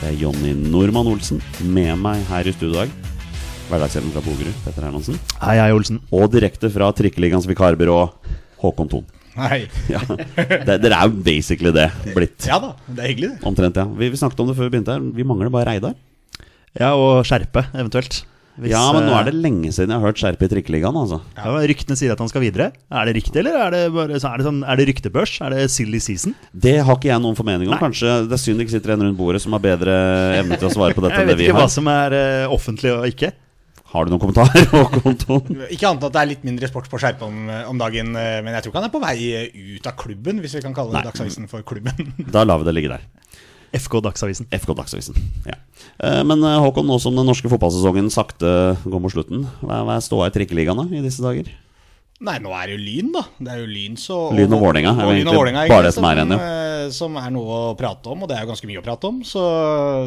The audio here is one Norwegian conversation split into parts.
det er Jonny Normann Olsen. Med meg her i studio i dag, hverdagshelten fra Bogerud, Petter Hermansen. Hei, hei, Olsen. Og direkte fra Trikkeligaens vikarbyrå, Håkon Thon. Hei. Ja, det- Dere er jo basically det blitt. Ja da, det er hyggelig, det. Omtrent, ja. Vi, vi snakket om det før vi begynte her. Vi mangler bare Reidar. Ja, og skjerpe, eventuelt. Hvis, Ja, men nå er eh, det lenge siden jeg har hørt Skjerpe i Trikkeligaen, altså. ja, Ryktene sier at han skal videre. Er det riktig, eller er det, bare, så er det, sånn, er det ryktebørs? Er det silly season? Det har ikke jeg noen formening om. Nei. Kanskje det er synd det ikke sitter en rundt bordet som har bedre evne til å svare på dette Jeg enn det vet ikke hva som er uh, offentlig og ikke. Har du noen kommentarer? Ikke annet enn at det er litt mindre sport på skjerpe om, om dagen, eh, men jeg tror ikke han er på vei ut av klubben, hvis vi kan kalle Dagsavisen for klubben. Da lar vi det ligge der. FK Dagsavisen. FK Dagsavisen. Ja. Eh, Men eh, Håkon, nå som den norske fotballsesongen sakte går mot slutten, hva er ståa i Trikkeligaen i disse dager? Nei, nå er det jo Lyn, da. Det er jo Lyn, så Lyn og Vålerenga er jo egentlig Vålinga, bare det som er igjen, ja. eh, Som er noe å prate om, og det er jo ganske mye å prate om. Så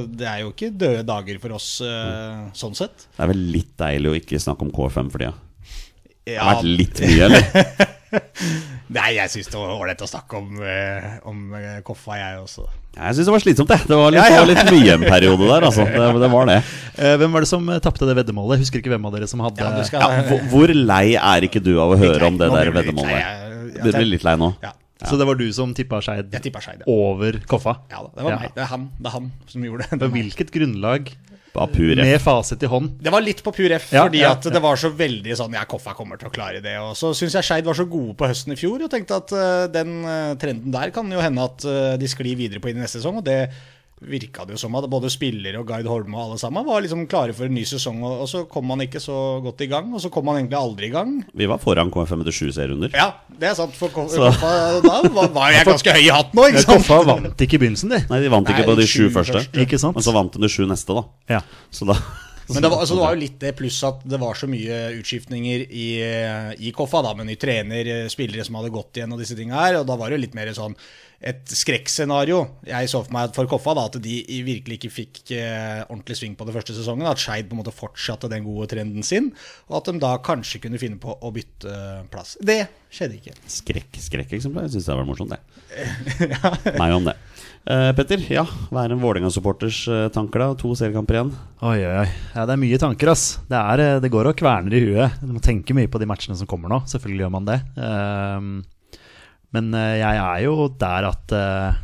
det er jo ikke døde dager for oss mm. sånn sett. Det er vel litt deilig å ikke snakke om KFM for tida. Det har vært litt mye, eller? Nei, jeg syns det var ålreit å snakke om, eh, om eh, Koffa, jeg også. Jeg syns det var slitsomt, det. Det var litt, Ja, ja. det var litt mye en periode der, altså. Det, det var det. Eh, hvem var det som eh, tapte det veddemålet? Jeg husker ikke hvem av dere som hadde Ja, du skal, Ja, hvor, hvor lei er ikke du av å høre om det Nå der blir du litt veddemålet? jeg- Du blir litt lei nå? Ja, Så det var du som tippa Skeid jeg tippa Skeid. Ja. over Koffa? ja da, det var Ja. meg. Det er han, det er han som gjorde det. På hvilket grunnlag, Av pur F. med fasit i hånd? Det var litt på pur F, Ja, fordi ja, at det var så veldig sånn Ja, Koffa kommer til å klare det. Og så syns jeg Skeid var så gode på høsten i fjor, og tenkte at uh, den eh, trenden der kan jo hende at uh, de sklir videre på inn i neste sesong. Og det virka det jo som at både spillere og Guide Holme og alle sammen var liksom klare for en ny sesong. Og, så kom man ikke så godt i gang, og så kom man egentlig aldri i gang. Vi var foran KFM etter sju serierunder. Ja, det er sant. For Ko- Koffa da var, var jeg ganske høy i hatten nå, ikke sant? Koffa vant ikke i begynnelsen, de. Nei, de vant ikke Nei, på de sju første. Ikke sant? Men så vant de de sju neste, da. Ja. Så da Men det var, altså, det var jo litt det, pluss at det var så mye utskiftninger i, i Koffa, da, med ny trener, eh, spillere som hadde gått igjen og disse tinga her, og da var det jo litt mer sånn et skrekkscenario. Jeg så for meg for Koffa da, at de virkelig ikke fikk eh, ordentlig sving på det første sesongen. At Skeid på en måte fortsatte den gode trenden sin, og at de da kanskje kunne finne på å bytte plass. Det skjedde ikke. Skrekk, skrekkeksemplar. Jeg syns det var morsomt, det. ja. Meg om det. Uh, Petter, ja, hva er en Vålerenga-supporters uh, tanker, da? To seriekamper igjen. Oi, oi, oi. Ja, det er mye tanker, ass. Det, er, eh, det går og kverner i huet. Du må tenke mye på de matchene som kommer nå. Selvfølgelig gjør man det. Ehm, men eh, jeg er jo der at eh,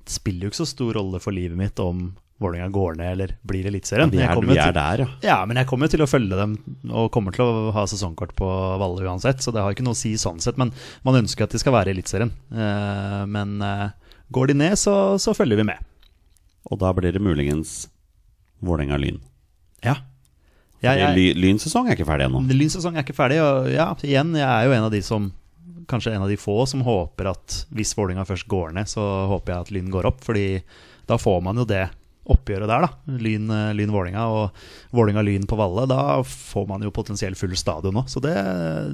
det spiller jo ikke så stor rolle for livet mitt om Vålerenga går ned eller blir Eliteserien. Vi er, vi er der, ja. Ja, men jeg kommer jo til å følge dem og kommer til å ha sesongkort på Valle uansett, så det har ikke noe å si sånn sett. Men man ønsker at de skal være i Eliteserien. Eh, men går de ned, så, så følger vi med. Og da blir det muligens Vålerenga-Lyn. Ja. Jeg, jeg, Lynsesong er ikke ferdig ennå. Lynsesong er ikke ferdig, og ja, igjen, jeg er jo en av de som Kanskje en av de få som håper at hvis Vålinga først går ned, så håper jeg at Lyn går opp. Fordi da får man jo det oppgjøret der, da. Lyn-Vålinga Lyn og Vålinga-Lyn på Valle. Da får man jo potensielt full stadion nå, så det,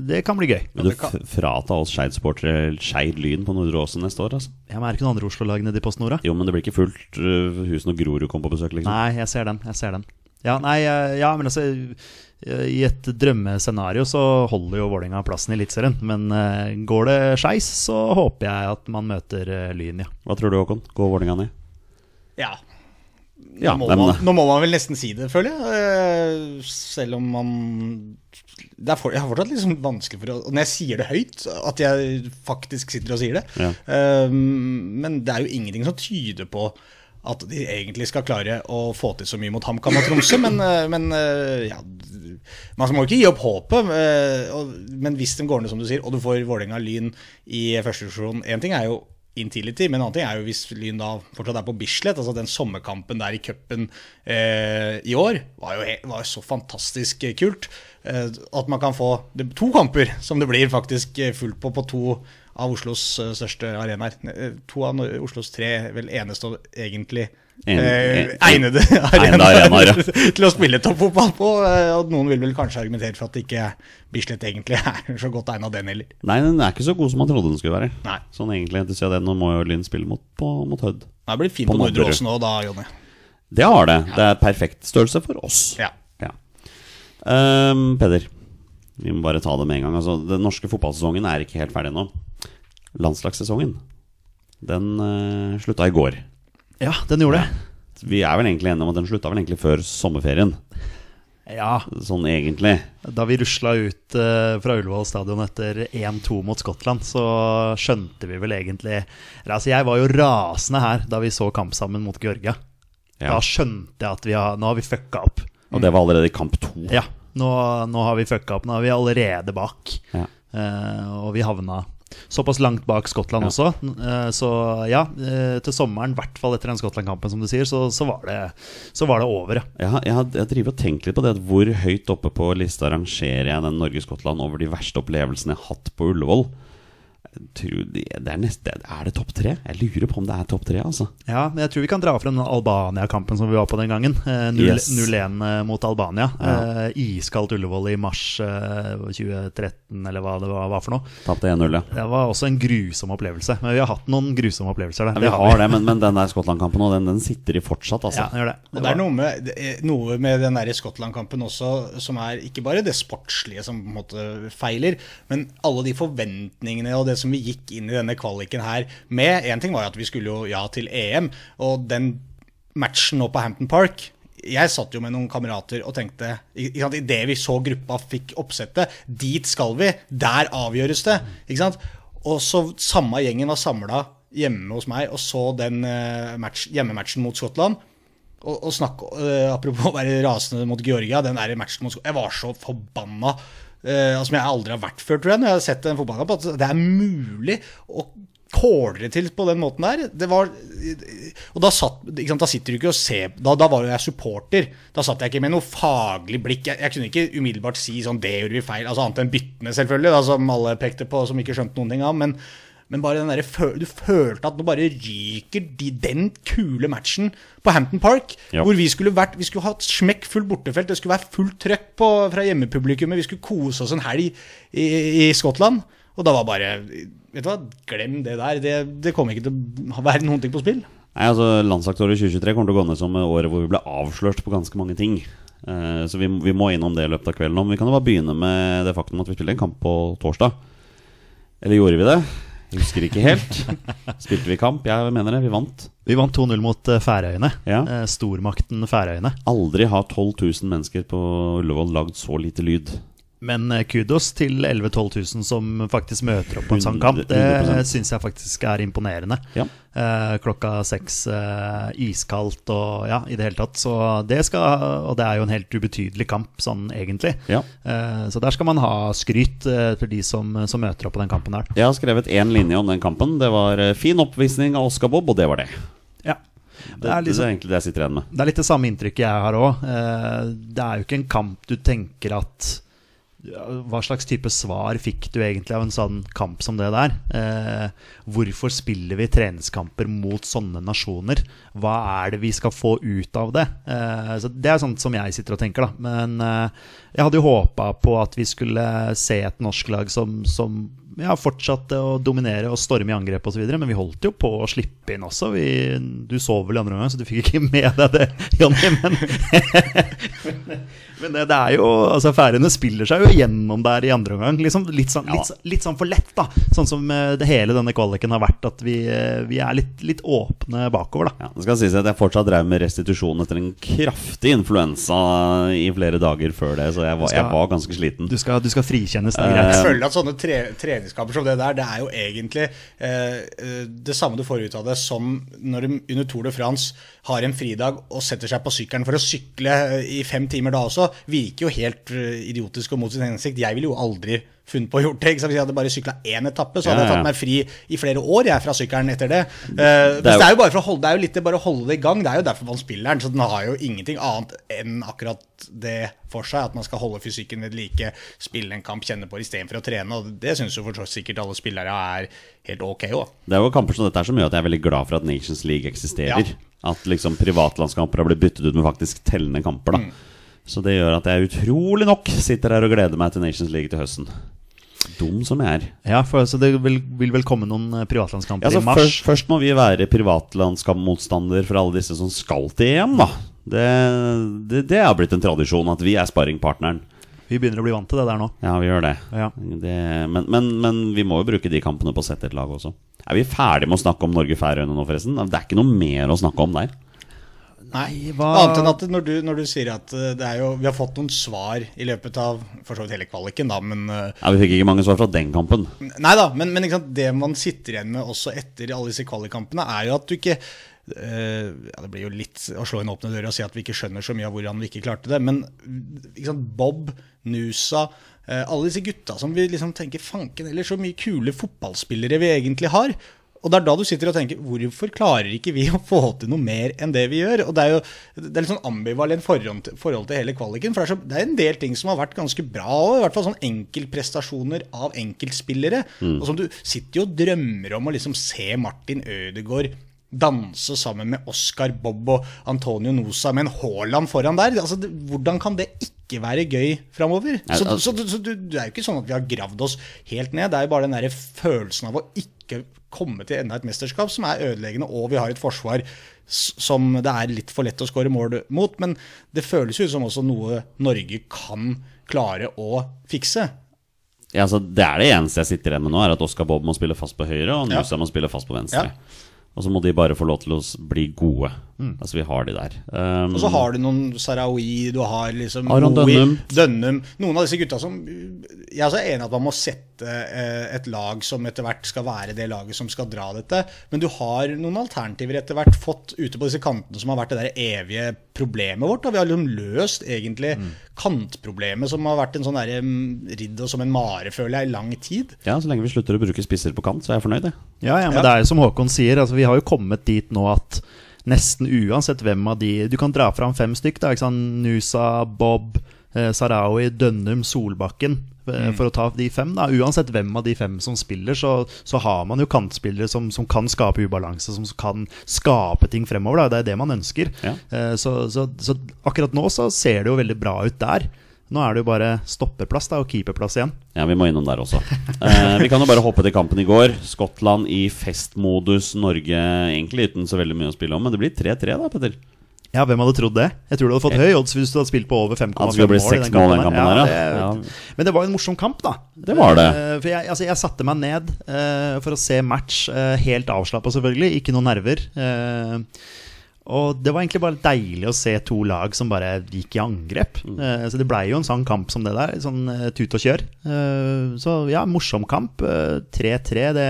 det kan bli gøy. Men du frata oss Skeid-sportere Skeid Lyn på Nordre Åsen neste år, altså. Ja, men Er det ikke noen andre Oslo-lag nede i Post Nord, da? Jo, men det blir ikke fullt uh, hus når Grorud kommer på besøk, liksom. Nei, jeg ser den. jeg ser den Ja, nei, eh, ja, men altså eh, I et drømmescenario så holder jo Vålerenga plassen i Eliteserien. Men eh, går det skeis, så håper jeg at man møter eh, Lyn, ja. Hva tror du, Håkon? Går Vålerenga ned? Ja. Ja, nå, må man, nå må man vel nesten si det, føler jeg. Eh, Selv om man det er for, Jeg har fortsatt liksom vanskelig for å Når jeg sier det høyt, at jeg faktisk sitter og sier det Ja. eh, Men det er jo ingenting som tyder på at de egentlig skal klare å få til så mye mot HamKam og Tromsø, men, eh, men eh, ja, man må ikke gi opp håpet. eh, Men hvis de går ned, som du sier, og du får Vålerenga-Lyn i første divisjon Én ting er jo Intility, men en annen ting er jo hvis Lyn da fortsatt er på Bislett. altså Den sommerkampen der i cupen eh, i år var jo, var jo så fantastisk kult. Eh, at man kan få det, to kamper, som det blir faktisk fullt på på to av Oslos eh, største arenaer. Eh, To av Oslos tre vel eneste og egentlig En- eh, en- egnede arenaer til å spille toppfotball på. Og noen vil vel kanskje argumentere for at ikke Bislett egentlig er så godt egna den heller. Nei, den er ikke så god som man trodde den skulle være. Nei. Sånn egentlig til siden si det, Nå må jo Lyn spille mot, på, mot Hødd. Det blir fint På på Nordre. Åsen òg da, Jonny. Det har det. Det er perfekt størrelse for oss. Ja. Ja. Um, Peder, vi må bare ta det med en gang. Altså, den norske fotballsesongen er ikke helt ferdig ennå. Landslagssesongen, den uh, slutta i går. Ja, den gjorde det. Vi er vel egentlig enige om at den slutta vel egentlig før sommerferien. Ja, Sånn egentlig. Da vi rusla ut uh, fra Ullevål stadion etter 1-2 mot Skottland, så skjønte vi vel egentlig Altså, jeg var jo rasende her da vi så kamp sammen mot Georgia. Ja. Da skjønte jeg at vi har, nå har vi fucka opp. Og det var allerede i kamp to. Ja, nå, nå har vi fucka opp. Nå er vi allerede bak. Ja. Uh, og vi havna såpass langt bak Skottland Ja. også. Uh, så ja, uh, til sommeren, i hvert fall etter den Skottland-kampen, som du sier, så, så, var, det, så var det over, ja. Jeg, jeg, driver og tenker litt på det Hvor høyt oppe på lista rangerer jeg den Norge-Skottland over de verste opplevelsene jeg har hatt på Ullevål? Det, det er, neste, er det topp tre? Jeg lurer på om det er topp tre. Altså. Ja, men jeg tror vi kan dra frem den Albania-kampen som vi var på den gangen. Eh, 0 Yes. 0-1 mot Albania. Ja. Eh, iskaldt Ullevål i mars eh, 2013, eller hva det var, var for noe. Tapte 1-0, ja. Det var også en grusom opplevelse. Men vi har hatt noen grusomme opplevelser der. ja. Vi har det, men, men den der Skottland-kampen nå, den, den sitter i fortsatt, altså. Ja, gjør det. Og det er noe med, noe med den der Skottland-kampen også som er ikke bare det sportslige som på en måte feiler, men alle de forventningene og det som vi gikk inn i denne kvaliken her med. Én ting var jo at vi skulle jo ja til EM, og den matchen nå på Hampton Park jeg satt jo med noen kamerater og tenkte Idet vi så gruppa fikk oppsettet, dit skal vi, der avgjøres det. Ikke sant? Og så samme gjengen var samla hjemme hos meg og så den eh, match, hjemmematchen mot Skottland. Og, og snakk, uh, Apropos å være rasende mot Georgia, den der matchen mot Skottland Jeg var så forbanna. Eh, som jeg aldri har vært før, tror jeg, når jeg har sett en fotballkamp. At det er mulig å kåle til på den måten der. Det var Og da, satt, sant, da sitter du ikke og ser da, da var jo jeg supporter. Da satt jeg ikke med noe faglig blikk. Jeg, jeg kunne ikke umiddelbart si sånn Det gjorde vi feil. Altså Annet enn byttene, selvfølgelig, da, som alle pekte på, som ikke skjønte noen ting av. Men, men bare den der, du følte at nå bare ryker de, den kule matchen på Hampton Park. Ja. Hvor vi skulle vært Vi skulle hatt smekkfullt bortefelt. Det skulle være fullt trøkk på, fra hjemmepublikummet. Vi skulle kose oss en helg i, i Skottland. Og da var bare Vet du hva, glem det der. Det, det kommer ikke til å være noen ting på spill. Nei, altså Landslagsåret 2023 kommer til å gå ned som året hvor vi ble avslørt på ganske mange ting. Uh, så vi, vi må innom det i løpet av kvelden. Men vi kan jo bare begynne med det faktum at vi spiller en kamp på torsdag. Eller gjorde vi det? Husker ikke helt. Spilte vi kamp? Jeg mener det. Vi vant. Vi vant 2-0 mot eh, Færøyene. Ja. Eh, stormakten Færøyene. Aldri har 12 000 mennesker på Ullevål lagd så lite lyd. Men eh, kudos til 11 000-12 000 som faktisk møter opp på en sånn kamp. Det 100%. syns jeg faktisk er imponerende. Ja. Eh, klokka seks, eh, iskaldt og ja, i det hele tatt. Så det skal, og det er jo en helt ubetydelig kamp sånn egentlig. Ja. Eh, så der skal man ha skryt eh, til de som, som møter opp på den kampen der. Jeg har skrevet én linje om den kampen. Det var eh, fin oppvisning av Oscar Bob, og det var det. Ja. Det, Det er, det liksom, er egentlig det jeg sitter igjen med. det er litt det samme inntrykket jeg har òg. Det er jo ikke en kamp du tenker at Hva slags type svar fikk du egentlig av en sånn kamp som det der? Eh, hvorfor spiller vi treningskamper mot sånne nasjoner? Hva er det vi skal få ut av det? Eh, så Det er sånt som jeg sitter og tenker, da. Men eh, jeg hadde jo håpa på at vi skulle se et norsk lag som, som ja, fortsatte å dominere og storme i angrep osv., men vi holdt jo på å slippe inn også. Vi, du sov vel i andre omgang, så du fikk ikke med deg det, Jonny. Men, men det, det er jo altså Færøyene spiller seg jo gjennom der i andre omgang. Liksom, litt, sånn, litt, litt sånn for lett, da. Sånn som eh, det hele denne kvaliken har vært, at vi, eh, vi er litt, litt åpne bakover, da. Ja, det skal sies at Jeg fortsatt drev med restitusjon etter en kraftig influensa i flere dager før det, så jeg var, jeg var ganske sliten. Du skal, du skal frikjennes, det er Eh, greit. Jeg føler at sånne tre, treningskamper som det der, det er jo egentlig eh, eh, det samme du får ut av det som når du under Tour de France har en fridag og setter seg på sykkelen for å sykle eh, i fem timer da også, virker jo helt eh, idiotisk og mot sin hensikt. Jeg ville jo aldri funnet på å gjort det. Hvis jeg hadde bare sykla én etappe, så hadde Ja, jeg tatt meg fri i flere år jeg fra sykkelen etter det. Uh, Det er men det er jo bare for å holde, det er jo litt det bare å holde det i gang. Det er jo derfor man spiller den. Så den har jo ingenting annet enn akkurat det for seg. At man skal holde fysikken ved like, spille en kamp, kjenne på det istedenfor å trene. Og det syns jo for sikkert alle spillere er helt ok òg. Det er jo kamper som dette er som gjør at jeg er veldig glad for at Nations League eksisterer. Ja. At liksom privatlandskamper har blitt byttet ut med faktisk tellende kamper. Mm. Så det gjør at jeg utrolig nok sitter her og gleder meg til Nations League til høsten. Dum som jeg er. Ja, for så det vil, vil vel komme noen eh, privatlandskamper Ja, altså, i mars. først, først må vi være privatlandskampmotstander for alle disse som skal til EM, da. Det, det, det har blitt en tradisjon at vi er sparringpartneren. Vi begynner å bli vant til det der nå. Ja, vi gjør det. Ja. det men, men, men vi må jo bruke de kampene på å sette et lag også. Er vi ferdige med å snakke om Norge-Færøyene nå, forresten? Det er ikke noe mer å snakke om der. Nei, hva- Annet enn at når du, når du sier at eh, det er jo, vi har fått noen svar i løpet av for så vidt hele kvaliken, da, men eh, Ja, Vi fikk ikke mange svar fra den kampen. Nei da, men, men ikke sant, det man sitter igjen med også etter alle disse kvalikkampene, er jo at du ikke Uh, ja, Det blir jo litt å slå inn åpne dører og si at vi ikke skjønner så mye av hvordan vi ikke klarte det. Men ikke sant, Bob, Nusa, uh, alle disse gutta som vi liksom tenker Fanken eller så mye kule fotballspillere vi egentlig har. Og det er da du sitter og tenker Hvorfor klarer ikke vi å få til noe mer enn det vi gjør? Og Det er jo det er litt sånn ambivalent forhold forhold til hele kvaliken. For det er, så, det er en del ting som har vært ganske bra òg. I hvert fall sånn enkeltprestasjoner av enkeltspillere. Og som du sitter jo og drømmer om å liksom se Martin Ødegaard danse sammen med Oscar Bob og Antonio Nosa med en Haaland foran der. Altså, det, hvordan kan det ikke være gøy framover? Så, Så, altså- så, så, du, det er jo ikke sånn at vi har gravd oss helt ned. Det er jo bare den der følelsen av å ikke komme til enda et mesterskap som er ødeleggende, og vi har et forsvar som det er litt for lett å skåre mål mot. Men det føles jo som også noe Norge kan klare å fikse. Ja, altså, det er det eneste jeg sitter igjen med nå, er at Oscar Bob må spille fast på høyre, og Ja. Må spille fast på venstre. Ja. Og så må de bare få lov til å bli gode. Altså, vi har de der. Um, Og så har du noen Sarawi, du har liksom Aron Dønnum. Dønnum. Noen av disse gutta som Jeg er så enig i at man må sette eh, et lag som etter hvert skal være det laget som skal dra dette. Men du har noen alternativer etter hvert fått ute på disse kantene som har vært det der evige problemet vårt. Da. Vi har liksom løst egentlig Mm. Kantproblemet som har vært en sånn ridd og som en mare, føler jeg, i lang tid. Ja, Så lenge vi slutter å bruke spisser på kant, så er jeg fornøyd. jeg. Ja, ja, men Ja. det er jo som Håkon sier, altså, vi har jo kommet dit nå at nesten uansett hvem av de Du kan dra fram fem stykk, da, ikke sant? Nusa, Bob, eh, Sarawi, Dønnum, Solbakken. Eh, For å ta de fem, da. Uansett hvem av de fem som spiller, så, så har man jo kantspillere som, som kan skape ubalanse, som kan skape ting fremover. Da. Det er det man ønsker. Ja. Eh, Så, så, så akkurat nå så ser det jo veldig bra ut der. Nå er det jo bare stoppeplass da, og keeperplass igjen. Ja, vi må innom der også. Eh, vi kan jo bare hoppe til kampen i går. Skottland i festmodus. Norge egentlig uten så veldig mye å spille om, men det blir 3-3 da, Petter. Ja, hvem hadde trodd det? Jeg tror du hadde fått høy odds hvis du hadde spilt på over 5,5 mål. det mål i den kampen her, ja. Men det var jo en morsom kamp, da. Det var det. Eh, For jeg, altså, jeg satte meg ned uh, for å se match, uh, helt avslappa selvfølgelig, ikke noen nerver. Uh, og det var egentlig bare deilig å se to lag som bare gikk i angrep. Mm. Eh, så det blei jo en sånn kamp som det der. Sånn uh, tut og kjør. Uh, så ja, morsom kamp. Eh, 3-3, det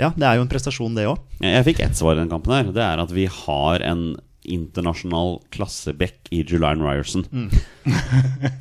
Ja, det er jo en prestasjon, det òg. Jeg fikk ett svar i den kampen her. Det er at vi har en internasjonal klasseback i Julian Ryerson. Mm.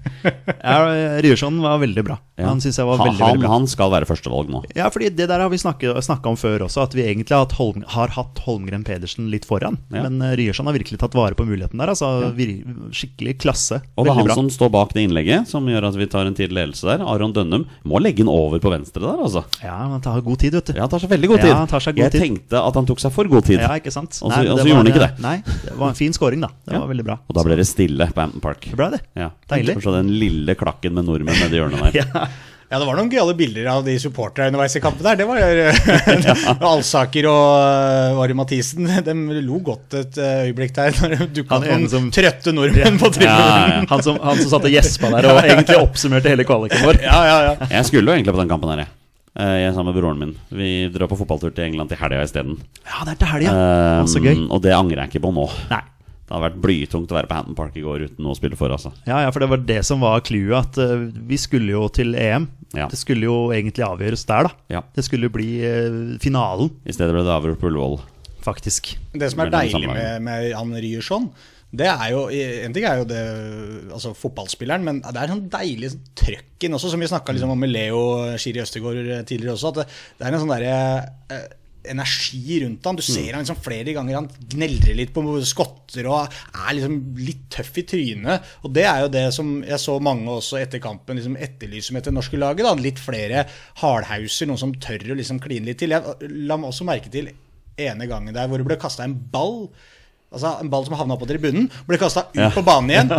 Ja, Ryerson var veldig bra. Ja. Han synes jeg var Ha- veldig, han, veldig bra. han skal være førstevalg nå. Ja, fordi det der har vi snakka om før også, at vi egentlig har hatt, Holm, har hatt Holmgren Pedersen litt foran. Ja. Men uh, Ryerson har virkelig tatt vare på muligheten der. Altså vir, Skikkelig klasse. Og det er han bra. som står bak det innlegget, som gjør at vi tar en tidlig ledelse der. Aron Dønnum må legge den over på venstre der, altså. Ja, han tar god tid, vet du. Ja, han tar seg veldig god tid. Ja, god jeg tid. tenkte at han tok seg for god tid. Ja, ikke sant? Og så- Nei, og så det gjorde han ikke det. Nei, det var en fin scoring, da. Det Ja. var veldig bra. Og da ble det stille på Hampton Park. Det ble det. Ja. Deilig. Så den lille klakken med nordmenn nedi hjørnet der. Ja. Ja, det var noen gøyale bilder av de supporterne underveis i kampen der. Det var Alsaker og var Mathisen. De lo godt et eh, øyeblikk der når det dukka Han opp noen som- trøtte nordmenn på tribunen. Ja, ja. Han som, han som satt og gjespa der og egentlig oppsummerte hele kvaliken vår. Ja, ja, ja. Jeg skulle jo egentlig på den kampen her, jeg. Eh, Jeg sammen med broren min. Vi drar på fotballtur til England til helga isteden. Ja, det er til helga. Ja. Så gøy. Um, og det angrer jeg ikke på nå. Nei. Det hadde vært blytungt å være på Hampton Park i går uten noe å spille for. altså Ja, ja, for det var det som var clouet. At uh, vi skulle jo til EM. Ja. Det skulle jo egentlig avgjøres der, da. Ja. Det skulle jo bli uh, finalen, I stedet ble det avgjort på Ullevål. faktisk. Det som er deilig med, med Jan Ryerson, det er jo En ting er jo det Altså fotballspilleren, men det er sånn deilig sånn trøkk inn også, som vi snakka liksom om med Leo Schiri Østegård tidligere også. At det, det er en sånn derre eh, energi rundt han. Du ser han liksom flere ganger han gneldrer litt på skotter og er liksom litt tøff i trynet. Og det er jo det som jeg så mange også etter kampen liksom etterlyser med det norske laget. da Litt flere hardhauser, noen som tør å liksom kline litt til. Jeg la meg også merke til ene gangen der hvor det ble kasta en ball. Altså En ball som havna på tribunen, ble kasta ut Ja. på banen igjen.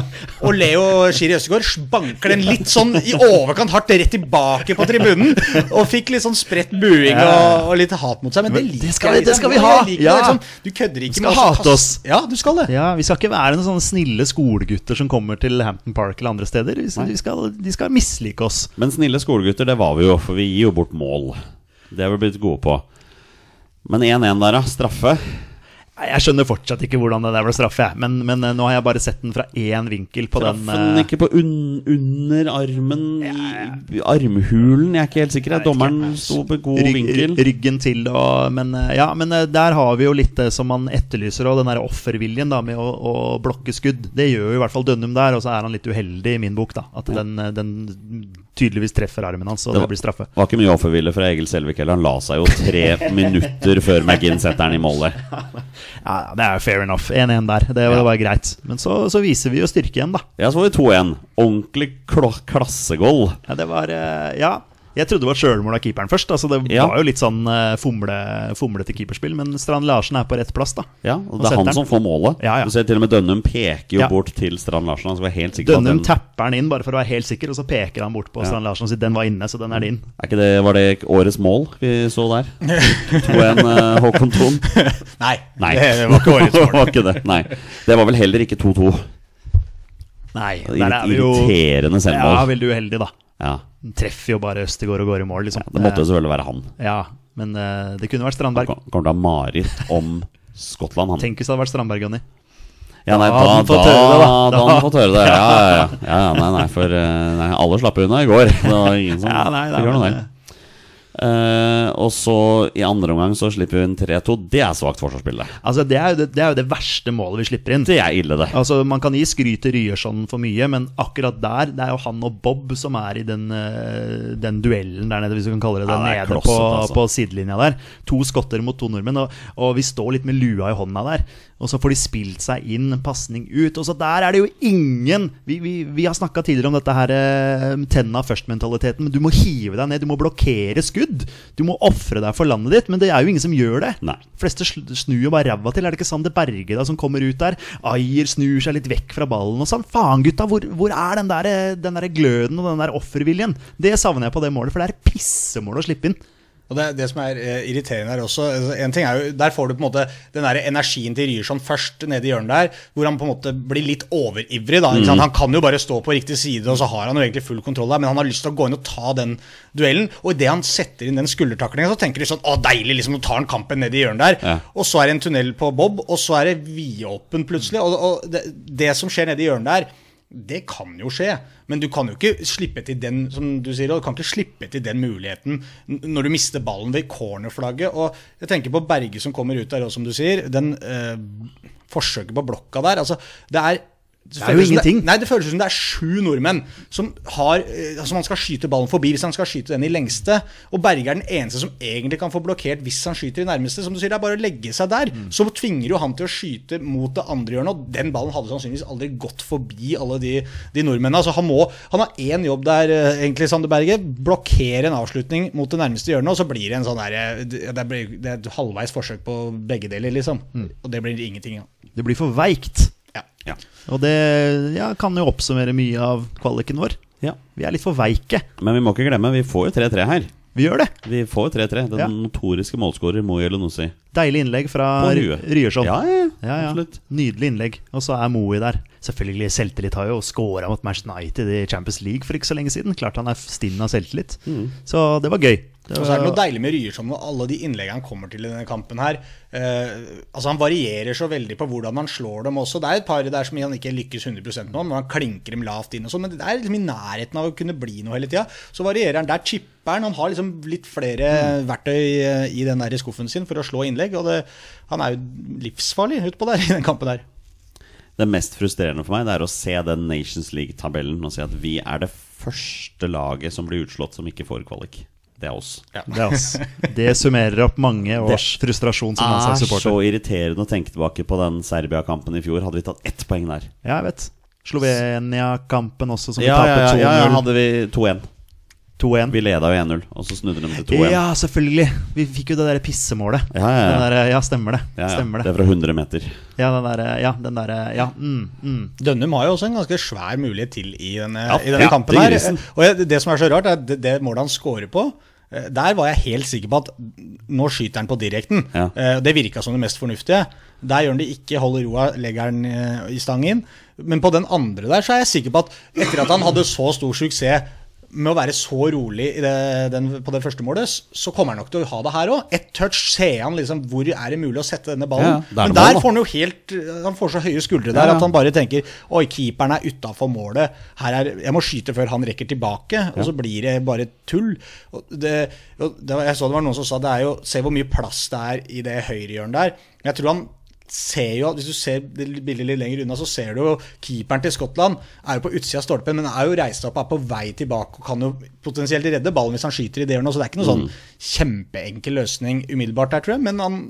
Og Leo Schiri Østegård banker den litt sånn i overkant hardt rett tilbake på tribunen. Og fikk litt sånn spredt buing og, og litt hat mot seg. Men det liker det skal vi- jeg. det skal vi ha. Ja. det, liksom. Du kødder ikke skal med å hate oss. Ja, du skal det. Ja, Vi skal ikke være noen sånne snille skolegutter som kommer til Hampton Park eller andre steder. Vi skal, vi skal, de skal mislike oss. Men snille skolegutter, det var vi jo, for vi gir jo bort mål. Det er vi blitt gode på. Men 1-1 der, da. Straffe. Jeg skjønner fortsatt ikke hvordan det der ble straffe, jeg. Men, men eh, nå har jeg bare sett den fra én vinkel på den. Traff den eh, ikke på un under armen, i armhulen? Jeg er ikke helt sikker. Jeg Dommeren sto på god rygg- vinkel. Ryggen til og Men eh, ja, men der har vi jo litt det som man etterlyser, og den der offerviljen da med å, å blokke skudd. Det gjør jo i hvert fall Dønnum der, og så er han litt uheldig i min bok, da. At den, den tydeligvis treffer armen hans, og Det det, var- blir straffe. var ikke mye offervilje fra Egil Selvik heller. Han la seg jo tre minutter før McGinn setter den i målet. Ja, Det er fair enough. 1-1 der. Det var, Ja. det var greit. Men så, så viser vi jo styrke igjen, da. Ja, så var det 2-1. Ordentlig kl klassegoal. Ja, det var eh, Ja. Jeg trodde det var sjølmål av keeperen først. Altså Det Ja. var jo litt sånn eh, fomle, fomlete keeperspill. Men Strand Larsen er på rett plass, da. Ja, og det er han som får målet. Ja, ja. Du ser til og med Dønnum peker jo Ja. bort til Strand Larsen. Han skal være helt sikker Dønnum den tapper den inn bare for å være helt sikker, og så peker han bort på Ja. Strand Larsen og sier den var inne, så den er din. er ikke det, Var det årets mål vi så der? 2-1 uh, Håkon Thon? Nei, Nei. det var ikke årets det mål. var ikke det. Nei. Det var vel heller ikke 2-2. Nei, der er vi jo Irriterende Ja, veldig uheldig, da. Ja. Den Treffer jo bare Østegård og går i mål, liksom. Det måtte jo selvfølgelig være han. Ja, men uh, det kunne vært Strandberg. Kom- Kommer til å ha mareritt om Skottland, han. Tenk hvis det hadde vært Strandberg, Jonny. Ja, nei, Da da, hadde han fått høre det, da. da hadde han fått høre det. Ja, ja, ja. ja, ja nei, nei, for eh, nei, alle slapp unna i går. Det var ingen som Ja, nei, nei, fikk noe der. Eh, og så i andre omgang så slipper vi inn 3-2. Det er svakt forsvarsspill. Altså, det er, det, er jo det verste målet vi slipper inn. Det er ille, det. Altså, Man kan gi skryt til Ryerson for mye, men akkurat der Det er jo han og Bob som er i den, eh, den duellen der nede, hvis du kan kalle det det. Ja, det nede nede på, altså. på sidelinja der. To skotter mot to nordmenn, og, og vi står litt med lua i hånda der. Og så får de spilt seg inn, pasning ut. Og så der er det jo ingen Vi, vi, vi har snakka tidligere om dette her eh, tenna først-mentaliteten, men du må hive deg ned, du må blokkere skudd. Du må ofre deg for landet ditt, men det er jo ingen som gjør det. Nei. fleste snur jo bare ræva til. Er det ikke Sander Berge da som kommer ut der? Ayer snur seg litt vekk fra ballen og sånn. Faen, gutta, hvor, hvor er den der, den der gløden og den der offerviljen? Det savner jeg på det målet, for det er pissemål å slippe inn. Og det, det som er eh, irriterende her også altså, en ting er jo, Der får du på en måte den der energien til Ryerson først nede i hjørnet der, hvor han på en måte blir litt overivrig. da, sant? Han kan jo bare stå på riktig side, og så har han jo egentlig full kontroll der, men han har lyst til å gå inn og ta den duellen. Og idet han setter inn den skuldertaklinga, så tenker de sånn Å, deilig, liksom, nå tar han kampen nede i hjørnet der. Ja. Og så er det en tunnel på Bob, og så er det vidåpen plutselig. Og, og det, det som skjer nede i hjørnet der, det kan jo skje, men du kan jo ikke slippe til den som du sier, du kan ikke slippe til den muligheten når du mister ballen ved cornerflagget. Og jeg tenker på Berge som kommer ut der, òg, som du sier, den eh, forsøket på blokka der. altså det er det er jo føles Det, nei, det føles som det er sju nordmenn som har eh, Altså man skal skyte ballen forbi hvis han skal skyte den i lengste. Og Berge er den eneste som egentlig kan få blokkert hvis han skyter i nærmeste. Som du sier, det er bare å legge seg der. Mm. Så tvinger jo han til å skyte mot det andre hjørnet, og den ballen hadde sannsynligvis aldri gått forbi alle de, de nordmennene. Altså han, må, han har én jobb der, eh, egentlig, Sander Berge. Blokkere en avslutning mot det nærmeste hjørnet, og så blir det en sånn der, eh, det, det er et halvveis forsøk på begge deler, liksom. Mm. Og det blir ingenting av. Det blir for veikt. Ja. Og det ja, kan jo oppsummere mye av kvaliken vår. ja. Vi er litt for veike. Men vi må ikke glemme, vi får jo 3-3 her. Vi gjør det. Vi får jo 3-3. Den Ja. notoriske målskårer Mo Elunussi. Deilig innlegg fra Ryerson. Ja, ja, Ja, ja. absolutt. Nydelig innlegg. Og så er Moe der. Selvfølgelig selvtillit har jo scora mot Manchester United i Champions League for ikke så lenge siden. Klart han er stinn av selvtillit. Mm. Så det var gøy. Og så er det noe deilig med Ryerson og alle de innleggene han kommer til i denne kampen her. Uh, altså Han varierer så veldig på hvordan han slår dem også. Det er et par der som han ikke lykkes 100 nå, men han klinker dem lavt inn og sånn. Men det er liksom i nærheten av å kunne bli noe hele tida. Så varierer han. Der chipper han. Han har liksom litt flere verktøy eh, i den der skuffen sin for å slå innlegg. Og det, han er jo livsfarlig utpå der i den kampen der. Det mest frustrerende for meg Det er å se den Nations League-tabellen og se at vi er det første laget som blir utslått som ikke får kvalik. Det er oss. Det, er oss. det summerer opp mange års frustrasjon som Det er så irriterende å tenke tilbake på den Serbia-kampen i fjor. Hadde vi tatt ett poeng der? Ja, jeg vet. Slovenia-kampen også, som vi Ja, ja, ja, tapte ja, ja hadde vi 2-1. 2-1. Vi leda jo 1-0, og så snudde de til 2-1. Ja, selvfølgelig. Vi fikk jo det der pissemålet. Ja, ja, ja. Der, ja stemmer det. Ja, ja. Stemmer Det det. er fra 100 meter. Ja, den der, ja, den der, ja, mm, mm. Dønnum har jo også en ganske svær mulighet til i denne, Ja, i denne ja, kampen. her. Og Det som er så rart, er det, det målet han scorer på eh, der var jeg helt sikker på at nå skyter han på direkten. Ja. Eh, Det virka som det mest fornuftige. Der gjør han det ikke, holder roa, legger han eh, i stangen. Men på den andre der så er jeg sikker på at etter at han hadde så stor suksess med å være så rolig det, den, på det første målet, så kommer han nok til å ha det her òg. Ett touch ser han liksom hvor er det mulig å sette denne ballen. Ja, Men der da. får han jo helt Han får så høye skuldre der Ja, ja. at han bare tenker Oi, keeperen er utafor målet. Her er, jeg må skyte før han rekker tilbake. Og så blir det bare tull. Og det, det jeg så det var noen som sa det er jo Se hvor mye plass det er i det høyrehjørnet der. Jeg tror han ser jo, Hvis du ser bildet litt lenger unna, så ser du jo keeperen til Skottland er jo på utsida av stolpen, men er jo reist opp, er på vei tilbake og kan jo potensielt redde ballen hvis han skyter i det hjørnet. Så det er ikke noe sånn kjempeenkel løsning umiddelbart der, tror jeg. Men han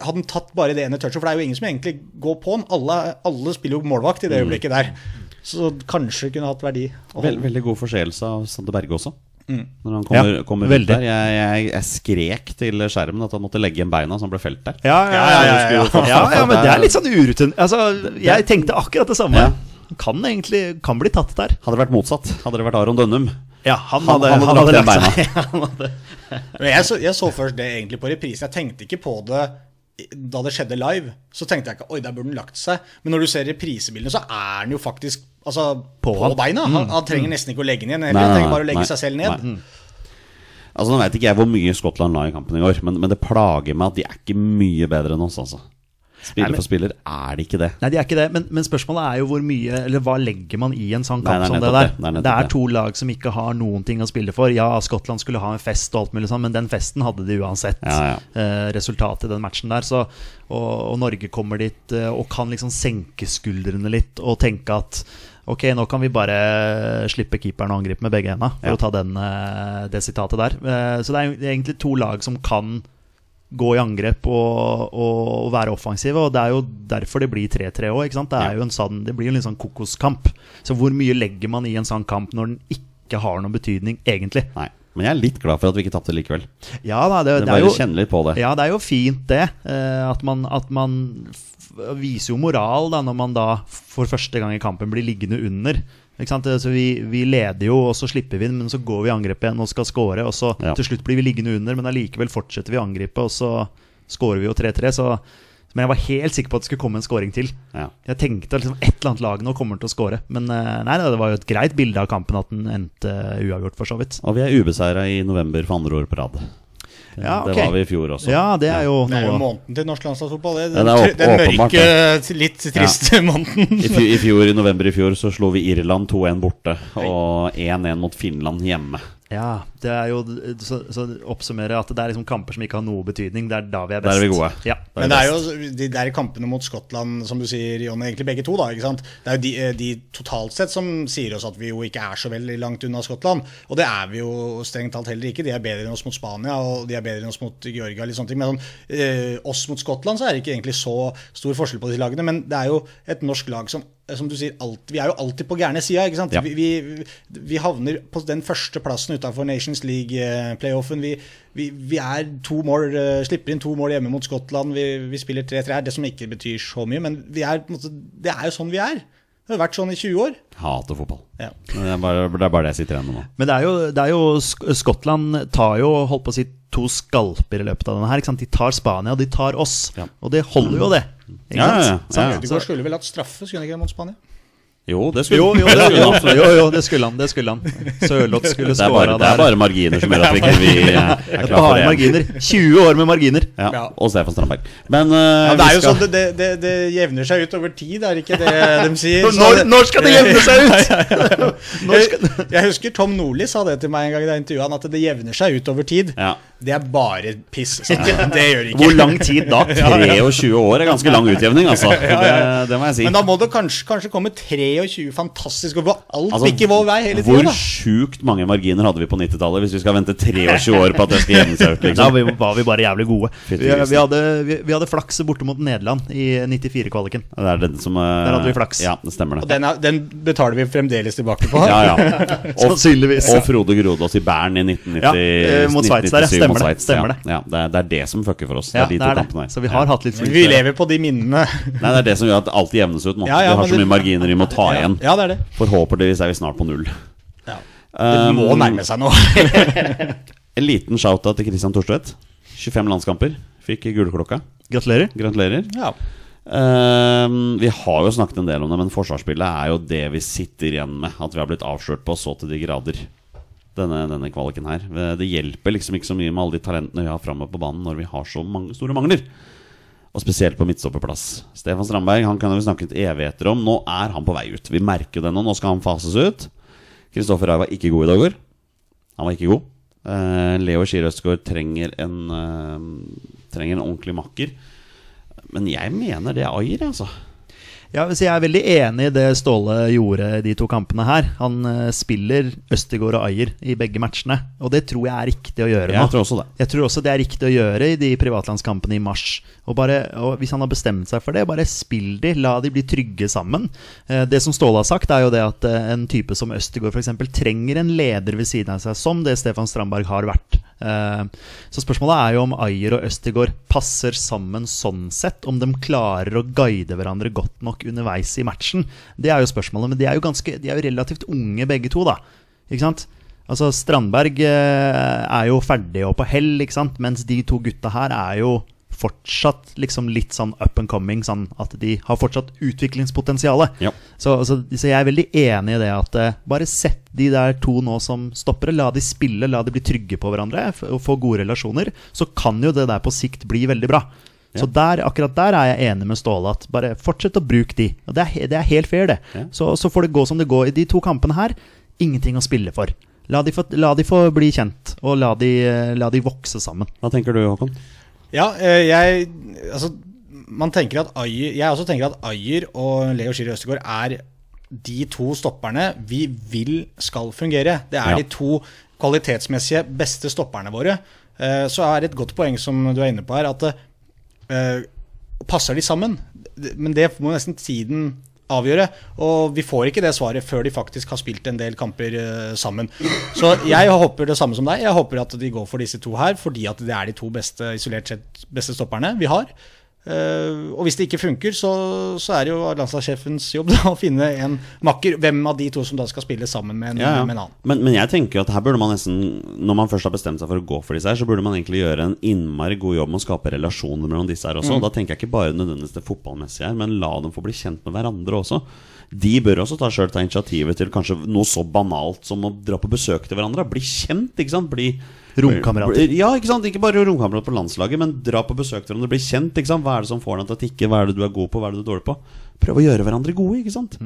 hadde han tatt bare det ene touchet, for det er jo ingen som egentlig går på han. Alle, alle spiller jo målvakt i det øyeblikket der. Så kanskje kunne hatt verdi. å veldig god forseelse av Sander Berge også. Mm. Når han kommer, Ja, kommer ut der. Jeg, jeg, jeg skrek til skjermen at han måtte legge igjen beina, så han ble felt der. Ja, ja, ja, ja, ja, ja. ja, ja, men det er litt sånn urutin... Altså, jeg tenkte akkurat det samme. Ja. Kan egentlig kan bli tatt der. Hadde det vært motsatt, hadde det vært Aron Dønnum. Ja, han Han- hadde, han hadde han hadde lagt seg. Han hadde- Men jeg så, jeg så først det egentlig på reprise. Jeg tenkte ikke på det da det skjedde live. Så tenkte jeg ikke oi, der burde den lagt seg. Men når du ser reprisebildene, så er den jo faktisk altså, På på, beina. Han, han trenger nesten ikke å legge den igjen. Han trenger bare å legge nei, seg selv ned. nei. Altså Nå vet ikke jeg hvor mye Skottland la i kampen i går, men, men det plager meg at de er ikke mye bedre enn oss, altså. Spiller Nei, men- for spiller er de ikke det. Nei, de er ikke det, men, men spørsmålet er jo hvor mye Eller hva legger man i en sånn kamp nei, som det der? det. Det er Det to lag som ikke har noen ting å spille for. Ja, Skottland skulle ha en fest og alt mulig sånn, men den festen hadde de uansett. Ja, ja. Eh, resultatet i den matchen der. Så, og, og Norge kommer dit eh, og kan liksom senke skuldrene litt og tenke at Ok, nå kan vi bare slippe keeperen å angripe med begge hendene, for Ja. å ta den, eh, det sitatet der. Så det er egentlig to lag som kan gå i angrep og, og være offensive. Og det er jo derfor det blir 3-3 òg. Det, er jo en sånn, det blir jo en sånn kokoskamp. Så hvor mye legger man i en sånn kamp når den ikke har noen betydning, egentlig? Nei. Men jeg er litt glad for at vi ikke tapte likevel. Ja, da, det, Det det er jo det. ja, det er jo fint det. eh, At man, at man viser jo moral da når man da for første gang i kampen blir liggende under. Ikke sant? Så vi, vi leder jo, og så slipper vi inn, men så går vi i angrep igjen og skal score. Og så Ja. til slutt blir vi liggende under, men allikevel fortsetter vi å angripe, og så scorer vi jo 3-3. Så Men jeg var helt sikker på at det skulle komme en scoring til. Ja. Jeg tenkte liksom et eller annet lag nå kommer til å score. Men eh, nei, det var jo et greit bilde av kampen at den endte uavgjort, for så vidt. Og vi er ubeseira i november for andre år på rad. Ja, okay. det var vi i fjor også. Ja, det er jo Det er jo måneden til norsk landslagsfotball. Det, Ja, det er den åpenbart, mørke, litt triste måneden. I, fjor, I fjor, i november i fjor så slo vi Irland 2-1 borte og 1-1 mot Finland hjemme. Ja, det er jo Så, så oppsummerer at det er liksom kamper som ikke har noe betydning. Det er da vi er Der best. er vi gode. Ja. Men det er jo de der kampene mot Skottland, som du sier, Jon, egentlig begge to, da. ikke sant? Det er jo de, eh, de totalt sett som sier oss at vi jo ikke er så veldig langt unna Skottland. Og det er vi jo strengt talt heller ikke. De er bedre enn oss mot Spania, og de er bedre enn oss mot Georgia. Litt sånne ting. Men sånn, eh, oss mot Skottland så er det ikke egentlig så stor forskjell på disse lagene. Men det er jo et norsk lag som som du sier, alt, Vi er jo alltid på gærne sida. Ja. Vi, vi, vi havner på den første plassen utenfor Nations League-playoffen. Vi, vi, vi er to mål, eh, slipper inn to mål hjemme mot Skottland. Vi, vi spiller 3-3 her, det som ikke betyr så mye. Men vi er, måte, det er jo sånn vi er. Det har vært sånn i 20 år. Hater fotball. Ja. Men Det er bare det, er bare det jeg sitter igjen med nå. Men det er jo, det er jo Skottland tar jo holdt på å si to skalper i løpet av denne her. Ikke sant? De tar Spania, og de tar oss. Ja. Og det holder jo, det. Ikke Ja, ja, ja. Sant? Ja, ja. Ødegaard skulle vel hatt straffe, skulle han ikke mot Spania? Jo, det skulle Jo, jo, det jo, han jo, jo, det skulle han. Det skulle han. Sørloth skulle skåra er, bare, det er bare marginer som gjør at vi ikke vi er er klar for det. marginer. 20 år med marginer. Ja, Ja. og Stefan Strandberg. Men, uh, Ja, det er jo skal- sånn, det, det, det jevner seg ut over tid, er det ikke det de sier? Når, når skal det jevne seg ut? Jeg, jeg husker Tom Nordli sa det til meg en gang da jeg intervjuet han, at det jevner seg ut over tid. Ja. Det er bare piss. sa. Det gjør det ikke. Hvor lang tid da? 23 år er ganske lang utjevning, altså. Det, det må jeg si. Men da må det kanskje, kanskje komme 23 fantastiske år hvor alt Altså, bikker vår vei hele Hvor sjukt mange marginer hadde vi på 90-tallet hvis vi skal vente 23 år på at det skal jevne seg ut? Da Liksom. vi- var vi bare jævlig gode. Vi, vi, hadde, vi, vi hadde flaks borte mot Nederland i 94-kvaliken. Det er den som eh, Der hadde vi flaks. Ja, det stemmer Og den, er, den betaler vi fremdeles tilbake på. Ja, ja. Og, Sannsynligvis. og Frode Grodås i Bern i 1990, Ja, eh, mot Sveits der, ja. 1997 Stemmer det, Sveits, stemmer det. Ja, det, er, det er det som fucker for oss. Ja, det er de to er kampene her. Så vi Ja. har hatt litt Vi lever på de minnene. Nei, det er det som gjør at alt jevnes ut nå. Ja, ja, vi har så det- mye marginer vi må ta igjen. Ja, det er det. Forhåpentligvis er vi snart på null. Ja. Det må Um, nærme seg nå. En liten shout-out til Christian Torstvedt. 25 landskamper. Fikk gullklokka. Gratulerer. Gratulerer. Ja. Ehm, vi har jo snakket en del om det, men forsvarsspillet er jo det vi sitter igjen med. At vi har blitt avslørt på så til de grader, denne, denne kvaliken her. Det hjelper liksom ikke så mye med alle de talentene vi har framme på banen når vi har så mange store mangler. Og spesielt på midtstopperplass. Stefan Strandberg han kan vi snakket evigheter om. Nå er han på vei ut. Vi merker det nå. Nå skal han fases ut. Kristoffer Rai var ikke god i dag. Han var ikke god. Uh, Leo Skier Østgaard trenger en eh, Trenger en ordentlig makker. Men jeg mener det er Ayer, altså. Ja, så Jeg er veldig enig i det Ståle gjorde de to kampene her. Han eh, spiller Østegård og Ayer i begge matchene, og det tror jeg er riktig å gjøre nå. Jeg tror også det. Jeg tror også det er riktig å gjøre i de privatlandskampene i mars. Og, bare, og Hvis han har bestemt seg for det, bare spill de, la de bli trygge sammen. Eh, Det som Ståle har sagt, er jo det at eh, en type som Østegård f.eks. trenger en leder ved siden av seg, som det Stefan Strandberg har vært. Eh, Så spørsmålet er jo om Ayer og Østigård passer sammen sånn sett. Om de klarer å guide hverandre godt nok underveis i matchen. Det er jo spørsmålet. Men de er jo, ganske, de er jo relativt unge begge to, da. Ikke sant? Altså Strandberg eh, er jo ferdig og på hell, ikke sant? mens de to gutta her er jo fortsatt liksom litt sånn up and coming. Sånn at de har fortsatt utviklingspotensial. Ja. Så, så, så jeg er veldig enig i det at eh, bare sett de der to nå som stoppere. La de spille, la de bli trygge på hverandre og få gode relasjoner. Så kan jo det der på sikt bli veldig bra. Så der, akkurat der er jeg enig med Ståle. At bare fortsett å bruke de. Og det er, det er helt fair, det. Ja. Så, så får det gå som det går. I de to kampene her, ingenting å spille for. La de få, la de få bli kjent, og la de, la de vokse sammen. Hva tenker du, Håkon? Ja, eh, jeg Altså, man tenker at Ayer Jeg også tenker at Ayer og Leo Schiri Østegård er de to stopperne vi vil skal fungere. Det er Ja. de to kvalitetsmessige beste stopperne våre. Eh, Så er det et godt poeng som du er inne på her, at eh, passer de sammen? Men det må nesten tiden avgjøre. Og vi får ikke det svaret før de faktisk har spilt en del kamper eh, sammen. Så jeg håper det samme som deg. Jeg håper at de går for disse to her, fordi at det er de to beste, isolert sett beste stopperne vi har. Eh, og hvis det ikke funker, så, så er det jo landslagssjefens jobb da, å finne en makker. Hvem av de to som da skal spille sammen med en, Ja, ja. med en annen. Men, men jeg tenker jo at her burde man nesten Når man først har bestemt seg for å gå for disse her, så burde man egentlig gjøre en innmari god jobb med å skape relasjoner mellom disse her også. Da tenker jeg ikke bare nødvendigvis det fotballmessige her, men la dem få bli kjent med hverandre også. De bør også ta selv ta initiativet til kanskje noe så banalt som å dra på besøk til hverandre. Bli kjent, ikke sant? Bli Romkamerater. Ja, ikke sant? Ikke bare romkamerater på landslaget, men dra på besøk til hverandre. Bli kjent, ikke sant? Hva er det som får deg til å tikke? Hva er det du er god på? Hva er det du er dårlig på? Prøv å gjøre hverandre gode, ikke sant?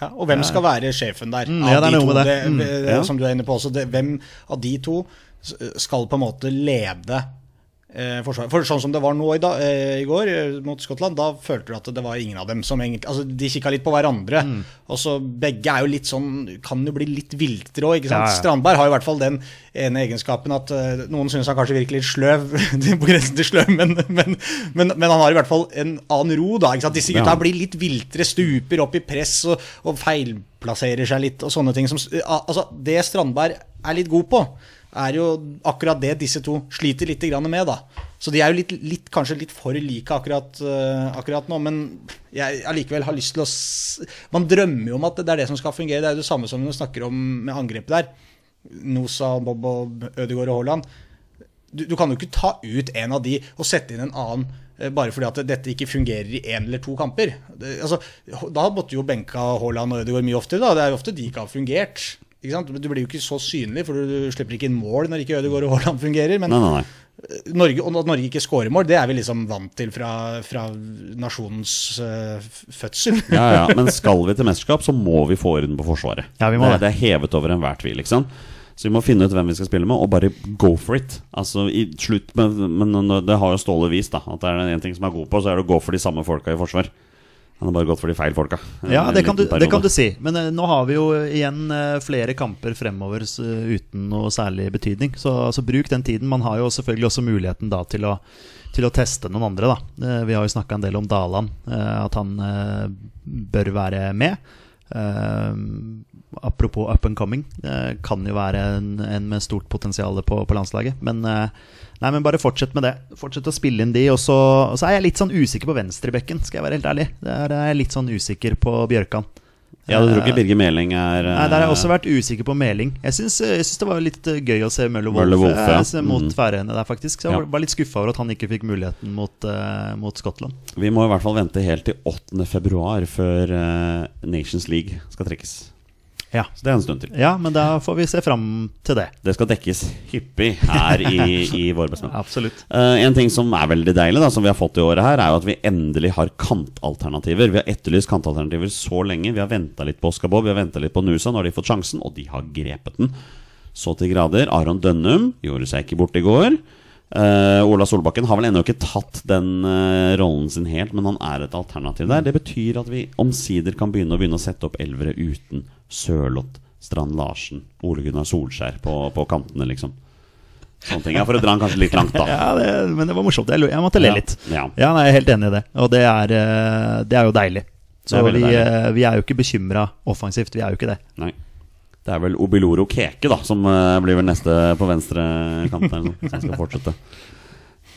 Ja, og hvem skal være sjefen der? Mm, ja, det er de to? med det. Mm, det, ja. Som du er inne på også. Det, hvem av de to skal på en måte lede eh? For sånn som det var nå i, dag, eh, i går eh, mot Skottland, da følte du at det var ingen av dem som egentlig Altså, de kikka litt på hverandre. Mm. Og så begge er jo litt sånn Kan jo bli litt viltre òg, ikke sant? Ja, ja. Strandberg har jo i hvert fall den ene egenskapen at eh, noen syns han kanskje virker litt sløv, på grensen til sløv, men, men, men, men han har i hvert fall en annen ro, da. Ikke sant? Disse gutta Ja. blir litt viltre, stuper opp i press og, og feilplasserer seg litt og sånne ting. Som, al- altså, det Strandberg er litt god på, er jo akkurat det disse to sliter litt med, da. Så de er jo litt, litt, kanskje litt for like akkurat, uh, akkurat nå, men jeg allikevel har lyst til å Man drømmer jo om at det er det som skal fungere. Det er jo det samme som vi snakker om med angrepet der. Nosa, Bob og Ødegaard og Haaland. du, du kan jo ikke ta ut en av de og sette inn en annen eh, bare fordi at dette ikke fungerer i én eller to kamper. Det, altså, da måtte jo benka Haaland og Ødegaard mye oftere. Da. Det er jo ofte de ikke har fungert. Ikke sant? Du blir jo ikke så synlig, for du slipper ikke inn mål når ikke Ødegaard og Haaland fungerer. Men Nei, nei, nei. Norge, og at Norge ikke scorer mål, det er vi liksom vant til fra, fra nasjonens uh, fødsel. Ja, ja, Men skal vi til mesterskap, så må vi få orden på Forsvaret. Ja, vi må det, det. er hevet over enhver tvil. ikke sant? Så vi må finne ut hvem vi skal spille med, og bare go for it. Altså, i slutt med, Men det har jo Ståle vist, da. At det er en ting som er god på, så er det å gå for de samme folka i forsvar. Han har bare gått for de feil folka. Ja, det kan, du, det kan du si. Men uh, nå har vi jo igjen uh, flere kamper fremover uh, uten noe særlig betydning. Så, altså, bruk den tiden. Man har jo selvfølgelig også muligheten da til å, til å teste noen andre. da Eh, Vi har jo snakka en del om Daland, at han bør være med. Eh, apropos up and coming, det kan jo være en, en med stort potensial på, på landslaget. Men, eh, nei, men bare fortsett med det. Fortsett å spille inn de. Og så, og så er jeg litt sånn usikker på venstrebekken, skal jeg være helt ærlig. Der er jeg litt sånn usikker på Bjørkan. Ja, du tror ikke Birger Meling er Nei, Der har jeg også eh, vært usikker på Meling. Jeg syns, det var litt eh, gøy å se Møller Wolff ja. eh, mot Mm. Færøyene der, faktisk. Så jeg Ja. var litt skuffa over at han ikke fikk muligheten mot, eh, mot Skottland. Vi må i hvert fall vente helt til 8. februar før eh, Nations League skal trekkes. Ja. Så det er en stund til. ja, men da får vi se fram til det. Det skal dekkes hyppig her i, i Våre bestemenn. Absolutt. Uh, en ting som er veldig deilig, da, som vi har fått i året her, er jo at vi endelig har kantalternativer. Vi har etterlyst kantalternativer så lenge. Vi har venta litt på Oscar Bob, vi har venta litt på Nusa. Nå har de fått sjansen, og de har grepet den. Så til grader. Aron Dønnum gjorde seg ikke borte i går. Uh, Ola Solbakken har vel ennå ikke tatt den uh, rollen sin helt, men han er et alternativ der. Det betyr at vi omsider kan begynne å begynne å sette opp elvere uten Sørloth, Strand Larsen, Ole Gunnar Solskjær på, på kantene, liksom. Sånne ting. Ja, for å dra den kanskje litt langt, da. Ja, det, men det var morsomt. Jeg, jeg måtte le Ja, litt. ja. nei, jeg er helt enig i det. Og det er, eh, det er jo deilig. Så er vi, deilig. eh, vi er jo ikke bekymra offensivt. Vi er jo ikke det. Nei. Det er vel Obiloro Keke da som eh, blir vel neste på venstre kant der, som skal fortsette.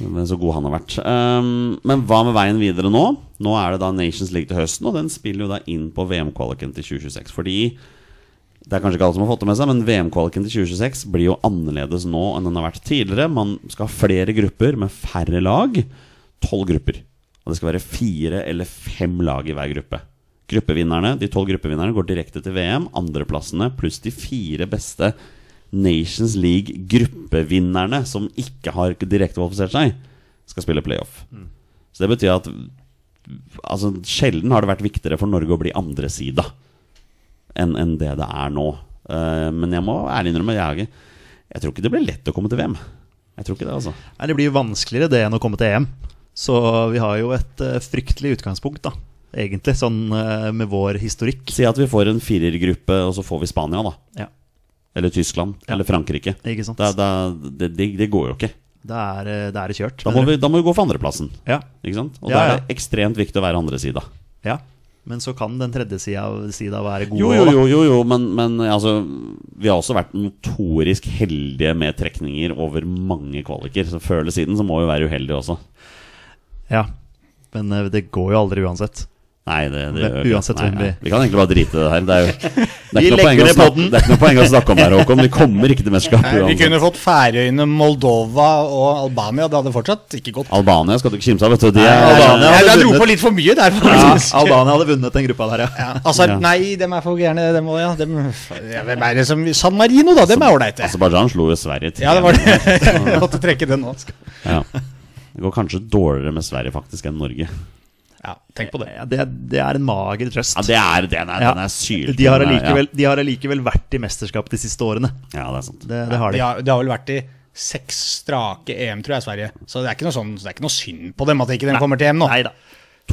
Men så god han har vært. Um, men hva med veien videre nå? Nå er det da Nations League til høsten, og den spiller jo da inn på VM-kvaliken til 2026. Fordi det er kanskje ikke alle som har fått det med seg, men VM-kvaliken til 2026 blir jo annerledes nå enn den har vært tidligere. Man skal ha flere grupper med færre lag. Tolv grupper. Og det skal være fire eller fem lag i hver gruppe. Gruppevinnerne, De tolv gruppevinnerne går direkte til VM. Andreplassene pluss de fire beste Nations League-gruppevinnerne som ikke har direkte kvalifisert seg, skal spille playoff. Så det betyr at altså, sjelden har det vært viktigere for Norge å bli andresida enn en det det er nå. Uh, men jeg må ærlig innrømme jeg, jeg tror ikke det blir lett å komme til VM. Jeg tror ikke det, altså. Nei, Det blir jo vanskeligere det enn å komme til EM. Så vi har jo et uh, fryktelig utgangspunkt, da. Egentlig, sånn uh, med vår historikk. Si at vi får en firergruppe, og så får vi Spania, da. Ja, Eller Tyskland. Ja. Eller Frankrike. ikke sant? Da, da, det, det, det går jo ikke. Da er, eh, det kjørt. Da må, vi, da må vi gå for andreplassen. Ja. Ikke sant? Og Ja, da er det ekstremt viktig å være andresida. ja. Men så kan den tredje sida, sida være god Jo, jo, jo, jo, jo men, men altså Vi har også vært notorisk heldige med trekninger over mange kvaliker. Så før eller siden så må vi være uheldige også. Ja. Men eh, det går jo aldri uansett. Nei, det, det ikke- uansett nei, hvem vi- nei. Vi kan egentlig bare drite i det her. Det er jo det er ikke, noe snakke, det er ikke noe poeng å snakke om her, Håkon. Vi kommer ikke til mesterskap Vi kunne uansett. fått Færøyene, Moldova og Albania. Det hadde fortsatt ikke gått. Albania skal du ikke kimse av, vet du. De Nei, er, Albania- Jeg, jeg hadde dro på litt for mye der, Ja. Albania hadde vunnet den gruppa der, ja. Ja, altså, Nei, dem er for gærne. Dem, òg, ja. dem, ja, hvem er det som San Marino, da. Dem er ålreite. Aserbajdsjan slo jo Sverige til. Ja, det var det. Jeg måtte trekke den nå. Ja. Det går kanskje dårligere med Sverige faktisk enn Norge. Ja, tenk på det. Ja, det, det er en mager trøst. Ja, det er, den er, Ja. den er sylt. De har allikevel, de har allikevel vært i mesterskap de siste årene. Ja, det er sant. Det, det har De de. har, de har vel vært i seks strake EM, tror jeg, Sverige. Så det er ikke noe, sånn, det er ikke noe synd på dem at ikke de kommer til EM nå. Nei da.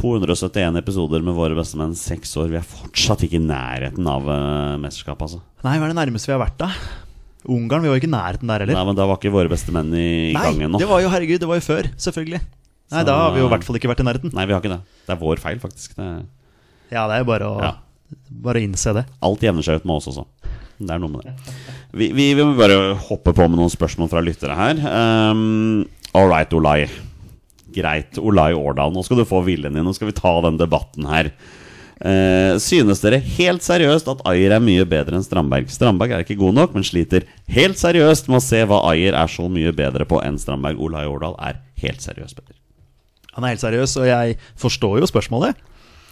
271 episoder med våre bestemenn, seks år. Vi er fortsatt ikke i nærheten av uh, mesterskap, altså. Nei, hva er det nærmeste vi har vært, da? Ungarn, vi var jo ikke i nærheten der heller. Nei, men Da var ikke våre bestemenn i, i gang Nei, ennå. det var jo herregud, det var jo før, selvfølgelig. Nei, Så- da har vi jo i hvert fall ikke vært i nærheten. Nei, vi har ikke det. Det er vår feil, faktisk. Det, Ja, det er jo bare å, Ja. bare å innse det. alt jevner seg ut med oss også. Det er noe med det. Vi, vi, vi må bare hoppe på med noen spørsmål fra lyttere her. Um, All right, Olai. Greit, Olai Årdal. Nå skal du få viljen din. Nå skal vi ta den debatten her. Uh, synes dere helt seriøst at Ayer er mye bedre enn Strandberg? Strandberg er ikke god nok, men sliter helt seriøst med å se hva Ayer er så mye bedre på enn Strandberg. Olai Årdal er helt seriøst Petter. Han er helt seriøs, og jeg forstår jo spørsmålet.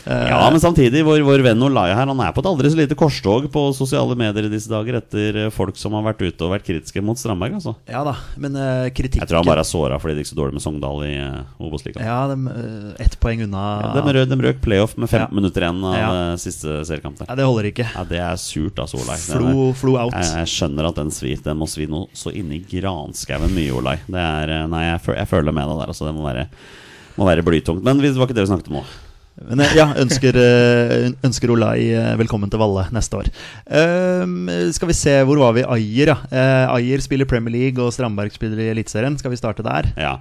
Ja, men samtidig, vår, vår venn Olai her Han er på et aldri så lite korstog på sosiale medier i disse dager etter eh, folk som har vært ute og vært kritiske mot Strandberg. Altså. Ja da, men uh, kritikken Jeg tror han bare er såra fordi det gikk så dårlig med Sogndal i uh, Obos-ligaen. Ja, de, eh, ett poeng unna Ja, de, rød, de røk playoff med 15 Ja. minutter igjen av Ja. eh, siste seriekamp. Ja, det holder ikke. Ja, det er surt, altså, Olai. Flo, flo out. Jeg, jeg skjønner at den svir. Den må svi noe så inni granskauen mye, Olai. Det er, eh, nei, jeg, jeg føler med deg der. Altså, det må være, må være blytungt. Men det var ikke det vi snakket om nå. Men eh, ja, ønsker, eh, ønsker Olai eh, velkommen til Valle neste år. Um, skal vi se, hvor var vi? Ayer, ja. Ayer spiller Premier League, og Strandberg spiller i Eliteserien. Skal vi starte der? Ja.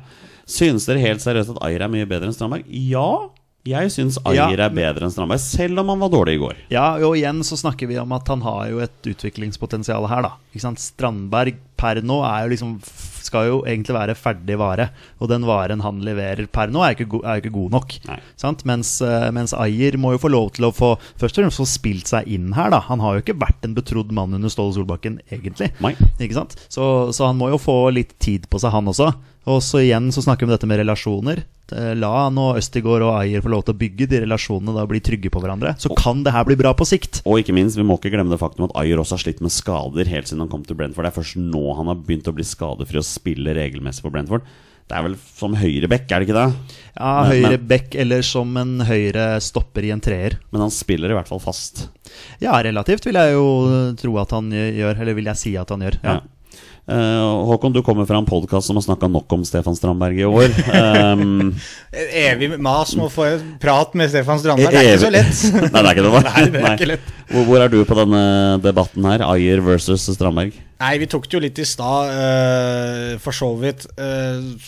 Synes dere helt seriøst at Ayer er mye bedre enn Strandberg? Ja, jeg syns Ayer Ja. er bedre enn Strandberg, selv om han var dårlig i går. Ja, og igjen så snakker vi om at han har jo et utviklingspotensial her, da. Strandberg per nå er jo liksom skal jo egentlig være ferdig vare. Og den varen han leverer per nå, er jo ikke, er ikke god nok. Sant? Mens, eh, mens Ayer må jo få lov til å få Først og fremst få spilt seg inn her, da. Han har jo ikke vært en betrodd mann under Ståle Solbakken, egentlig. Så, så han må jo få litt tid på seg, han også. Og så igjen så snakker vi om dette med relasjoner. Eh, La nå Østigård og Ayer få lov til å bygge de relasjonene da og bli trygge på hverandre. Så kan det her bli bra på sikt. Og ikke minst, vi må ikke glemme det faktum at Ayer også har slitt med skader helt siden han kom til Brentford. Det er først nå han har begynt å bli skadefri og spille regelmessig for Brentford. Det er vel som høyreback, er det ikke det? Ja, høyre men- back eller som en høyre stopper i en treer. Men han spiller i hvert fall fast. Ja, relativt vil jeg jo tro at han gjør, eller vil jeg si at han gjør. Ja. Ja. Eh, Håkon, du kommer fra en podkast som har snakka nok om Stefan Strandberg i år. Um, Evig mas med å få prat med Stefan Strandberg. Det er ikke så lett. Nei, det er ikke det. Nei, det er ikke lett. Hvor, hvor er du på denne debatten her? Ayer versus Strandberg? Nei, vi tok det jo litt i stad, uh, for så vidt. Uh,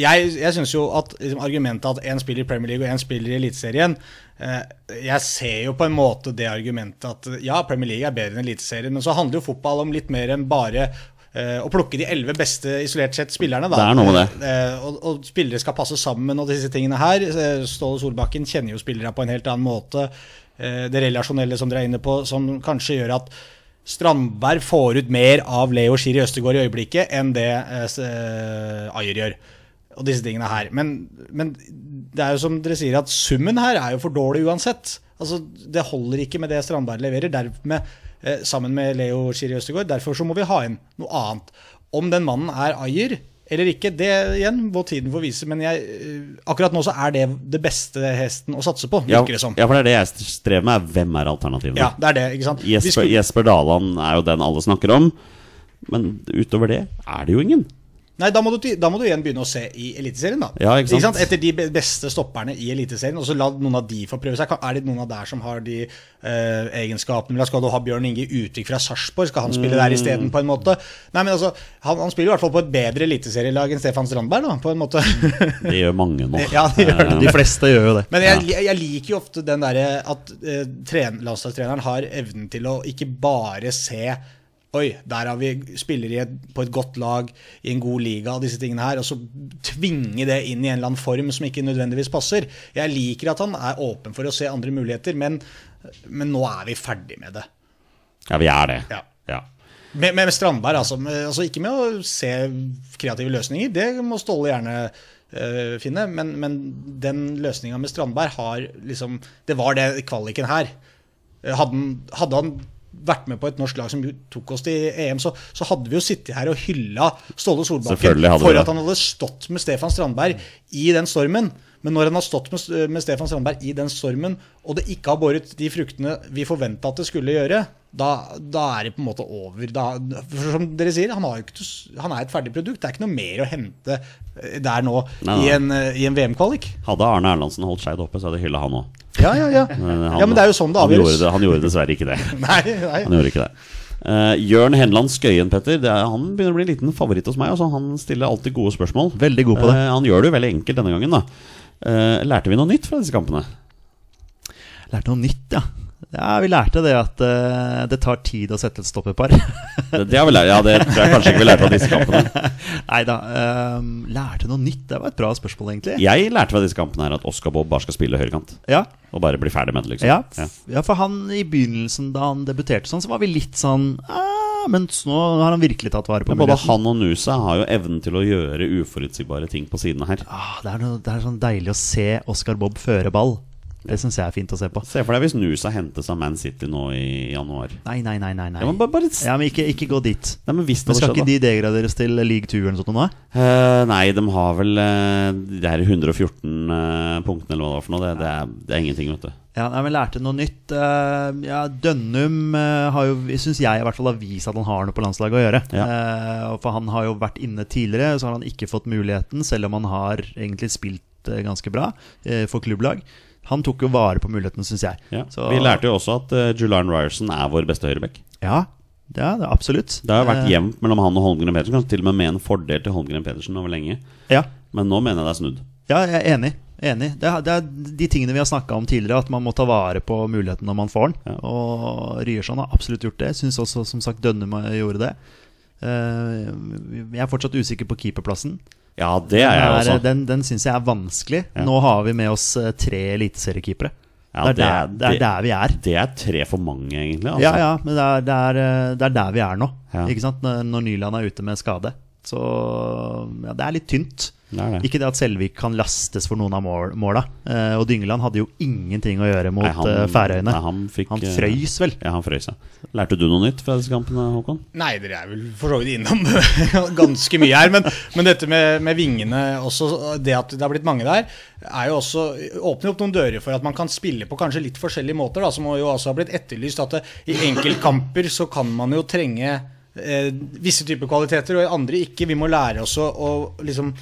jeg jeg syns jo at liksom, argumentet at én spiller i Premier League og én spiller i Eliteserien eh, Jeg ser jo på en måte det argumentet at ja, Premier League er bedre enn Eliteserien, men så handler jo fotball om litt mer enn bare eh, å plukke de elleve beste isolert sett spillerne. Da. Det er noe med det. Eh, og, og spillere skal passe sammen og disse tingene her. Eh, Ståle Solbakken kjenner jo spillere på en helt annen måte. Eh, det relasjonelle som dere er inne på, som kanskje gjør at Strandberg får ut mer av Leo Schiri Østegård i øyeblikket enn det eh, eh, Ayer gjør. Og disse tingene her. Men, men det er jo som dere sier, at summen her er jo for dårlig uansett. Altså, Det holder ikke med det Strandberg leverer, dermed, eh, sammen med Leo Schiri Østegård. Derfor så må vi ha inn noe annet. Om den mannen er Ayer eller ikke, det igjen må tiden få vise. Men jeg, eh, akkurat nå så er det det beste hesten å satse på, Ja, virker det som. ja, for det er det jeg strever med. er Hvem er alternativene? Ja, det er det, ikke sant? Jesper, skulle- Jesper Daland er jo den alle snakker om. Men utover det er det jo ingen. Nei, da må, du, da må du igjen begynne å se i Eliteserien, da. Ja, ikke sant? Etter de beste stopperne i Eliteserien, og så la noen av de få prøve seg. Er det noen av der som har de uh, egenskapene? Skal du ha Bjørn Inge Utvik fra Sarpsborg? Skal han spille Mm. der isteden, på en måte? Nei, men altså, han, han spiller i hvert fall på et bedre eliteserielag enn Stefan Strandberg, da, på en måte. Det gjør mange nå. Ja, de gjør det. De fleste gjør jo det. Men jeg, jeg liker jo ofte den derre at uh, landslagstreneren har evnen til å ikke bare se Oi, der har vi spillere på et godt lag i en god liga og disse tingene her, og så tvinge det inn i en eller annen form som ikke nødvendigvis passer. Jeg liker at han er åpen for å se andre muligheter, men, men nå er vi ferdig med det. Ja, vi er det. Ja. Ja. Med, med Strandberg, altså. Med, altså. Ikke med å se kreative løsninger, det må Ståle gjerne eh, finne, men, men den løsninga med Strandberg har liksom Det var det kvaliken her. Eh, Hadde han, hadde han vært med på et norsk lag som tok oss til EM, så, så hadde vi jo sittet her og hylla Ståle Solbakken for at han hadde stått med Stefan Strandberg i den stormen. Men når han har stått med, med Stefan Strandberg i den stormen, og det ikke har båret de fruktene vi forventa at det skulle gjøre, da, da er det på en måte over. Da, for som dere sier, han, har jo ikke, han er et ferdig produkt. Det er ikke noe mer å hente eh, der nå Nei, i nei. en, eh, i en VM-kvalik. Hadde Arne Erlandsen holdt Skeid oppe, så hadde jeg hylla han òg. Ja, ja, ja. Men, han- ja, men det er jo sånn det han gjorde, avgjøres. det, han gjorde dessverre ikke det. Nei, nei. Han gjorde ikke det. Uh, Jørn Henland Skøyen, Petter. Det er, han begynner å bli en liten favoritt hos meg. Altså, han stiller alltid gode spørsmål. Veldig god på det. uh, han gjør det jo veldig enkelt denne gangen. da Lærte vi noe nytt fra disse kampene? Lærte noe nytt, ja. Ja, vi lærte det at uh, det tar tid å sette et stopperpar. Det, det har vi lært, ja, det tror jeg kanskje ikke vi lærte av disse kampene. Nei da. lærte noe nytt? Det var et bra spørsmål, egentlig. Jeg lærte fra disse kampene her at Oscar Bob bare skal spille høyrekant. Ja, Og bare bli ferdig med det, liksom. ja, Ja. ja, for han i begynnelsen, da han debuterte sånn, så var vi litt sånn ah, Mens nå har han virkelig tatt vare på Men både han og Nusa har jo evnen til å gjøre uforutsigbare ting på sidene her. Ah, det, er noe, det er sånn deilig å se Oscar Bob føre ball. Det syns jeg er fint å se på. Se for deg hvis Nusa hentes av Man City nå i januar. Nei, nei, nei. nei, nei. Ja, men bare, bare Ja, men ikke, ikke gå dit. Nei, men Men skal hadde ikke de degraderes til league 2 eller noe sånt nå? Eh, nei, de har vel uh, de her 114 uh, punktene eller hva det var for noe. Det, det, er, det er ingenting, vet du. Ja, nei, men lærte noe nytt. Eh, ja, Dønnum uh, har jo, syns jeg i hvert fall har vist at han har noe på landslaget å gjøre. Ja. For han har jo vært inne tidligere, så har han ikke fått muligheten, selv om han har egentlig spilt ganske bra for klubblag. Han tok jo vare på muligheten, syns jeg. Ja. Så- Vi lærte jo også at uh, Julian Ryerson er vår beste høyreback. Ja, det er det absolutt. Det har vært Eh, jevnt mellom han og Holmgren Pedersen, kanskje til og med med en fordel til Holmgren Pedersen over lenge. Ja, Men nå mener jeg det er snudd. ja jeg er enig. enig. Det, er, det er de tingene vi har snakka om tidligere, at man må ta vare på muligheten når man får den. Ja. Og Ryerson har absolutt gjort det. Syns også som sagt Dønnum gjorde det. Eh, jeg er fortsatt usikker på keeperplassen. Ja, det er jeg Den, også. den, den syns jeg er vanskelig. Ja. Nå har vi med oss eh, tre eliteseriekeepere. Ja, det, er der, det er der vi er. Det er tre for mange, egentlig. Altså. Ja, ja, men det er, det er, eh, det er der vi er nå. Ja. Ikke sant? Når, når Nyland er ute med skade. Så ja, det er litt tynt. Det nei. Ikke det at Selvik kan lastes for noen av mål, måla. Eh, og Dyngeland hadde jo ingenting å gjøre mot Nei, han- eh, Færøyene. nei, han fikk, han eh, frøys vel. Ja, han frøys, ja. Lærte du noe nytt fra disse kampene, Håkon? Nei, dere er vel for så vidt innom ganske mye her. Men, men dette med, med vingene, også det at det har blitt mange der, er jo også, åpner opp noen dører for at man kan spille på kanskje litt forskjellige måter. Da, som jo også har blitt etterlyst. At det, i enkeltkamper så kan man jo trenge eh, visse typer kvaliteter, og i andre ikke. Vi må lære oss å, å liksom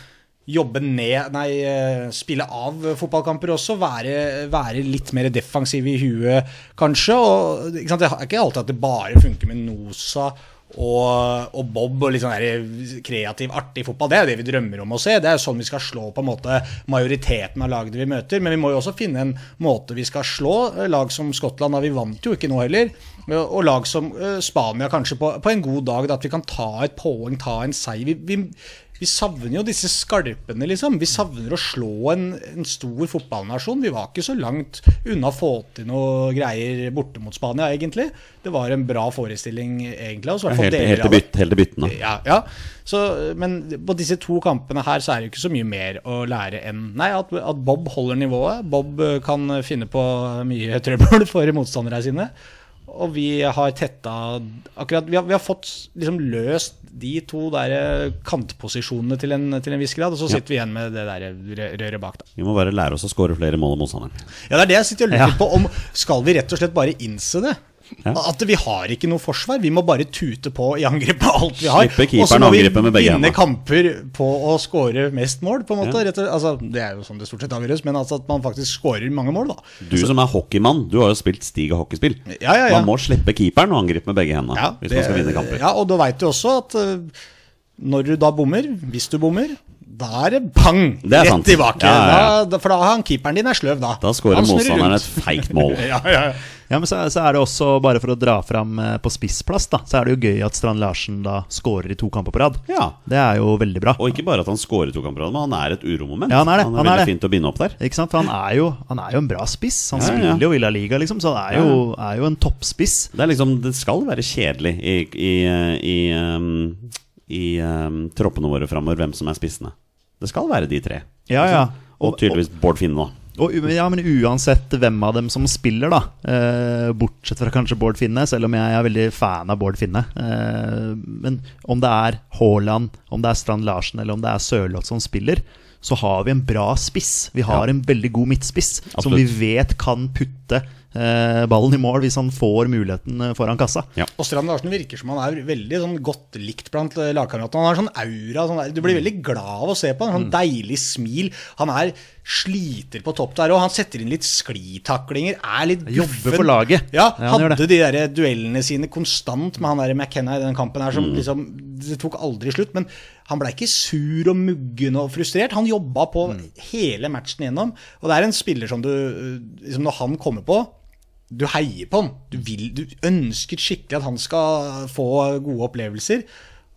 jobbe ned Nei, eh, spille av fotballkamper også. Være, være litt mer defensiv i huet, kanskje. Og, ikke sant? Det er ikke alltid at det bare funker med Nosa og, og Bob og litt sånn der kreativ, artig fotball. Det er det vi drømmer om å se. Det er jo sånn vi skal slå på en måte majoriteten av lagene vi møter. Men vi må jo også finne en måte vi skal slå eh, lag som Skottland. Da vi vant jo ikke nå heller. Og lag som eh, Spania kanskje på, på en god dag. Da, at vi kan ta et poeng, ta en seier. Vi, vi, vi savner jo disse skarpene, liksom. Vi savner å slå en, en stor fotballnasjon. Vi var ikke så langt unna å få til noe greier borte mot Spania, egentlig. Det var en bra forestilling, egentlig. Også, hvert Helt, helt, til byt, helt til byttene. Ja, ja. Så, men på disse to kampene her så er det jo ikke så mye mer å lære enn Nei, at, at Bob holder nivået. Bob kan finne på mye trøbbel for motstanderne sine. Og vi har tetta akkurat Vi har, vi har fått liksom løst de to der eh, kantposisjonene til en, til en viss grad, og så sitter vi igjen med det der røret bak. da Vi må bare lære oss å skåre flere mål enn motstanderen. Ja, det er det jeg sitter og lurer Ja. på. Om Skal vi rett og slett bare innse det? Ja. At vi har ikke noe forsvar. Vi må bare tute på i angrep med alt vi har. Slippe keeperen Og så må vi vinne kamper på å skåre mest mål, på en måte. Ja. Altså, det er jo sånn det stort sett avgjøres, men altså at man faktisk skårer mange mål, da. Du som er hockeymann, du har jo spilt Stig og hockeyspill. Ja, ja, ja. Man må slippe keeperen og angripe med begge hendene Ja, hvis man skal vinne kamper. Ja, og da veit du også at uh, når du da bommer, hvis du bommer, da er det bang! Det er rett tilbake. Ja, ja, ja. Da, for da har han keeperen din er sløv, da. Da skårer motstanderen et feigt mål. ja, ja, ja. Ja, men så, så er det også, bare for å dra fram eh, på spissplass, da, så er det jo gøy at Strand Larsen da scorer i to kamper på rad. Ja. Det er jo veldig bra. Og ikke bare at han scorer to kamper, på rad, men han er et uromoment. Ja, han er det. Han er Han er veldig det. fint å binde opp der. Ikke sant? Han er jo, han er jo en bra spiss. Han Ja, spiller jo Villa Liga, liksom, så han er jo, er jo en toppspiss. Det er liksom, det skal være kjedelig i, i, i, um, i um, troppene våre framover hvem som er spissene. Det skal være de tre. Ja, ja. Og tydeligvis Bård Finne, da. Og, ja, men uansett hvem av dem som spiller, da, eh, bortsett fra kanskje Bård Finne, selv om jeg er veldig fan av Bård Finne eh, Men om det er Haaland, om det er Strand Larsen eller om det er Sørloth som spiller, så har vi en bra spiss. Vi har Ja. en veldig god midtspiss som vi vet kan putte ballen i mål hvis han får muligheten eh, foran kassa. Ja. Og Strand Larsen virker som han er veldig sånn godt likt blant eh, lagkameratene. Han har sånn aura. Sånn der, du blir veldig glad av å se på han. Mm. Sånn deilig smil. Han er sliter på topp der, òg. han setter inn litt sklitaklinger. Er litt Jobber for laget. Ja, Ja, han hadde de der duellene sine konstant med han der McKenna i den kampen her som Mm. liksom Det tok aldri slutt. Men han ble ikke sur og muggen og frustrert. Han jobba på Mm. hele matchen igjennom. Og det er en spiller som du eh, liksom Når han kommer på du heier på han. Du, vil, du ønsker skikkelig at han skal få gode opplevelser.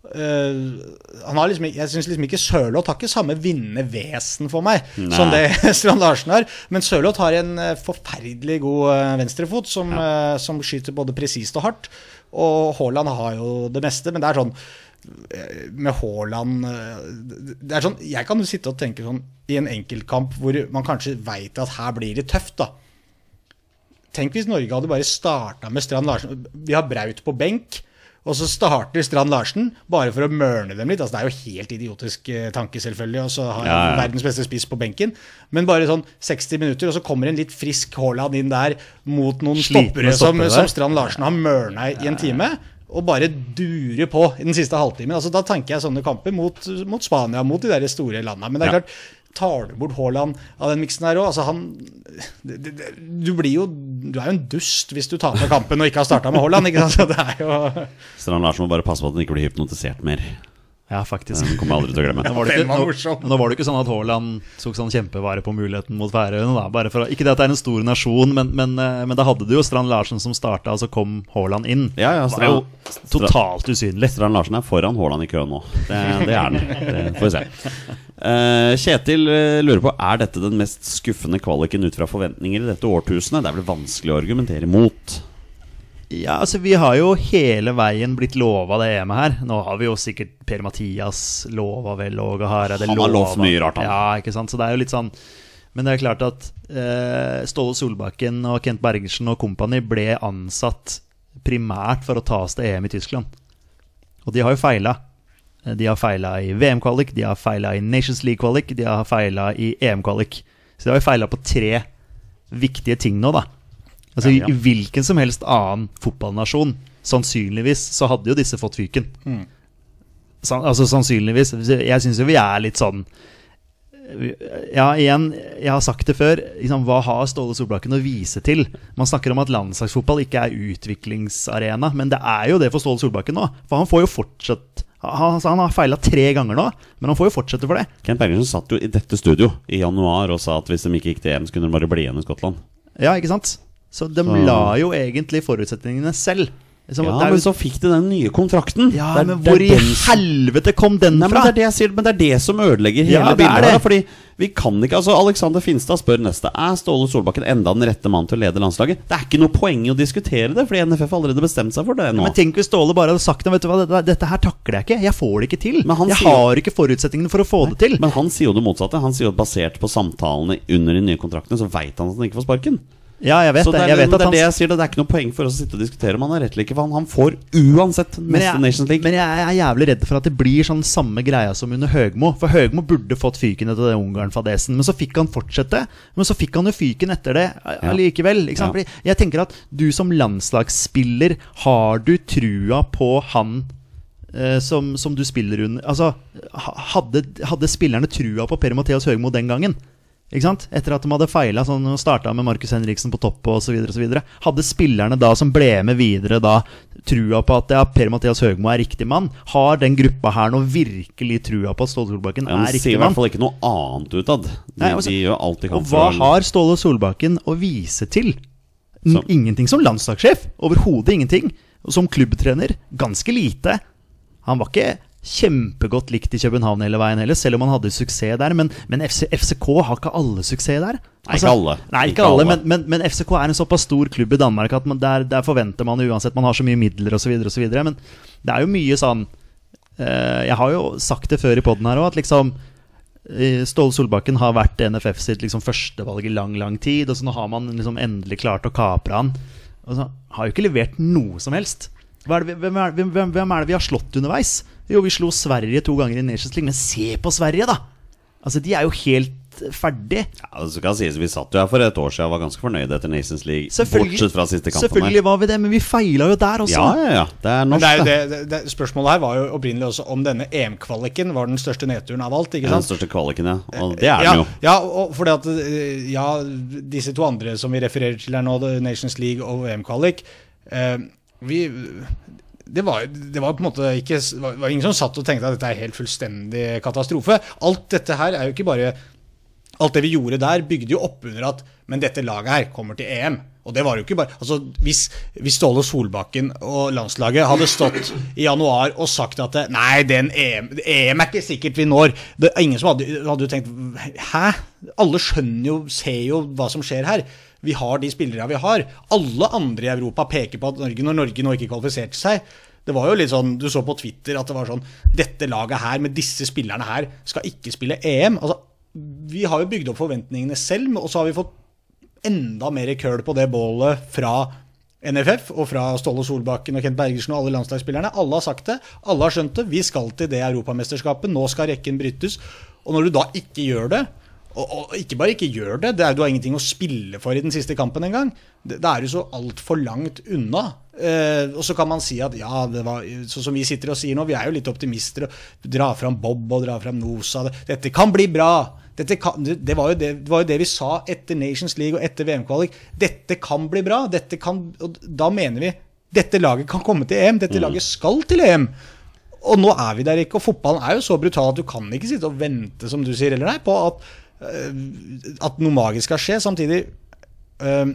Uh, han har liksom, jeg syns liksom ikke Sørloth har ikke samme vinnende vesen for meg som det Strand Larsen har. Men Sørloth har en eh, forferdelig god eh, venstrefot som, eh, som skyter både presist og hardt. Og Haaland har jo det meste, men det er sånn med Haaland Det er sånn Jeg kan jo sitte og tenke sånn i en enkeltkamp hvor man kanskje veit at her blir det tøft, da. Tenk hvis Norge hadde bare starta med Strand Larsen. Vi har Braut på benk, og så starter Strand Larsen bare for å mørne dem litt. Altså, det er jo helt idiotisk eh, tanke, selvfølgelig, og så har Ja, ja. verdens beste spiss på benken. Men bare sånn 60 minutter, og så kommer en litt frisk Haaland inn der mot noen stoppere som, som. Strand Larsen har mørna i en time. Og bare durer på i den siste halvtimen. Altså, da tenker jeg sånne kamper mot, mot Spania, mot de der store landene. Men det er Ja. klart, tar du bort Haaland av den miksen her òg altså han, Du blir jo Du er jo en dust hvis du taper kampen og ikke har starta med Haaland. Ikke sant? Så det er jo Strand Larsen må bare passe på at han ikke blir hypnotisert mer. Ja, faktisk. Den kommer jeg aldri til å glemme. Nå var, det ikke, nå, nå var det ikke sånn at Haaland tok sånn kjempevare på muligheten mot Færøyene. da, bare for Ikke det at det er en stor nasjon, men, men, eh, men da hadde du jo Strand Larsen som starta, og så kom Haaland inn. Ja, ja, det var jo totalt usynlig. Strand Larsen er foran Haaland i køen nå. Det, det er han. Det får vi se. Eh, Kjetil eh, lurer på Er dette den mest skuffende kvaliken ut fra forventninger i dette årtusenet. Det er vel vanskelig å argumentere mot. Ja, altså Vi har jo hele veien blitt lova det EM-et her. Nå har vi jo sikkert Per-Mathias lova vel Åge Hareide Han har lovt mye rart, han. Ja, ikke sant? Så det er jo litt sånn Men det er klart at eh, Ståle Solbakken og Kent Bergersen og kompani ble ansatt primært for å ta oss til EM i Tyskland. Og de har jo feila. De har feila i VM-kvalik, de har feila i Nations League-kvalik, de har feila i EM-kvalik. Så de har jo feila på tre viktige ting nå, da. Altså Ja, ja. Hvilken som helst annen fotballnasjon, sannsynligvis, så hadde jo disse fått fyken. San, altså sannsynligvis. Jeg syns jo vi er litt sånn Ja, igjen, jeg har sagt det før. Liksom, hva har Ståle Solbakken å vise til? Man snakker om at landslagsfotball ikke er utviklingsarena, men det er jo det for Ståle Solbakken nå. For han får jo fortsatt Han, altså, han har feila tre ganger nå, men han får jo fortsette for det. Kent Bergersen satt jo i dette studio i januar og sa at hvis de ikke gikk til EM, så kunne de bare bli igjen i Skottland. Ja, ikke sant? Så de Så- la jo egentlig forutsetningene selv. Liksom, Ja, men jo- så fikk de den nye kontrakten. Ja, Det er- men hvor i den helvete kom den Nei, men det er det jeg sier, men det er det som ødelegger Ja, hele er bildet. det. her, Fordi vi kan ikke, altså Alexander Finstad spør neste Er Ståle Solbakken enda den rette mann til å lede landslaget. Det er ikke noe poeng i å diskutere det, fordi NFF har allerede bestemt seg for det nå. Men tenk hvis Ståle bare hadde sagt vet du hva, dette, dette her takler jeg ikke. Jeg får det ikke til. Men han Jeg sier- har ikke forutsetningene for å få det til. Men han sier jo det motsatte. Han sier jo at basert på samtalene under de nye kontraktene, så veit han at han ikke får sparken. Ja, jeg vet Så det er, Jeg vet det er han det jeg sier, det er ikke noe poeng for oss å sitte og diskutere om han har rett eller ikke, for han, han får uansett men jeg, Nations League. men jeg er jævlig redd for at det blir sånn samme greia som under Høgmo. For Høgmo burde fått fyken etter den Ungarn-fadesen, men så fikk han fortsette. Men så fikk han jo fyken etter det allikevel. Ja. Ja. Jeg tenker at du som landslagsspiller, har du trua på han eh, som, som du spiller under Altså, hadde, hadde spillerne trua på Per-Mathias Høgmo den gangen? Ikke sant? Etter at de hadde feila, sånn, og starta med Markus Henriksen på topp osv. Hadde spillerne da som ble med videre, da trua på at ja, Per-Mathias Høgmo er riktig mann? Har den gruppa her nå virkelig trua på at Ståle Solbakken Ja, riktig mann? De sier i hvert fall ikke noe annet utad. De, altså, de gjør alt de kan Og hva for har Ståle Solbakken å vise til? N- Så- Ingenting som landslagssjef. Overhodet ingenting. Og som klubbtrener ganske lite. Han var ikke kjempegodt likt i København hele veien heller, selv om han hadde suksess der. Men, men FC, FCK har ikke alle suksess der. Nei, ikke alle. Nei, ikke, Ikke alle, alle. Men, men, men FCK er en såpass stor klubb i Danmark at man, der, der forventer man uansett Man har så mye midler osv. Men det er jo mye sånn eh, Jeg har jo sagt det før i poden her òg, at liksom eh, Ståle Solbakken har vært NFF sitt liksom førstevalg i lang, lang tid. Og så nå har man liksom endelig klart å kapre han. Og så har jo ikke levert noe som helst. Hvem er det vi har slått underveis? Jo, vi slo Sverige to ganger i Nations League. Men se på Sverige, da! Altså, De er jo helt ferdig. Ja, det skal sies, Vi satt jo her for et år siden og var ganske fornøyde etter Nations League. Bortsett fra siste kampen Selvfølgelig var vi det, men vi feila jo der også. Ja, ja, ja. Det er norsk, det er det. det, spørsmålet her var jo opprinnelig også om denne EM-kvaliken var den største nedturen av alt. ikke Den største kvaliken, ja. Og det er ja, den jo. Ja, og fordi at eh, Ja, disse to andre som vi refererer til her nå, Nations League og EM-kvalik eh, Vi det var, det var på en måte ikke var, var ingen som satt og tenkte at dette er helt fullstendig katastrofe. Alt dette her er jo ikke bare alt det vi gjorde der, bygde jo opp under at Men dette laget her kommer til EM. Og det var jo ikke bare Altså, hvis, hvis Ståle Solbakken og landslaget hadde stått i januar og sagt at Nei, EM, EM er ikke sikkert vi når. Det ingen som hadde, hadde jo tenkt Hæ? Alle skjønner jo, ser jo hva som skjer her. Vi har de spillerne vi har. Alle andre i Europa peker på at Norge, når Norge nå ikke kvalifiserte seg det var jo litt sånn, Du så på Twitter at det var sånn Dette laget her, med disse spillerne her, skal ikke spille EM. Altså, Vi har jo bygd opp forventningene selv, og så har vi fått enda mer køl på det bålet fra NFF og fra Ståle Solbakken og Kent Bergersen og alle landslagsspillerne. Alle har sagt det, alle har skjønt det. Vi skal til det europamesterskapet. Nå skal rekken brytes. Og når du da ikke gjør det, og, og ikke bare ikke gjør det, det er, du har ingenting å spille for i den siste kampen engang. Da er du så altfor langt unna. Eh, og så kan man si at ja, det var sånn som vi sitter og sier nå, vi er jo litt optimister og drar fram Bob og drar fram Nosa. Dette kan bli bra. Kan, det, var det, det, var jo det, vi sa etter Nations League og etter VM-kvalik. Dette kan bli bra. Dette kan, og da mener vi dette laget kan komme til EM. Dette mm. laget skal til EM. Og nå er vi der ikke. Og fotballen er jo så brutal at du kan ikke sitte og vente, som du sier, eller nei, på at, at noe magisk skal skje. Samtidig øh,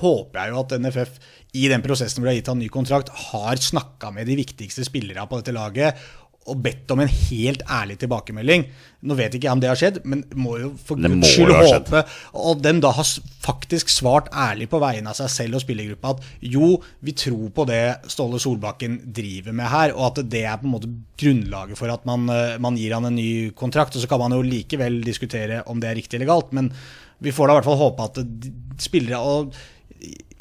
håper jeg jo at NFF i den prosessen hvor de har gitt han ny kontrakt, har snakka med de viktigste spillerne på dette laget og bedt om en helt ærlig tilbakemelding. Nå vet ikke jeg om det har skjedd, men må jo for guds skyld håpe Og dem da har faktisk svart ærlig på vegne av seg selv og spillergruppa at jo, vi tror på det Ståle Solbakken driver med her, og at det er på en måte grunnlaget for at man, eh, man gir han en ny kontrakt. Og så kan man jo likevel diskutere om det er riktig eller galt, men vi får da i hvert fall håpe at spillere og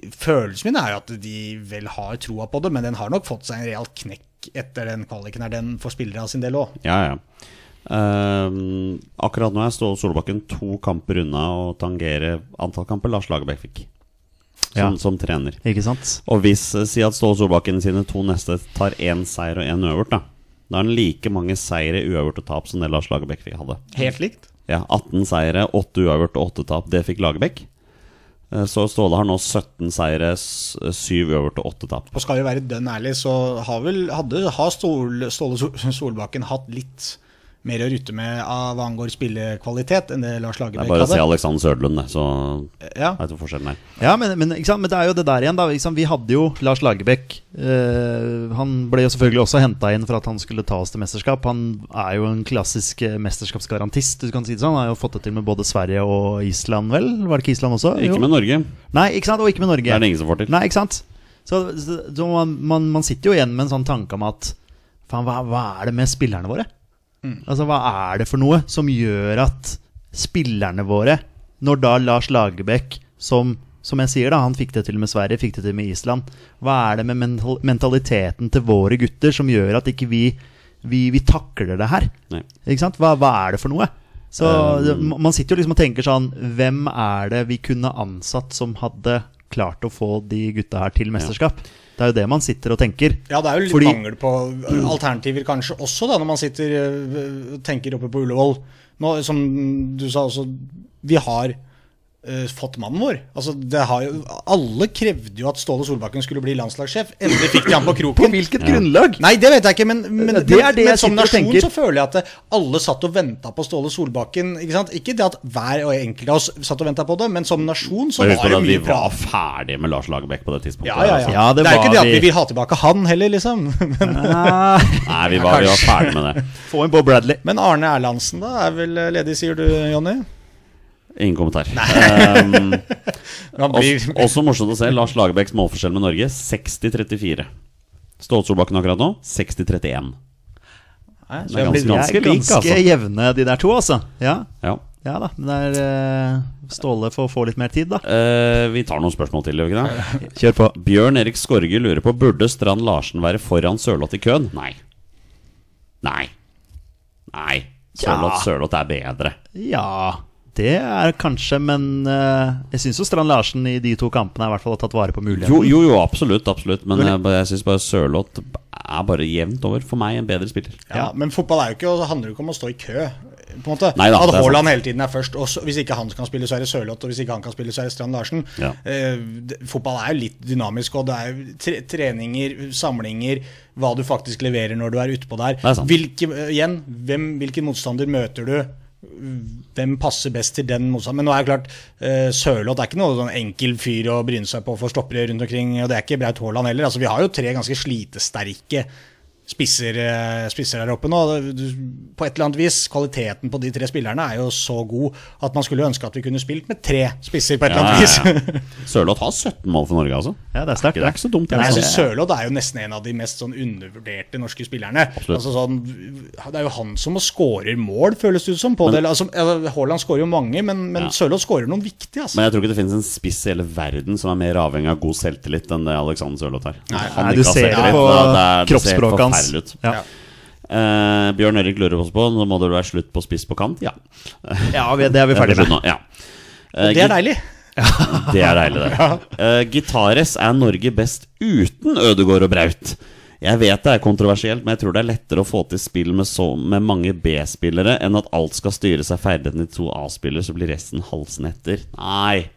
Følelsen min er jo at de vel har troa på det, men den har nok fått seg en real knekk etter den kvaliken er den for spillere av sin del òg. Ja, ja. Uh, akkurat nå er Ståle Solbakken to kamper unna å tangere antall kamper Lars Lagerbäck fikk. Som, ja. som, trener. Ikke sant? Og hvis uh, Si at Ståle Solbakken sine to neste tar én seier og én uavgjort, da. Da er han like mange seire, uavgjort og tap som det Lars Lagerbäck hadde. Helt likt? Ja, 18 seire, 8 uavgjort og 8 tap. Det fikk Lagerbäck. Eh, så Ståle har nå 17 seire, 7 over til 8 tap. Og skal vi være dønn ærlig, så har vel hadde, har Ståle Solbakken hatt litt mer å rutte med av hva angår spillekvalitet enn det Lars Lagerbäck hadde. Det er bare å se Alexander Sørdlund, så ja. vet du forskjellen er. Ja, men, men, men, det er jo det der igjen, da. Vi hadde jo Lars Lagerbäck. Eh, han ble jo selvfølgelig også henta inn for at han skulle ta oss til mesterskap. Han er jo en klassisk eh, mesterskapsgarantist, du kan si det sånn. Han har jo fått det til med både Sverige og Island, vel? Var det ikke Island også? Ikke jo. med Norge. Nei, ikke sant, og ikke med Norge. Det er det ingen som får til. Nei, ikke sant. Så, så man, man, man, sitter jo igjen med en sånn tanke om at faen, hva, hva er det med spillerne våre? Mm. Altså, hva er det for noe som gjør at spillerne våre, når da Lars Lagerbäck, som, som jeg sier, da, han fikk det til med Sverige, fikk det til med Island Hva er det med mentaliteten til våre gutter som gjør at ikke vi, vi, vi takler det her? Ikke sant? Hva, hva, er det for noe? Så um, Man sitter jo liksom og tenker sånn Hvem er det vi kunne ansatt som hadde klart å få de gutta her til mesterskap? Ja. Det er jo det man sitter og tenker. Ja, det er jo litt Fordi, mangel på alternativer kanskje også, da, når man sitter og eh, tenker oppe på Ullevål. Nå, som du sa også, vi har uh, fått mannen vår. Altså, jo, alle krevde jo at Ståle Solbakken skulle bli landslagssjef. Endelig fikk de han på kroken. på hvilket ja. grunnlag? Nei, det vet jeg ikke, men, men, det er det men som nasjon så føler jeg at det, alle satt og venta på Ståle Solbakken. Ikke, sant? ikke det at hver og enkelt av oss satt og venta på det, men som nasjon så var det mye bra. Vi var ferdige med Lars Lagerbäck på det tidspunktet. Ja, ja, ja. ja det, det, er jo ikke det at vi vil ha tilbake han heller, liksom. men, Nei, vi var, vi var ferdige med det. Få en Bob Bradley. Men Arne Erlandsen, da, er vel ledig, sier du, Jonny? Ingen kommentar. Um, også, også, morsomt å se Lars Lagerbäcks målforskjell med Norge 60-34. Ståle Solbakken akkurat nå 60-31. Det er ganske, ganske, ganske altså. jevne, de der to, altså. Ja, ja. ja da. Men det er uh, Ståle får få litt mer tid, da. Uh, vi tar noen spørsmål til. Ikke Kjør på. Bjørn Erik Skorge lurer på Burde Strand Larsen være foran Sørloth i køen. Nei. Nei. Nei. Sørloth, ja. Sørloth er bedre. Ja det er kanskje, men uh, jeg syns jo Strand Larsen i de to kampene i hvert fall har tatt vare på muligheten. Jo, jo, jo absolutt, absolutt. Men jeg, jeg syns bare Sørloth er bare jevnt over. For meg en bedre spiller. Ja, Men fotball er jo ikke, handler jo ikke om å stå i kø. På en måte Neida, At Haaland hele tiden er først. Og så, hvis ikke han kan spille, så er det Sørloth. Og hvis ikke han kan spille, så er det Strand Larsen. Ja. Uh, fotball er jo litt dynamisk, og det er jo treninger, samlinger, hva du faktisk leverer når du er utpå der. Hvilke, igjen, hvem, hvilken motstander møter du? Hvem passer best til den motstanderen. Men nå er det klart, uh, Sørloth er ikke noe sånn enkel fyr å bryne seg på for stoppere rundt omkring. Og det er ikke Braut Haaland heller. Altså, vi har jo tre ganske slitesterke spisser, eh, spisser der oppe nå. På et eller annet vis, kvaliteten på de tre spillerne er jo så god at man skulle ønske at vi kunne spilt med tre spisser på et eller annet vis. ja, ja. Sørloth har 17 mål for Norge, altså. Ja, det er sterkt. Det er ikke så dumt. Nei, altså. Sørloth er jo nesten en av de mest sånn undervurderte norske spillerne. Altså sånn, det er jo han som skårer mål, føles det ut som. På det. Altså, Haaland skårer jo mange, men, men Ja. Sørloth skårer noen viktige. Altså. Men jeg tror ikke det finnes en spiss i hele verden som er mer avhengig av god selvtillit enn det Alexander Sørloth er. Nei, Nei, du ser det på kroppsspråket hans. Forferdelig ut. Ja. Uh, Bjørn Erik lurer oss på Nå må det være slutt på spiss på kant? Ja. ja, vi- det er vi ferdig med. Ja. Uh, Det er deilig. Det er deilig, det. Uh, Gitares er Norge best uten Ødegård og Braut. Jeg vet det er kontroversielt, men jeg tror det er lettere å få til spill med, så, med mange B-spillere enn at alt skal styres av ferdighetene til to A-spillere, så blir resten halsen etter. Nei.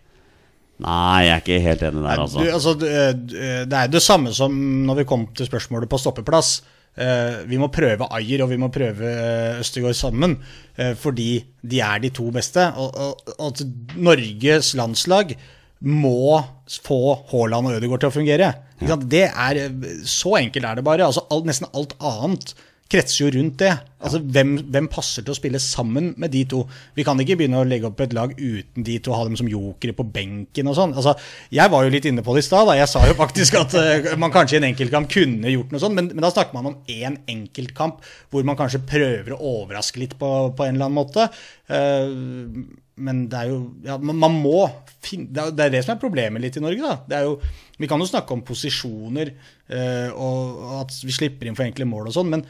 Nei, jeg er ikke helt enig der, altså. Du, altså, du, eh, det er det samme som når vi kom til spørsmålet på stoppeplass. Eh, vi må prøve Ayer og vi må prøve eh, Østegård sammen, eh, fordi de er de to beste. Og, at Norges landslag må få Haaland og Ødegaard til å fungere. Det er, eh, så enkelt er det bare. Altså, alt, nesten alt annet kretser jo rundt det. Altså, hvem, hvem passer til å spille sammen med de to? Vi kan ikke begynne å legge opp et lag uten de to, ha dem som jokere på benken og sånn. Altså, jeg var jo litt inne på det i stad. Jeg sa jo faktisk at uh, man kanskje i en enkeltkamp kunne gjort noe sånt, men, men da snakker man om én enkeltkamp hvor man kanskje prøver å overraske litt på, på en eller annen måte. Uh, men det er jo ja, man, må finne, det, er, det som er problemet litt i Norge. da. Det er jo, vi kan jo snakke om posisjoner uh, og at vi slipper inn for enkle mål og sånn, men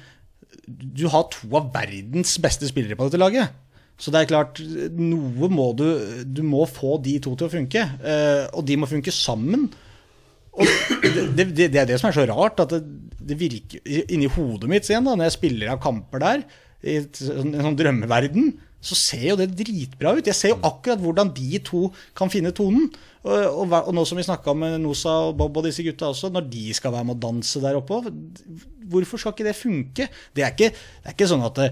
du har to av verdens beste spillere på dette laget. Så det er klart, noe må du Du må få de to til å funke. eh, og de må funke sammen. Det, det, det er det som er så rart, at det, det virker inni hodet mitt igjen, da, når jeg spiller av kamper der, i sånn- en sånn drømmeverden, så ser jo det dritbra ut. Jeg ser jo akkurat hvordan de to kan finne tonen. Og, og, og nå som vi snakka med Nosa og Bob og disse gutta også, når de skal være med å danse der oppe Hvorfor skal ikke det funke? Det er ikke, det er ikke sånn at det,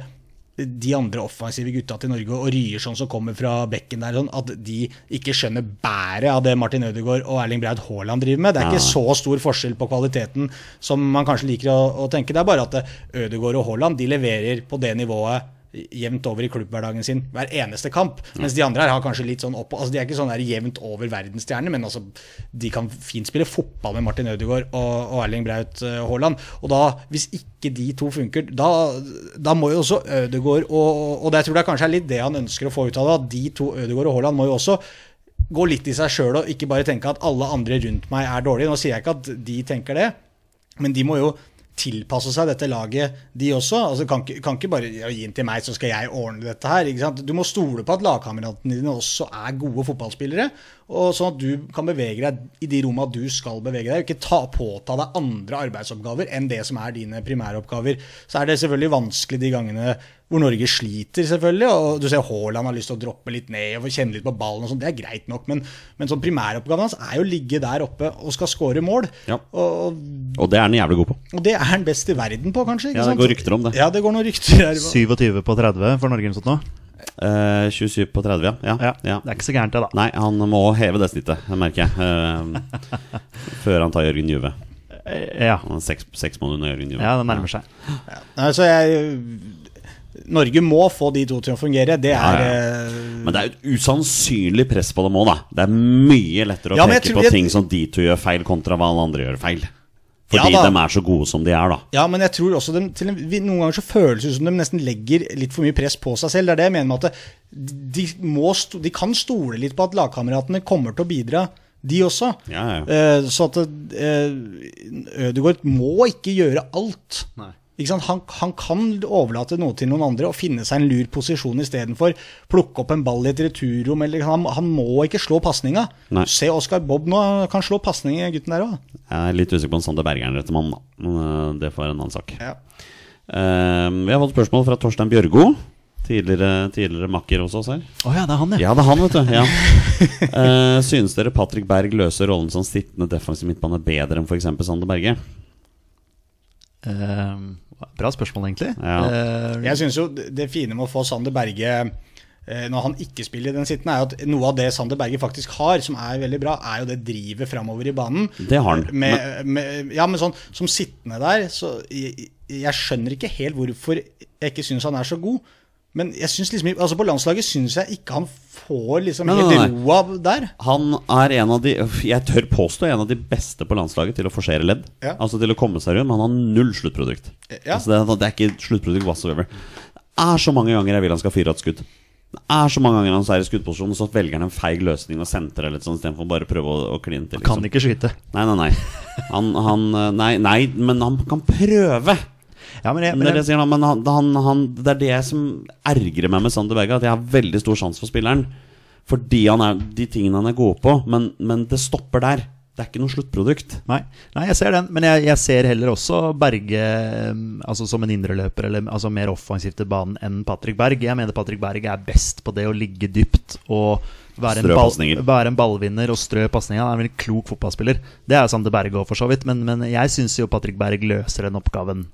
de andre offensive gutta til Norge og Ryerson som kommer fra bekken der, sånn, at de ikke skjønner bæret av det Martin Ødegaard og Erling Braut Haaland driver med. Det er ikke så stor forskjell på kvaliteten som man kanskje liker å, å tenke. Det er bare at Ødegaard og Haaland de leverer på det nivået jevnt over i klubbhverdagen sin hver eneste kamp. Mens de andre her har kanskje litt sånn opp Altså De er ikke sånn der jevnt over verdensstjerner, men altså de kan fint spille fotball med Martin Ødegaard og, og Erling Braut eh, Haaland. Og da, hvis ikke de to funker, da, da må jo også Ødegaard og, og det jeg tror er kanskje er litt det han ønsker å få ut av det, at de to Ødegaard og Haaland må jo også gå litt i seg sjøl og ikke bare tenke at alle andre rundt meg er dårlige. Nå sier jeg ikke at de tenker det, men de må jo tilpasse seg dette laget, de også. Altså, kan, kan ikke bare ja, gi den til meg, så skal jeg ordne dette her. Du må stole på at lagkameratene dine også er gode fotballspillere. Og sånn at du kan bevege deg i de rommene du skal bevege deg. Ikke ta, påta deg andre arbeidsoppgaver enn det som er dine primæroppgaver. Så er det selvfølgelig vanskelig de gangene hvor Norge sliter, selvfølgelig. Og du ser Haaland har lyst til å droppe litt ned og kjenne litt på ballen. og sånt, Det er greit nok, men, men sånn primæroppgaven hans er jo å ligge der oppe og skal skåre mål. Ja. Og, Og det er han jævlig god på. og det er han best i verden på, kanskje? ikke Ja, det går rykter om det. Ja, det går noen rykter her. 27 på 30 for Norge eller sånt nå. Eh, 27 på 30, ja. ja. Ja, ja. Det er ikke så gærent, det, da. Nei, han må heve det snittet, merker jeg. Uh, før han tar Jørgen Juve. Eh, Ja, Han seks, seks måneder under Jørgen Juve. ja det nærmer seg. Nei, så jeg Norge må få de to til å fungere. Det er Ja, eh, Men det er et usannsynlig press på dem òg, da. Det er mye lettere å Ja, peke på jeg- ting som de to gjør feil, kontra hva alle andre gjør feil. Fordi Ja, de er så gode som de er, da. Ja, men jeg tror også de, til en, Noen ganger så føles det som de nesten legger litt for mye press på seg selv. Det er det jeg mener med at de, må sto, de kan stole litt på at lagkameratene kommer til å bidra, de også. Ja, ja. Eh, så at eh, Ødegaard må ikke gjøre alt. Nei. Ikke sant? Han, han kan overlate noe til noen andre og finne seg en lur posisjon istedenfor. Plukke opp en ball i et returrom. Eller, han, han må ikke slå pasninga. Se Oscar Bob nå, kan slå pasning, gutten der òg. Jeg er litt usikker på om Sander Bergeren er rette mannen, da. Men eh, det får være en annen sak. Ja. Uh, vi har fått spørsmål fra Torstein Bjørgo. Tidligere, tidligere makker hos oss her. Å ja, det er han, ja. Ja, det er han, vet du. Ja. uh, synes dere Patrick Berg løser rollen som sittende defensiv midtbane bedre enn f.eks. Sander Berge? Eh, bra spørsmål, egentlig. Ja. Uh, Jeg syns jo det fine med å få Sander Berge eh, når han ikke spiller i den sittende, er at noe av det Sander Berge faktisk har, som er veldig bra, er jo det drivet framover i banen. Det har han. Med, med, ja, men sånn som sittende der, så jeg, jeg skjønner ikke helt hvorfor jeg ikke syns han er så god. Men jeg synes liksom, altså på landslaget syns jeg ikke han får liksom Nei, nei, helt nei. roa der. Han er en av de Jeg tør påstå en av de beste på landslaget til å forsere ledd. Ja. Altså til å komme seg rundt, men han har null sluttprodukt. Ja. Altså det, er- det er ikke sluttprodukt whatsoever. Det er så mange ganger jeg vil han skal fyre et skudd. Det er så mange ganger han er i skuddposisjon, og så velger han en feig løsning og sentrer litt sånn istedenfor bare prøve å, å kline til. Kan Liksom. ikke skyte. Nei, nei, nei. Han, han nei, nei, men han kan prøve. Ja, men jeg, Men det, jeg, men han, han, han, det er det som ergrer meg med Sander Berge. At jeg har veldig stor sans for spilleren. Fordi han er de tingene han er god på. Men, men det stopper der. Det er ikke noe sluttprodukt. nei, nei, jeg ser den. Men jeg, jeg ser heller også Berge um, altså som en indreløper, eller altså mer offensivt til banen enn Patrick Berg. Jeg mener Patrick Berg er best på det å ligge dypt og være en, ball, være en ballvinner og strø pasninger. Han er en veldig klok fotballspiller. Det er Sander Berge òg, for så vidt. Men, men jeg syns jo Patrick Berg løser den oppgaven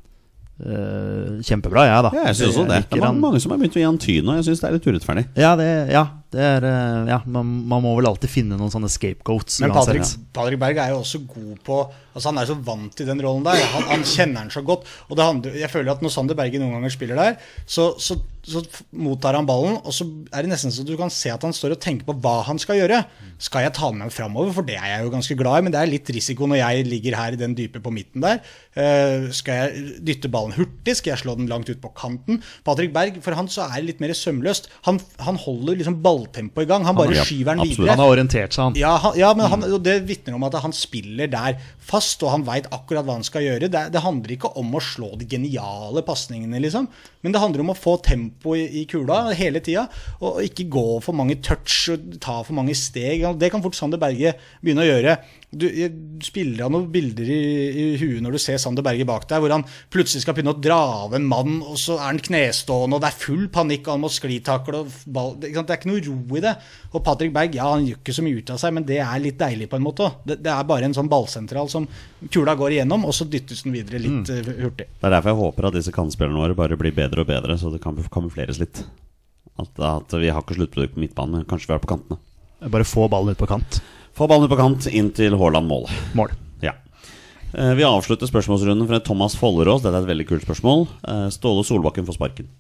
kjempebra, jeg, da. Ja, jeg synes også det. Det er mange, som har begynt å gi han tyn, og jeg syns det er litt urettferdig. Ja, det, ja, det er eh, Ja, man, man må vel alltid finne noen sånne scapegoats. Men. Patrick, Patrick Berg er jo også god på Altså Han er så vant til den rollen der. Han, han kjenner den så godt. Og det handler, jeg føler at når Sander Berge noen ganger spiller der, så, så, så mottar han ballen, og så er det nesten så du kan se at han står og tenker på hva han skal gjøre. Skal jeg ta den med framover, for det er jeg jo ganske glad i, men det er litt risiko når jeg ligger her i den dype på midten der. Uh, skal jeg dytte ballen hurtig? Skal jeg slå den langt ut på kanten? Patrick Berg, for han så er det litt mer sømløst. Han, han holder liksom balltempoet i gang. Han bare Ja, skyver den absolutt. videre. Han har orientert seg, han. Ja, han, ja men han, og det vitner om at han spiller der fast, og han veit akkurat hva han skal gjøre. Det, det handler ikke om å slå de geniale pasningene, liksom. Men det handler om å få tempo i, i kula hele tida, og ikke gå for mange touch og ta for mange steg. Det kan fort Sander Berge begynne å gjøre. Du, jeg- du spiller av noen bilder i, i huet når du ser Sander Berge bak deg, hvor han plutselig skal begynne å dra av en mann, og så er han knestående, og det er full panikk, og han må sklitakle og ball, det, ikke sant? det er ikke noe ro i det. Og Patrick Berg, ja, han gjør ikke så mye ut av seg, men det er litt deilig på en måte. Det, det er bare en sånn ballsentral som kula går igjennom, og så dyttes den videre litt mm. hurtig. Det er derfor jeg håper at disse kantspillerne våre bare blir bedre og bedre, så det kan kamufleres litt. At, at vi har ikke sluttprodukt på midtbanen, men kanskje vi er på kantene. Bare få ballen ut på kant. Få ballen ut på kant, inn til Haaland mål. Mål. Ja. Eh, Vi avslutter spørsmålsrunden fra Thomas Follerås. Dette er et veldig kult spørsmål. Eh, Ståle Solbakken får sparken.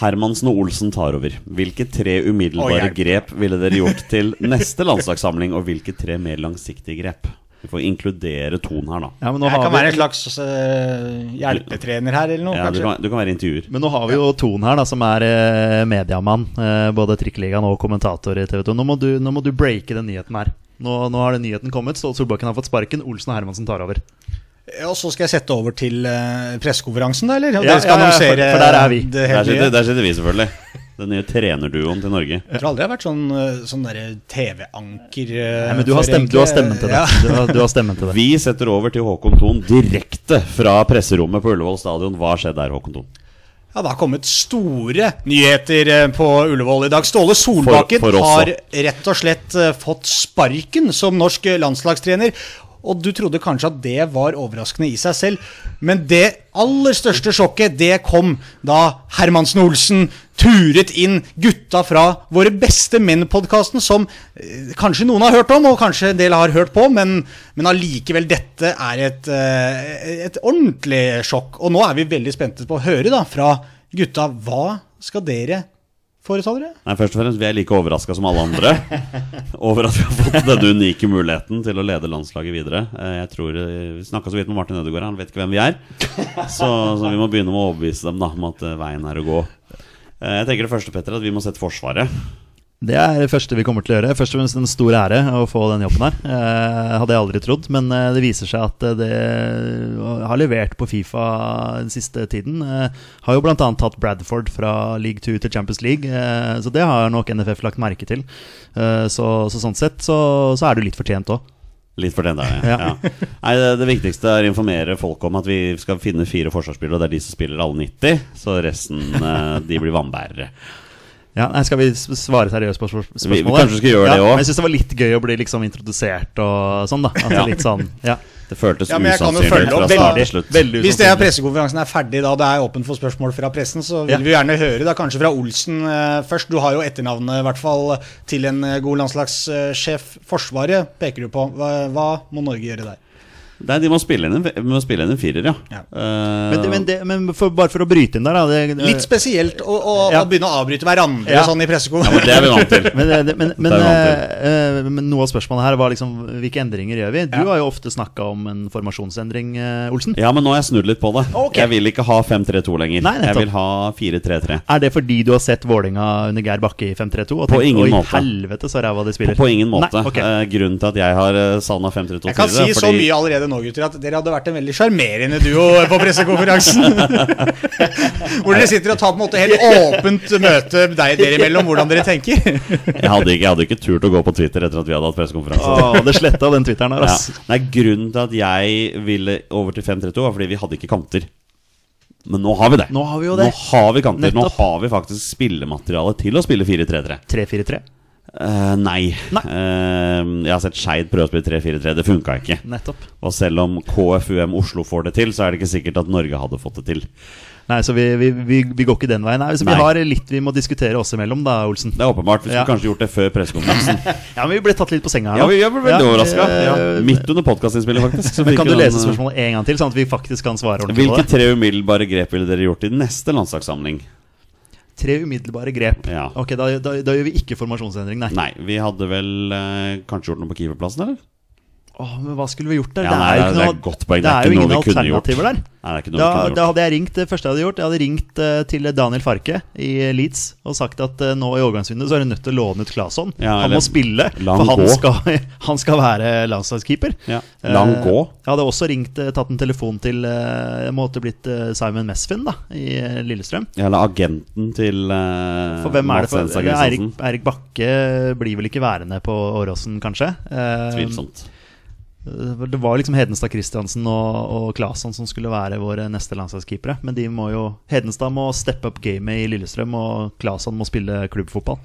Hermansen og Olsen tar over. Hvilke tre umiddelbare grep ville dere gjort til neste landslagssamling, og hvilke tre mer langsiktige grep? Vi får inkludere Ton her, da. Ja, men nå Jeg har kan vi- være en slags uh, hjelpetrener her, eller noe, Ja, du, kan, du kan være intervjuer. Men nå har vi jo Ton her, da, som er uh, mediamann. Uh, både Trikkeligaen og kommentator i TV 2. Nå må du, nå må du breake den nyheten her. Nå, nå har den nyheten kommet. Ståle Solbakken har fått sparken. Olsen og Hermansen tar over. Og så skal jeg sette over til uh, pressekonferansen, da, eller? Og Ja, dere skal ja, ja, for- annonsere for der er vi. det Der sitter, der sitter vi, selvfølgelig. Den nye trenerduoen til Norge. Jeg tror aldri jeg har vært sånn, eh, sånn TV-anker eh, Nei, men du har, før, du har stemmen til det. Ja. Du har, du har stemmen til det. Vi setter over til Håkon Thon direkte fra presserommet på Ullevål stadion. Hva skjedde der, Håkon Thon? Ja, Det har kommet store nyheter eh, på Ullevål i dag. Ståle Solbakken For- for har rett og slett fått sparken som norsk landslagstrener. Og du trodde kanskje at det var overraskende i seg selv, men det aller største sjokket, det kom da Hermansen Olsen turet inn gutta fra Våre beste menn-podkasten, som eh, kanskje noen har hørt om, og kanskje en del har hørt på, men, men allikevel, dette er et, eh, et ordentlig sjokk. Og nå er vi veldig spente på å høre da fra gutta hva skal dere foreta dere? Nei, først og fremst, Vi er like overraska som alle andre over at vi har fått denne unike muligheten til å lede landslaget videre. Eh, Jeg tror, Vi snakka så vidt med Martin Ødegaard, han vet ikke hvem vi er. Så, så vi må begynne med å overbevise dem da, om at veien er å gå. Eh, Jeg tenker det første, Petter, at vi må sette Forsvaret. Det er det første vi kommer til å gjøre. Først og fremst en stor ære å få den jobben her. Eh, hadde jeg aldri trodd, men eh, det viser seg at eh, det har levert på Fifa den siste tiden. Eh, har jo bl.a. tatt Bradford fra League 2 til Champions League, eh, så det har nok NFF lagt merke til. Så, så sånn sett så, så er det litt fortjent òg. Litt for den det. Ja. Nei, det, det viktigste er å informere folk om at vi skal finne fire forsvarsspillere, og det er de som spiller alle 90. Så resten eh, de blir vannbærere. Ja, nei, skal vi svare seriøst på spørsmålet? Vi- vi kanskje skal gjøre det ja, også. men Jeg syns det var litt gøy å bli liksom introdusert og sånn, da. Altså Ja. litt sånn, ja. Det føltes Ja, usannsynlig fra start til slutt. Veldig Hvis det er pressekonferansen er ferdig, da det er åpen for spørsmål fra pressen, så vil Ja. vi gjerne høre da kanskje fra Olsen eh, først. Du har jo etternavnet i hvert fall til en eh, god landslagssjef. Forsvaret peker du på. Hva, hva må Norge gjøre der? Nei, de må spille inn en, må spille inn en firer, ja. Ja. Uh, Men, det, men, det, men for, bare for å bryte inn der, da. Det, Litt spesielt å, å, Ja. å begynne å avbryte hverandre Ja. sånn i ja, men det er vi vant til. Men, det- men, men, vant til. Uh, men noe av spørsmålet her var liksom hvilke endringer gjør vi? Du Ja. har jo ofte snakka om en formasjonsendring, uh, Olsen. Ja, men nå har jeg snudd litt på det. Okay. Jeg vil ikke ha 5-3-2 lenger. Nei, jeg vil ha 4-3-3. Er det fordi du har sett Vålinga under Geir Bakke i 5-3-2? Og På tenkt, ingen Oi, måte. helvete så ræva de spiller. På ingen måte. Nei, okay. Eh, grunnen til at jeg har savna 5-3-2 Jeg kan si tidligere, så mye allerede nå, gutter, at dere hadde vært en veldig sjarmerende duo på pressekonferansen. Hvor dere sitter og tar på en måte helt åpent møte deg, dere imellom, hvordan dere tenker. jeg, hadde ikke, jeg hadde ikke turt å gå på Twitter etter at vi hadde hatt pressekonferanse. Åh, det sletta den Twitteren her, Ja. Nei, Grunnen til at jeg ville over til 5-3-2, var fordi vi hadde ikke kanter. Men nå har vi det. Nå har vi jo det. Nå har vi kanter. Nå har vi faktisk spillemateriale til å spille 4-3-3. 3-4-3. Eh, nei. Nei. Uh, jeg har sett Skeid prøve å spille 3-4-3. Det funka ikke. Nettopp. Og selv om KFUM Oslo får det til, så er det ikke sikkert at Norge hadde fått det til. Nei, så vi, vi, vi, vi går ikke den veien. Nei, så vi Nei. har litt vi må diskutere oss imellom, da, Olsen. Det er åpenbart. Vi skulle Ja. kanskje gjort det før pressekonferansen. Ja, men vi ble tatt litt på senga her Ja, vi ble veldig Ja, overraska. Ja, eh, midt under podkastinnspillet, faktisk. Så Men kan du lese spørsmålet en gang til, sånn at vi faktisk kan svare ordentlig på det? Hvilke tre umiddelbare grep ville dere gjort i neste landslagssamling? Tre umiddelbare grep. Ja. Ok, da, da, da gjør vi ikke formasjonsendring, nei. Nei, vi hadde vel eh, kanskje gjort noe på keeperplassen, eller? Åh, men hva skulle vi gjort der? Ja, nei, det er- det er noe- et godt poeng. Det er jo ingen alternativer der. Nei, det er Da, da hadde jeg ringt det første jeg hadde gjort Jeg hadde ringt uh, til Daniel Farke i Leeds og sagt at uh, nå i overgangsvinduet så er du nødt til å låne ut Claesson. Ja, han må spille, for han skal, han skal være landslagskeeper. Ja. Lang gå. Uh. Jeg hadde også ringt, eh, tatt en telefon til eh, Jeg måtte blitt eh, Simon Mesfin da i eh, Lillestrøm. Eller agenten til For hvem er det for Erik, Erik Bakke blir vel ikke værende på Åråsen, kanskje? Eh, Tvilsomt. Det var liksom Hedenstad Christiansen og, og Claesson som skulle være våre neste landslagskeepere. Men de må jo Hedenstad må steppe opp gamet i Lillestrøm, og Claesson må spille klubbfotball.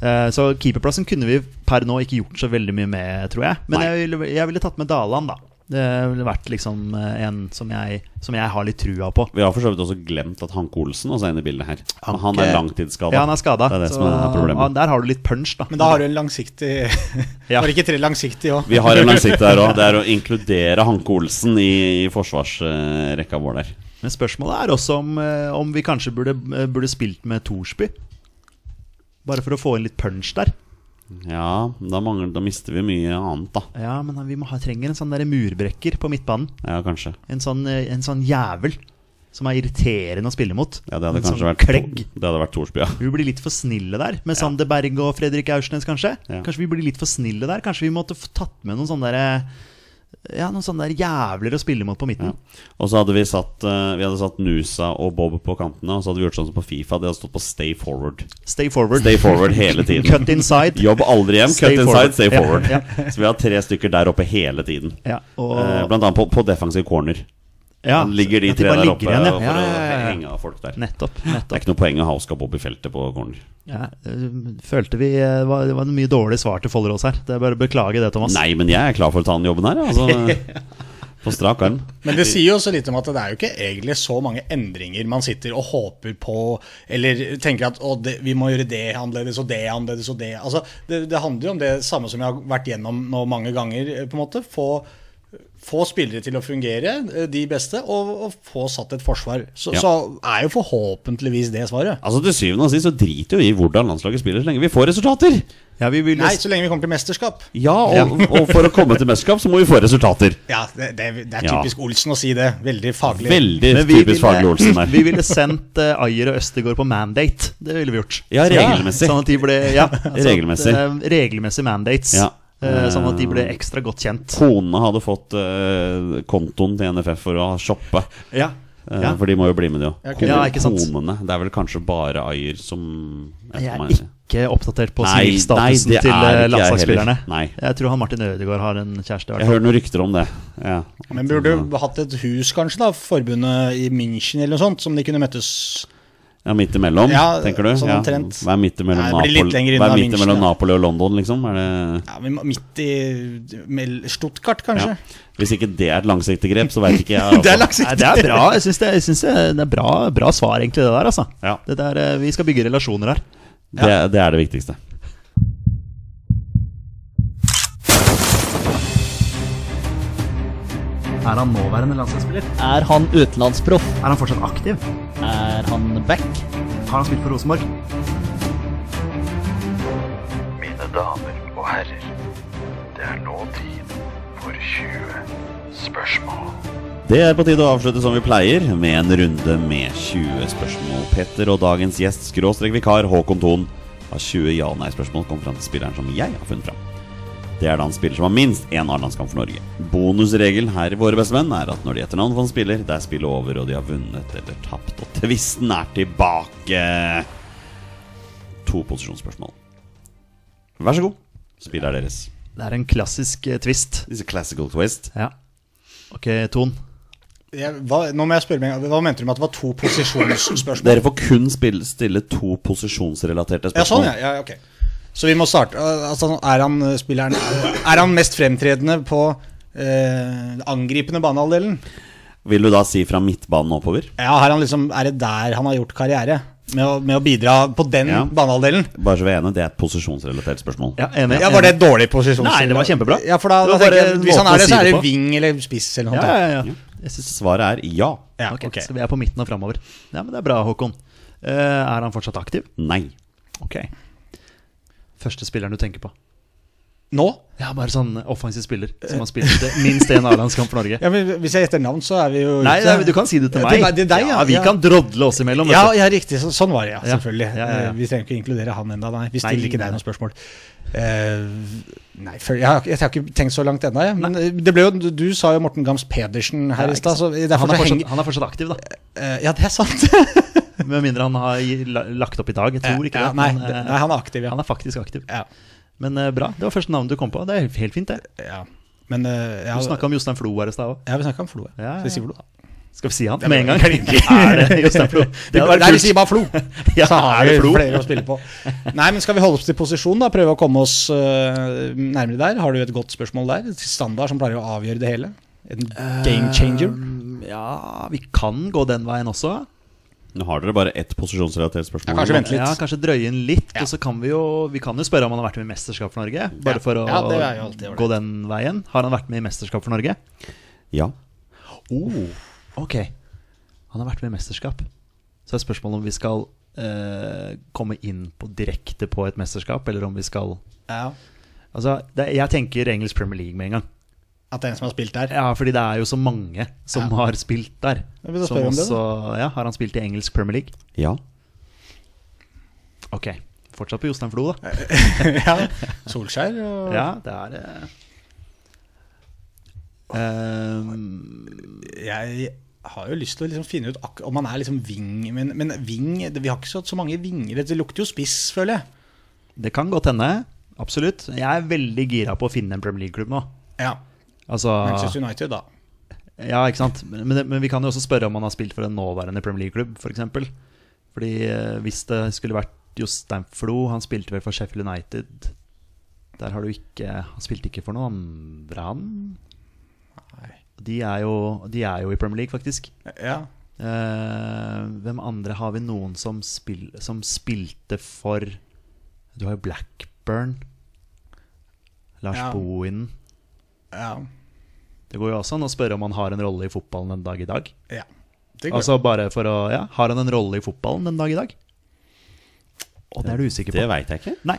Eh, Så keeperplassen kunne vi per nå ikke gjort så veldig mye med, tror jeg. Men jeg ville, jeg ville tatt med Daland, da. Det ville vært liksom eh, en som jeg, som jeg har litt trua på. Vi har for så vidt også glemt at Hanke Olsen også er inne i bildet her. Men han er Hanke- langtidsskada. Ja, han er skada. Det er det som er problemet. Der har du litt punch, da. Men da har du en langsiktig Ja. Var det ikke tre langsiktige òg? Vi har en langsiktig der òg. Det er å inkludere Hanke Olsen i, i forsvarsrekka vår der. Men spørsmålet er også om, eh, om vi kanskje burde, eh, burde spilt med Thorsby. Bare for å få inn litt punch der. Ja, da, mangler, da mister vi mye annet, da. Ja, men vi ha, trenger en sånn der murbrekker på midtbanen. Ja, kanskje. En sånn, eh, en sånn jævel som er irriterende å spille mot. Ja, det hadde en kanskje sånn vært klegg. Det hadde vært Torsby, ja. Vi blir litt for snille der, med Sander Berg og Fredrik Aursnes, kanskje. Ja. Kanskje vi blir litt for snille der. Kanskje vi måtte tatt med noen sånne der, Ja, noen sånne der jævler å spille mot på midten. Og så hadde vi satt uh, Vi hadde satt Nusa og Bob på kantene, og så hadde vi gjort sånn som på Fifa. De hadde stått på stay forward. Stay forward. Stay forward hele tiden. Cut inside. Jobb aldri hjem. Stay Cut forward. inside, stay forward. ja. Så vi har tre stykker der oppe hele tiden. Ja, og, Uh, Blant annet på, på defensiv corner. Ja, Da ligger de at tre der oppe igjen, ja. for Ja, ja, å henge av folk der. Nettopp. Det er ikke noe poeng å ha Oskar Bob i feltet på corner. Ja, øh, følte vi øh, var, Det var en mye dårlig svar til Follerås her. Det er bare å beklage det, Thomas. Nei, men jeg er klar for å ta den jobben her. Altså, på strak arm. Men det sier jo også litt om at det er jo ikke egentlig så mange endringer man sitter og håper på, eller tenker at å, det, vi må gjøre det annerledes og det annerledes og det. Altså, det, det handler jo om det samme som jeg har vært gjennom nå mange ganger. eh, på en måte, Få, få spillere til å fungere, eh, de beste, og, og få satt et forsvar. Så, Ja. så er jo forhåpentligvis det svaret. Altså Til syvende og sist så driter jo vi i hvordan landslaget spiller, så lenge vi får resultater. Ja, vi vil, Nei, så lenge vi kommer til mesterskap. Ja, og, og for å komme til mesterskap så må vi få resultater. Ja, det, det, det er Ja. typisk Olsen å si det. Veldig faglig. Veldig typisk faglig Olsen der. vi ville sendt uh, Ayer og Østegård på mandate. Det ville vi gjort. Ja, regelmessig. Sånn at de ble ja, altså, Regelmessig. At, uh, regelmessig mandates. Ja. Eh, sånn at de ble ekstra godt kjent. Konene hadde fått eh, kontoen til NFF for å shoppe. Ja. Eh, Ja. For de må jo bli med, de òg. Ja. Konene. Det er vel kanskje bare Ayer som Jeg er ikke oppdatert på sivilstatusen til er eh, jeg landslagsspillerne. Nei. Jeg tror han Martin Ødegaard har en kjæreste. Jeg hører noen rykter om det. Ja. Men burde du hatt et hus, kanskje, da, forbundet i München eller noe sånt, som de kunne møttes Ja, midt imellom, Ja, tenker du? sånn Ja. omtrent. Hva er midt imellom, Nei, Napoli, er midt imellom. Napoli og London, liksom? Er det Ja, men midt i Stuttgart, kanskje? ja. Hvis ikke det er et langsiktig grep, så veit ikke jeg. altså. Det er Nei, det er bra. Jeg syns det, det, det er bra, bra svar, egentlig, det der. Altså. Ja. Det der, eh, vi skal bygge relasjoner her. Det, det er det viktigste. Er han nåværende landslagsspiller? Er han utenlandsproff? Er han fortsatt aktiv? Er han back? Har han spilt for Rosenborg? Mine damer og herrer, det er nå tid for 20 spørsmål. Det er på tide å avslutte som vi pleier, med en runde med 20 spørsmål. Petter og dagens gjest, skråstrek vikar Håkon Thon, har 20 ja-nei-spørsmål kom fram til spilleren som jeg har funnet fram. Det er da en spiller som har minst én A-landskamp for Norge. Bonusregel her i Våre beste venn er at når de etter navn på en spiller, det er spillet over, og de har vunnet eller tapt, og tvisten er tilbake. To posisjonsspørsmål. Vær så god. Spillet er deres. Det er en klassisk eh, twist. This is a classical twist. Ja. Ok, Ton. Jeg, hva, nå må jeg spørre meg, hva mente du med at det var to posisjonsspørsmål? Dere får kun spille, stille to posisjonsrelaterte spørsmål. Ja, sånn, ja. ja ok. Så vi må starte. Altså, er han eh, spilleren Er han mest fremtredende på eh, angripende banehalvdelen? Vil du da si fra midtbanen oppover? Ja, liksom, er det der han har gjort karriere? Med å, med å bidra på den Ja. banehalvdelen? Bare så vi er enige, det er et posisjonsrelatert spørsmål. Ja, enig. Ja, Var det et dårlig posisjonsrelatert? Nei, det var kjempebra. Ja, for da, da tenker jeg, Hvis han er det, så er det ving eller spiss eller noe. Ja, ja, ja, ja. Jeg synes, Svaret er ja. Ja, okay. Okay. Så vi er på midten og framover. Ja, men det er bra, Håkon. Uh, er han fortsatt aktiv? Nei. Ok. Første spilleren du tenker på? Nå? Ja, bare sånn offensiv spiller som har spilt eh, minst én A-landskamp for Norge. Ja, men Hvis jeg gjetter navn, så er vi jo Nei, ute. nei, du kan si det til meg. Det, det til deg, ja. Vi Ja. kan drodle oss imellom. Ja, ja, riktig. Så, sånn var det, ja. Ja. Selvfølgelig. Ja, ja, ja. Eh, Vi trenger ikke inkludere han ennå, nei. Vi Nei, stiller ikke deg nei. noen spørsmål. Uh, nei, for, jeg, har, jeg har ikke tenkt så langt ennå, jeg. Men eh, det ble jo, du, du sa jo Morten Gams Pedersen her Ja, i stad, han, er fortsatt, han er fortsatt aktiv, da. Uh, Ja, det er sant. Med mindre han har lagt opp i dag. Jeg tror ikke det. nei, men, eh, nei, han er aktiv, han er faktisk aktiv. ja. Men eh, bra. Det var første navnet du kom på. Det er helt fint, det. ja. Men uh, Du snakka om Jostein Flo her i stad òg. ja, vi snakka om Flo. ja. Ja. Flo? Skal vi si han med en gang? er det Jostein Flo? Det Nei, vi sier bare Flo. Ja, så har vi Flo? flere å spille på. Nei, men skal vi holde oss til posisjon, da? Prøve å komme oss uh, nærmere der? Har du et godt spørsmål der? Standard som pleier å avgjøre det hele? En game changer? Uh, ja, vi kan gå den veien også. Nå har dere bare ett posisjonsrelatert spørsmål. Ja, kanskje vente litt. Ja, Kanskje drøye inn litt. Ja. Og så kan vi jo Vi kan jo spørre om han har vært med i mesterskap for Norge. Bare Ja. for å Ja, det jo alltid ålreit. gå den veien. Har han vært med i mesterskap for Norge? Ja. Oh, ok. Han har vært med i mesterskap. Så er spørsmålet om vi skal eh, komme inn på direkte på et mesterskap, eller om vi skal Ja. Altså, det, jeg tenker engelsk Premier League med en gang. At det er en som har spilt der? Ja, fordi det er jo så mange som Ja. har spilt der. Som også- ja, Har han spilt i engelsk Premier League? Ja. Ok. Fortsatt på Jostein Flo, da. ja. Solskjær og Ja, det er ehm, Jeg har jo lyst til å liksom finne ut om han er liksom wing, men, men wing Vi har ikke så, så mange vinger. Det lukter jo spiss, føler jeg. Det kan godt hende. Absolutt. Jeg er veldig gira på å finne en Premier League-klubb nå. Ja. Altså, Manchester United, da. ja, ikke sant? Men, men, men vi kan jo også spørre om han har spilt for en nåværende Premier League-klubb, f.eks. For eksempel. Fordi eh, hvis det skulle vært Jostein Flo, han spilte vel for Sheffield United Der har du ikke Han spilte ikke for noen andre, han? Nei. De er jo, de er jo i Premier League, faktisk. Ja. Eh, hvem andre har vi noen som, spil, som spilte for Du har jo Blackburn. Lars Ja. Bohinen. ja. Det går jo også an å spørre om han har en rolle i fotballen den dag i dag. ja. Det går. Altså bare for å Ja, har han en rolle i fotballen den dag i dag? Og det er du usikker på. Det veit jeg ikke. Nei.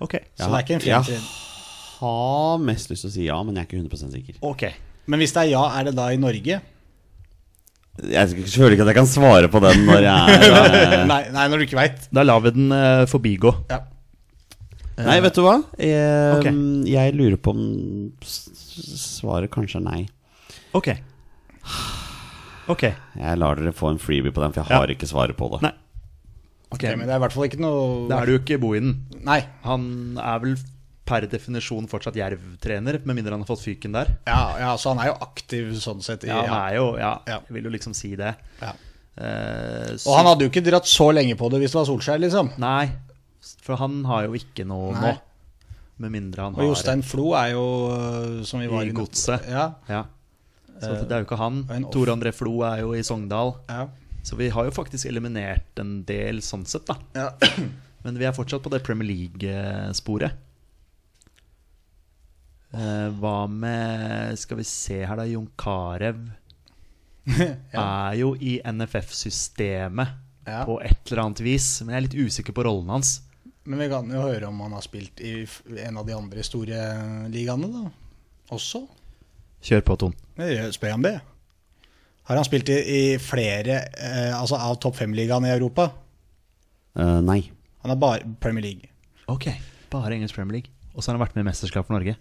Ok. så det er ikke en Jeg har mest lyst til å si ja, men jeg er ikke 100% sikker. Ok. Men hvis det er ja, er det da i Norge? Jeg føler ikke at jeg kan svare på den når jeg er eh, nei, nei, når du ikke veit. Da lar vi den eh, forbigå. Ja. Nei, vet du hva? Jeg, okay. jeg lurer på om svaret kanskje er nei. Ok. Ok. Jeg lar dere få en freebie på den, for jeg Ja. har ikke svaret på det. Nei. Ok, Ok, men det er i hvert fall ikke noe Da er det jo ikke Bohinen. Nei. Han er vel per definisjon fortsatt Jerv-trener, med mindre han har fått fyken der. Ja, ja, så han er jo aktiv sånn sett. i- Ja, han er jo Ja, Ja. jeg vil jo liksom si det. Ja. Eh, Og han hadde jo ikke dratt så lenge på det hvis det var Solskjær, liksom. Nei, for han har jo ikke noe Nei. nå. Med mindre han Og har Jostein Flo er jo, øh, som vi var I godset. Ja, Ja. Så det er jo ikke han. og Tor André Flo er jo i Sogndal. ja. Så vi har jo faktisk eliminert en del sånn sett, da. Ja. Men vi er fortsatt på det Premier League-sporet. Eh, hva med Skal vi se her, da. Jon Carew er jo i NFF-systemet på et eller annet vis. Men jeg er litt usikker på rollen hans. Men vi kan jo høre om han har spilt i en av de andre store ligaene, da. Også. Kjør på, Ton. Jeg spør om det. Har han spilt i, i flere eh, altså av topp fem-ligaene i Europa? Uh, nei. Han har bare Premier League. Ok, bare engelsk Premier League. Og så har han vært med i mesterskap for Norge.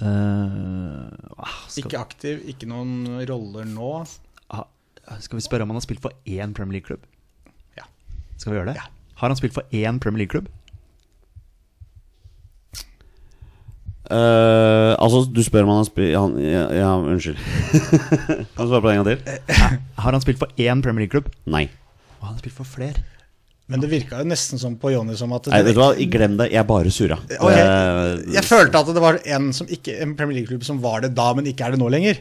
Skal, Ikke aktiv, ikke noen roller nå. ah, skal vi spørre om han har spilt for én Premier League-klubb? Ja. Skal vi gjøre det? Ja. Har han spilt for én Premier League-klubb? Uh, altså, du spør om han har spilt ja, ja, unnskyld. kan du svare på det en gang til? Har han spilt for én Premier League-klubb? Nei. Og han har spilt for flere. Men det virka jo nesten som på Jonny som at Nei, vet du hva, glem det. Jeg bare surra. Okay. Det- Jeg følte at det var en, som ikke, en Premier League-klubb som var det da, men ikke er det nå lenger.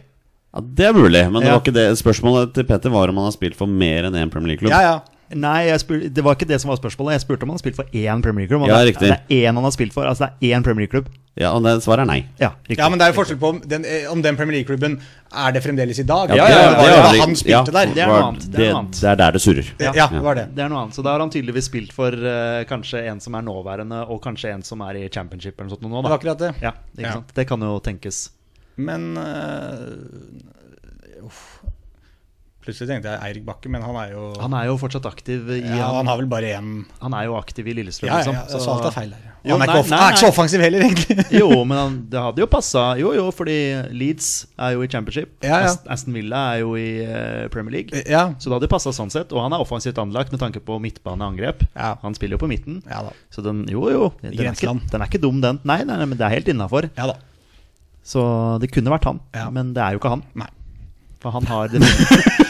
Ja, det er mulig, men det Ja. var ikke det. spørsmålet til Petter var om han har spilt for mer enn én Premier League-klubb. Ja, ja. Nei, jeg spur, det var ikke det som var spørsmålet. Jeg spurte om han har spilt for én Premier League-klubb. Ja, det- riktig. Det er én han har spilt for. Altså det er én Premier League-klubb. Ja, og det, svaret er nei. Ja, riktig. ja, men det er jo forskjell på om den, eh, om den Premier League-klubben er det fremdeles i dag. Ja, det, ja, var det var han spilte der. Det er noe annet, det er Det, er der det surrer. Ja, Ja. var det. Det er noe annet. Så da har han tydeligvis spilt for uh, kanskje en som er nåværende, og kanskje en som er i championship eller noe sånt nå, da. akkurat det. Ja, ikke Ja. sant? Det kan jo tenkes. Men uh, uff. Plutselig tenkte jeg Eirik Bakke, men han er jo Han er jo fortsatt aktiv i ja, han, Han har vel bare én han er jo aktiv i Lillestrøm, Ja, ja, liksom. så alt er feil der. Jo, han er nei, nei, han er ikke så offensiv heller, egentlig. Jo, men han, det hadde jo passa. Jo, jo, fordi Leeds er jo i championship. Ja, ja. Aston Villa er jo i uh, Premier League. Ja, Så det hadde passa sånn sett. Og han er offensivt anlagt med tanke på midtbaneangrep. Ja. Han spiller jo på midten. ja da. Så den, jo, jo. Den er, ikke, den er ikke dum, den. Nei, nei, nei, men det er helt innafor. Ja da. Så det kunne vært han. Men det er jo ikke han. Nei. For han har,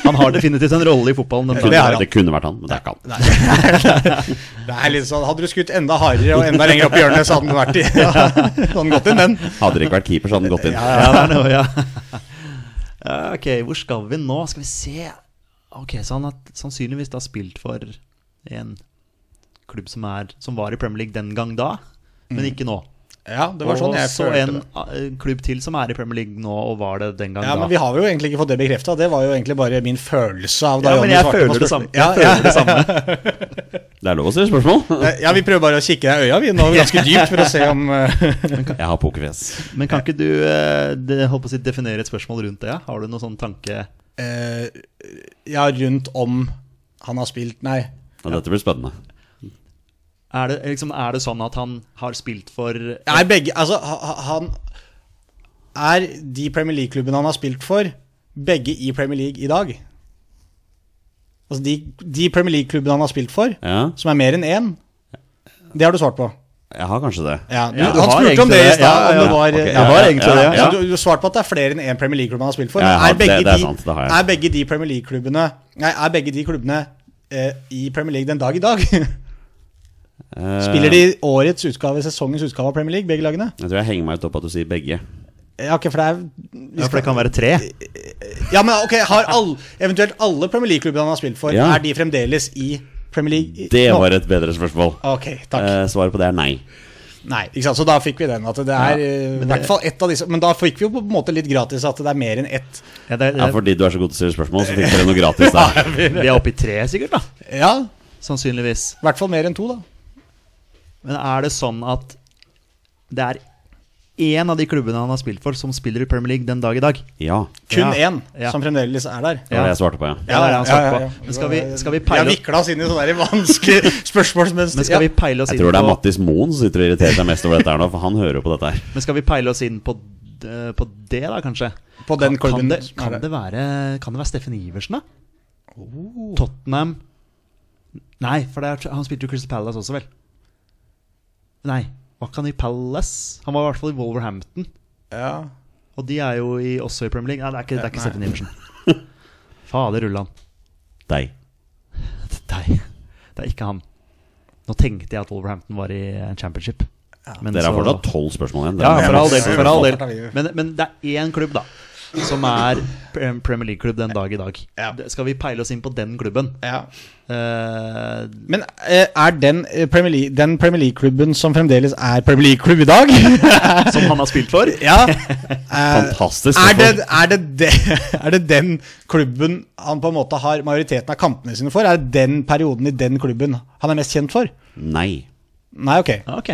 han har definitivt en rolle i fotballen. Det, Det. Det kunne vært han, men det er ikke han. Nei. Det er litt sånn Hadde du skutt enda hardere og enda lenger opp i hjørnet, så hadde den vært i ja, Hadde gått inn, den. Hadde det ikke vært keeper, så hadde han gått inn. Ja, det er noe, ja. ja. Ok, hvor skal vi nå? Skal vi se Ok, Så han har sannsynligvis da spilt for en klubb som, er, som var i Premier League den gang da, men ikke nå. Ja, det var sånn jeg og så følte en det. eh, klubb til som er i Premier League nå, og var det den gang Ja, da. men vi har jo egentlig ikke fått det bekrefta. Det var jo egentlig bare min følelse av da Ja, men jeg svarte på føler det samme. Jeg Ja, føler det samme. Det er lov å stille spørsmål. ja. ja, vi prøver bare å kikke deg i øya vi nå ganske dypt for å se om eh, Jeg har pokerfjes. Men kan ikke du eh, holdt på å si, definere et spørsmål rundt det? Ja? Har du noen sånn tanke eh, Ja, rundt om han har spilt Nei. Ja, dette blir spennende. Er det, liksom, er det sånn at han har spilt for Er begge Altså, ha- ha- han Er de Premier League-klubbene han har spilt for, begge i Premier League i dag? Altså de, de Premier League-klubbene han har spilt for, Ja, som er mer enn én, det har du svart på. jeg har kanskje det. Ja, du, Ja, du han har spurte om det i stad. Ja, ja, Jeg har egentlig det. Ja, Ja. du, du svarte på at det er flere enn én Premier League-klubb han har spilt for. Ja, har- er, begge det- det er de, sant, har er begge de Premier League-klubbene Nei, er begge de klubbene eh, i Premier League den dag i dag? Eh, Spiller de årets utgave, sesongens utgave av Premier League, begge lagene? Jeg tror jeg henger meg ut opp at du sier begge. Ja, okay, for det er Ja, for det kan være tre. Ja, men ok, har all, eventuelt alle Premier League-klubbene han har spilt for, Ja. er de fremdeles i Premier League? Det var et bedre spørsmål. Ok, takk. Eh, svaret på det er nei. Nei, ikke sant, så da fikk vi den. At det er Ja, eh, men det- ett av disse Men da fikk vi jo på en måte litt gratis at det er mer enn ett. Ja, det, Ja, Fordi du er så god til å stille spørsmål, så fikk dere noe gratis da. vi er oppe i tre, sikkert. da Ja, Sannsynligvis. i hvert fall mer enn to, da. Men er det sånn at det er én av de klubbene han har spilt for, som spiller i Premier League den dag i dag? Ja. Kun Ja. én Ja. som fremdeles er der. Det var det jeg svarte på, ja. Ja, det er han svarte på. Men skal vi, skal vi peile har vikla oss inn i sånne vanskelige spørsmålsmønster. Men skal vi peile oss Jeg tror det er Mattis Moen som sitter og irriterer seg mest over dette her nå, for han hører jo på dette her. Men skal vi peile oss inn på, på det, da, kanskje? På den kan, kan, det, kan, det være, kan det være Steffen Iversen, da? Tottenham Nei, for det er, han spilte jo Crystal Palace også, vel? Nei, var ikke han i Palace? Han var i hvert fall i Wolverhampton. Ja. Og de er jo i, også i Premier League. Nei, det er ikke, det er ikke. Steffen Iversen. Fader rullan. Deg. Deg. Det er ikke han. Nå tenkte jeg at Wolverhampton var i en championship. Men Dere har fortsatt tolv spørsmål igjen. Ja, for all del. For all del. Men, men det er én klubb, da, som er Premier League-klubb den dag i dag. Ja. Skal vi peile oss inn på den klubben? Ja. Uh, Men eh, er den eh, Premier League, den Premier League-klubben som fremdeles er Premier League-klubb i dag som han har spilt for? Ja. eh, Fantastisk. er, det, er, det de, er det den klubben han på en måte har majoriteten av kampene sine for? Er det den perioden i den klubben han er mest kjent for? Nei. Nei, ok. Ok.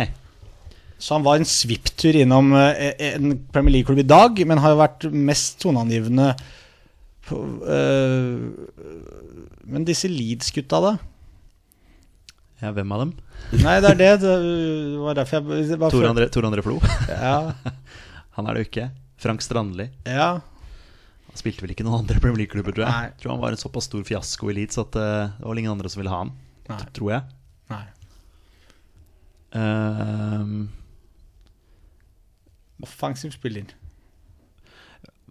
Så han var en svipptur innom eh, en Premier League-klubb i dag, men har jo vært mest toneangivende på, eh, Men disse Leeds-gutta, da? Ja, hvem av dem? Nei, det er det. Det var derfor jeg det var Tor André, Tor André Flo? Ja, Han er det jo ikke. Frank Strandli. ja. Han spilte vel ikke noen andre Premier League-klubber, tror jeg. Nei. Tror han var en såpass stor fiasko i Leeds at eh, det var ingen andre som ville ha han. Nei. Tror jeg. Nei. Ehm, Offensiv spiller.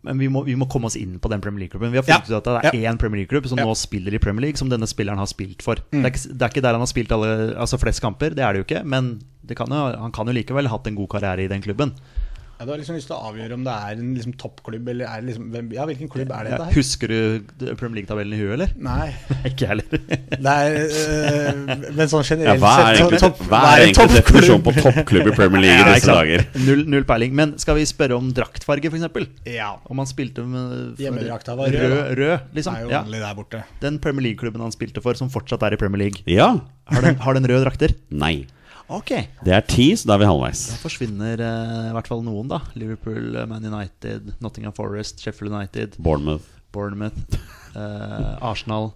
men vi må, vi må komme oss inn på den Premier League-klubben. Vi har Ja. funnet ut at det er én Premier League-klubb som Ja. nå spiller i Premier League, som denne spilleren har spilt for. Mm. Det, er ikke, det er ikke der han har spilt alle, altså flest kamper, det er det jo ikke. Men det kan jo, han kan jo likevel ha hatt en god karriere i den klubben. Ja, du har liksom lyst til å avgjøre om det er en liksom, toppklubb, eller er det liksom hvem, Ja, hvilken klubb er det Ja, her? husker du Premier League-tabellen i huet, eller? Nei. ikke jeg heller. Det er øh, Men sånn Ja, generelt hva er sett, egentlig, topp- hva er en egentlig toppklubb? definisjonen på toppklubb i Premier League i disse dager? Null, null peiling. Men skal vi spørre om draktfarge, f.eks.? Ja. Om han spilte med Hjemmedrakta var rød, Rød, rød Det liksom. er jo Ja. vanlig der borte. Den Premier League-klubben han spilte for, som fortsatt er i Premier League, Ja. har den, har den røde drakter? Nei. Ok. Det er ti, så da er vi halvveis. Da forsvinner eh, i hvert fall noen, da. Liverpool, eh, Man United, Nottingham Forest, Sheffield United, Bournemouth. Bournemouth, eh, Arsenal.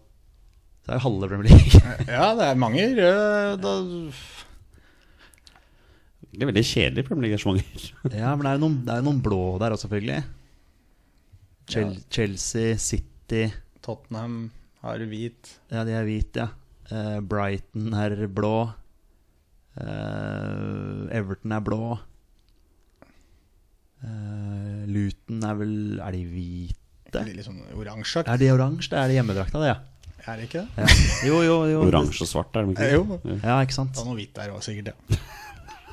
Det er jo halve Premier League. Ja, det er mange røde da, Det er veldig kjedelig Premier League-arrangementer. ja, men det er jo noen, det er noen blå der også, selvfølgelig. Chel Chelsea, City Tottenham har hvit. Ja, de er hvite, ja. Eh, Brighton er blå. Eh, Everton er blå. Eh, Luton er vel Er de hvite? Er litt sånn oransje. Er de oransje? Er de hjemmedrakta, det, ja. Er det ikke det? ja. Jo, jo, jo. Oransje og svart, er de Eh, ikke? Jo. Ja, ikke sant. Det er noe hvitt der òg, sikkert. Ja.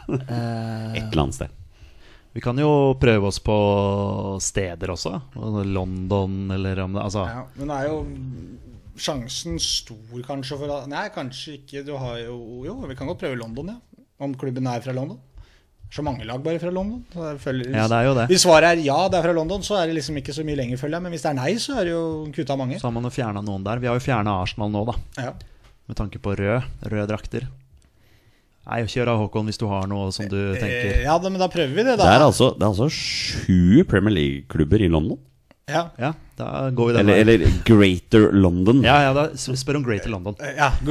Eh, Et eller annet sted. vi kan jo prøve oss på steder også. London, eller om det Altså, Ja, men det er jo sjansen stor kanskje for at Nei, kanskje ikke. Du har jo Jo, vi kan godt prøve London, ja. Om klubben er fra London. Så mange lag bare fra London. Følger, ja, det er jo det. Hvis svaret er ja, det er fra London, så er det liksom ikke så mye lenger, følger jeg. Men hvis det er nei, så er det jo kutta mange. Så har man jo fjerna noen der. Vi har jo fjerna Arsenal nå, da. Ja. Med tanke på rød. Røde drakter. Nei, kjør av, Håkon, hvis du har noe som du Eh, tenker. ja, men da prøver vi det, Det da. er altså, det er altså sju Premier League-klubber i London. Ja. Ja, da går vi den Eller, veien. eller Greater London. Ja, ja, da spør om Greater London. ja.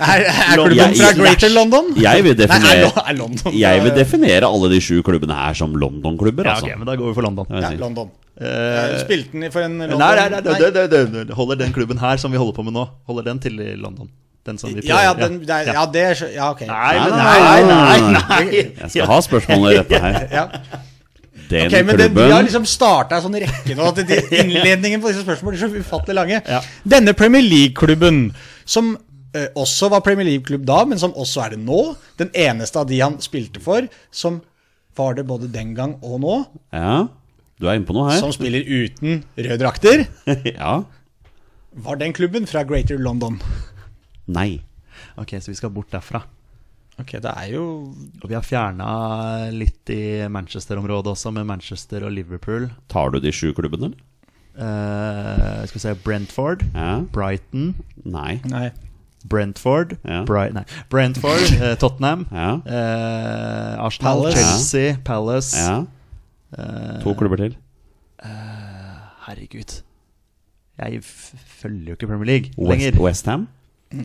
er, er klubben Jeg- fra Greater London? Jeg vil er, definere, Nei, er London jeg vil definere alle de sju klubbene her som London-klubber. Ja, Altså. ok, men da går vi for London. Ja. London. Uh, Spilte den for en London? nei, nei, nei, nei, holder den klubben her som vi holder på med nå, holder den til i London? Den som vi? Ja, ja, den, er, ja, det er så- Ja, ok. Nei, Nei, nei, nei, nei, nei, nei. Jeg skal ha spørsmålene rette her. Ja. Den Ok, men den, Vi har liksom starta en sånn rekke nå. At de, innledningen på disse spørsmålene blir så ufattelig lange. Ja. Denne Premier League-klubben, som eh, også var Premier League-klubb da, men som også er det nå, den eneste av de han spilte for, som var det både den gang og nå, Ja, du er inne på noe her. som spiller uten røde drakter, Ja. var den klubben fra Greater London. Nei. Ok, så vi skal bort derfra. Ok, det er jo Og vi har fjerna litt i Manchester-området også, med Manchester og Liverpool. Tar du de sju klubbene, eller? Eh, skal vi se Brentford, Ja. Brighton, Nei. Nei. Brentford Ja. Bright, nei, Brentford, uh, Tottenham, Ja. uh, Arsenal, Palace. Chelsea, Palace ja. eh, To klubber til. Herregud. Jeg f følger jo ikke Premier League West, lenger. Westham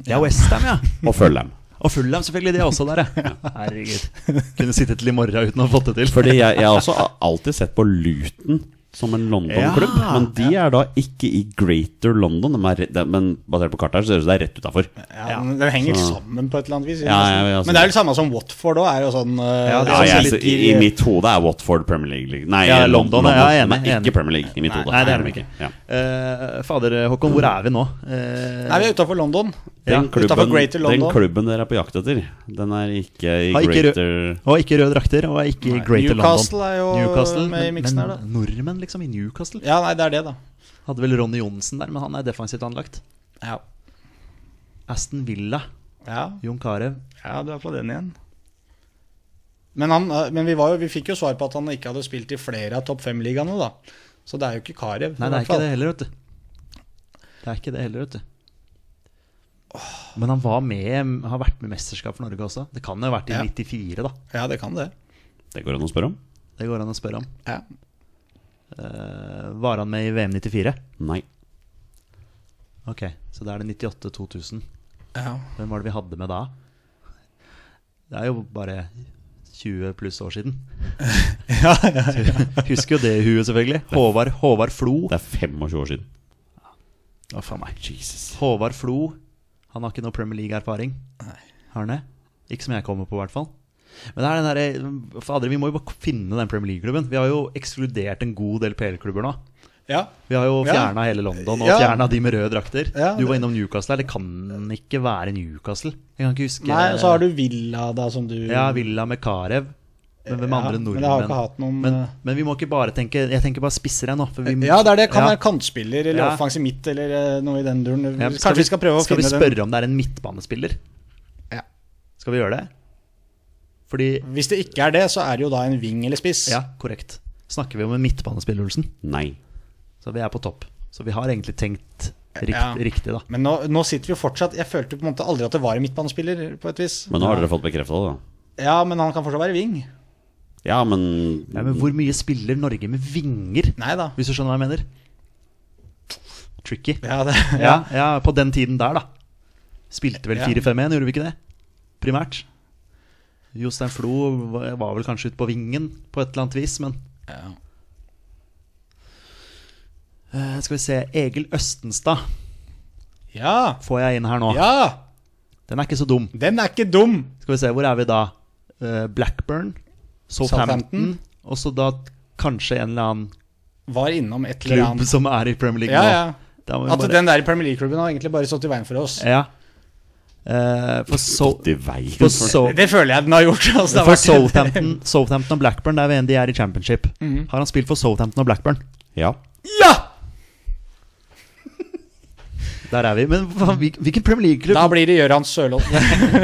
Ja, Westham, ja. og Fulham. Og Fulham, selvfølgelig. De er også der, ja. Herregud. Kunne sittet til i morgen uten å ha fått det til. Fordi jeg, jeg har også alltid sett på Luton som en London-klubb. Ja, men de er da ikke i Greater London. De er, de, men basert på kartet her så ser det ut som det er rett utafor. Ja, Den henger Så- sammen på et eller annet vis. Ja, vil men det er jo det samme som Watford òg, er jo sånn Ja, er Ja, sånn i, I mitt hode er Watford Premier League. Nei, Ja, London, ja, jeg er enig, enig. ikke Premier League i mitt Nei, hode. Nei, det er de ikke. Ja. Eh, fader, Håkon, hvor er vi nå? Uh, Nei, vi er utafor London. Den, Ja, klubben, utenfor Greater den klubben dere er på jakt etter, den er ikke i Har ikke rød- Greater Og ikke røde drakter, og er ikke i Greater Newcastle London. er jo Newcastle, med i men, miksen her, da. nordmenn liksom i Newcastle? Ja, nei, det er det, da. Hadde vel Ronny Johnsen der, men han er defensivt anlagt. Ja, Aston Villa, ja, Jon Carew. ja du er på den igjen. Men, han, eh, men vi, var jo, vi fikk jo svar på at han ikke hadde spilt i flere av topp fem-ligaene, da. Så det er jo ikke Karev. Nei, det er ikke det heller, vet du. Det er ikke det heller, vet du. Men han var med, har vært med i mesterskap for Norge også. Det kan jo ha vært i Ja. 94, da. Ja, det kan det. Det går an å spørre om? Det går an å spørre om. Ja. Eh, var han med i VM 94? Nei. Ok, så da er det 98-2000. Ja. Hvem var det vi hadde med da? Det er jo bare 20 pluss år siden. Ja, ja, Husker jo det i huet, selvfølgelig. Håvard, Håvard Flo. Det er 25 år siden. Å, faen meg. Jesus. Håvard Flo. Han har ikke noe Premier League-erfaring. Har han det? Ikke som jeg kommer på, i hvert fall. Men det er den derre Fader, vi må jo bare finne den Premier League-klubben. Vi har jo ekskludert en god del PL-klubber nå. ja. Vi har jo Ja. hele London, og Ja. fjerna de med røde drakter. Ja, du var innom Newcastle. Det kan ikke være Newcastle. Jeg kan ikke huske Nei, så har du Villa, da, som du Ja, Villa med Karev. Men hvem andre nordmenn? noen, men, eh, men vi må ikke bare tenke Jeg tenker bare spisser jeg nå. Ja, det er det. Kan være kantspiller eller offensiv midt eller eh, noe i den duren. Kanskje vi skal prøve å skal vi spørre den om det er en midtbanespiller? Ja. Skal vi gjøre det? Fordi Hvis det ikke er det, så er det jo da en wing eller spiss. Ja, korrekt. Snakker vi om en midtbanespiller, Olsen? Nei. Så vi er på topp. Så vi har egentlig tenkt rikt, Ja. riktig, da. Men nå, nå sitter vi jo fortsatt Jeg følte på en måte aldri at det var en midtbanespiller, på et vis. Men nå har dere fått bekrefta det, da. Ja, men han kan fortsatt være wing. Ja, men Ja, men hvor mye spiller Norge med vinger? Nei da. Hvis du skjønner hva jeg mener? Tricky. Ja, det, Ja, ja, på den tiden der, da. Spilte vel 4-5-1, gjorde vi ikke det? Primært. Jostein Flo var vel kanskje ute på vingen på et eller annet vis, men Ja. eh, Skal vi se Egil Østenstad ja. får jeg inn her nå. Ja! Den er ikke så dum. Den er ikke dum! Skal vi se, hvor er vi da? Eh, Blackburn, Southampton, Southampton. og så da kanskje en eller annen Var innom et eller klubb som er i Premier League Ja, nå. ja. At bare- den der Premier League-klubben har egentlig bare stått i veien for oss. Ja. Eh, for so i veien for, so Det føler jeg den har gjort. Altså, det har for vært- Southampton, Southampton og Blackburn, det er en de er i championship. Mhm. Har han spilt for Southampton og Blackburn? Ja. Ja! Der er vi. Men hva- hvilken Premier League-klubb Da blir det Gøran Sørloth.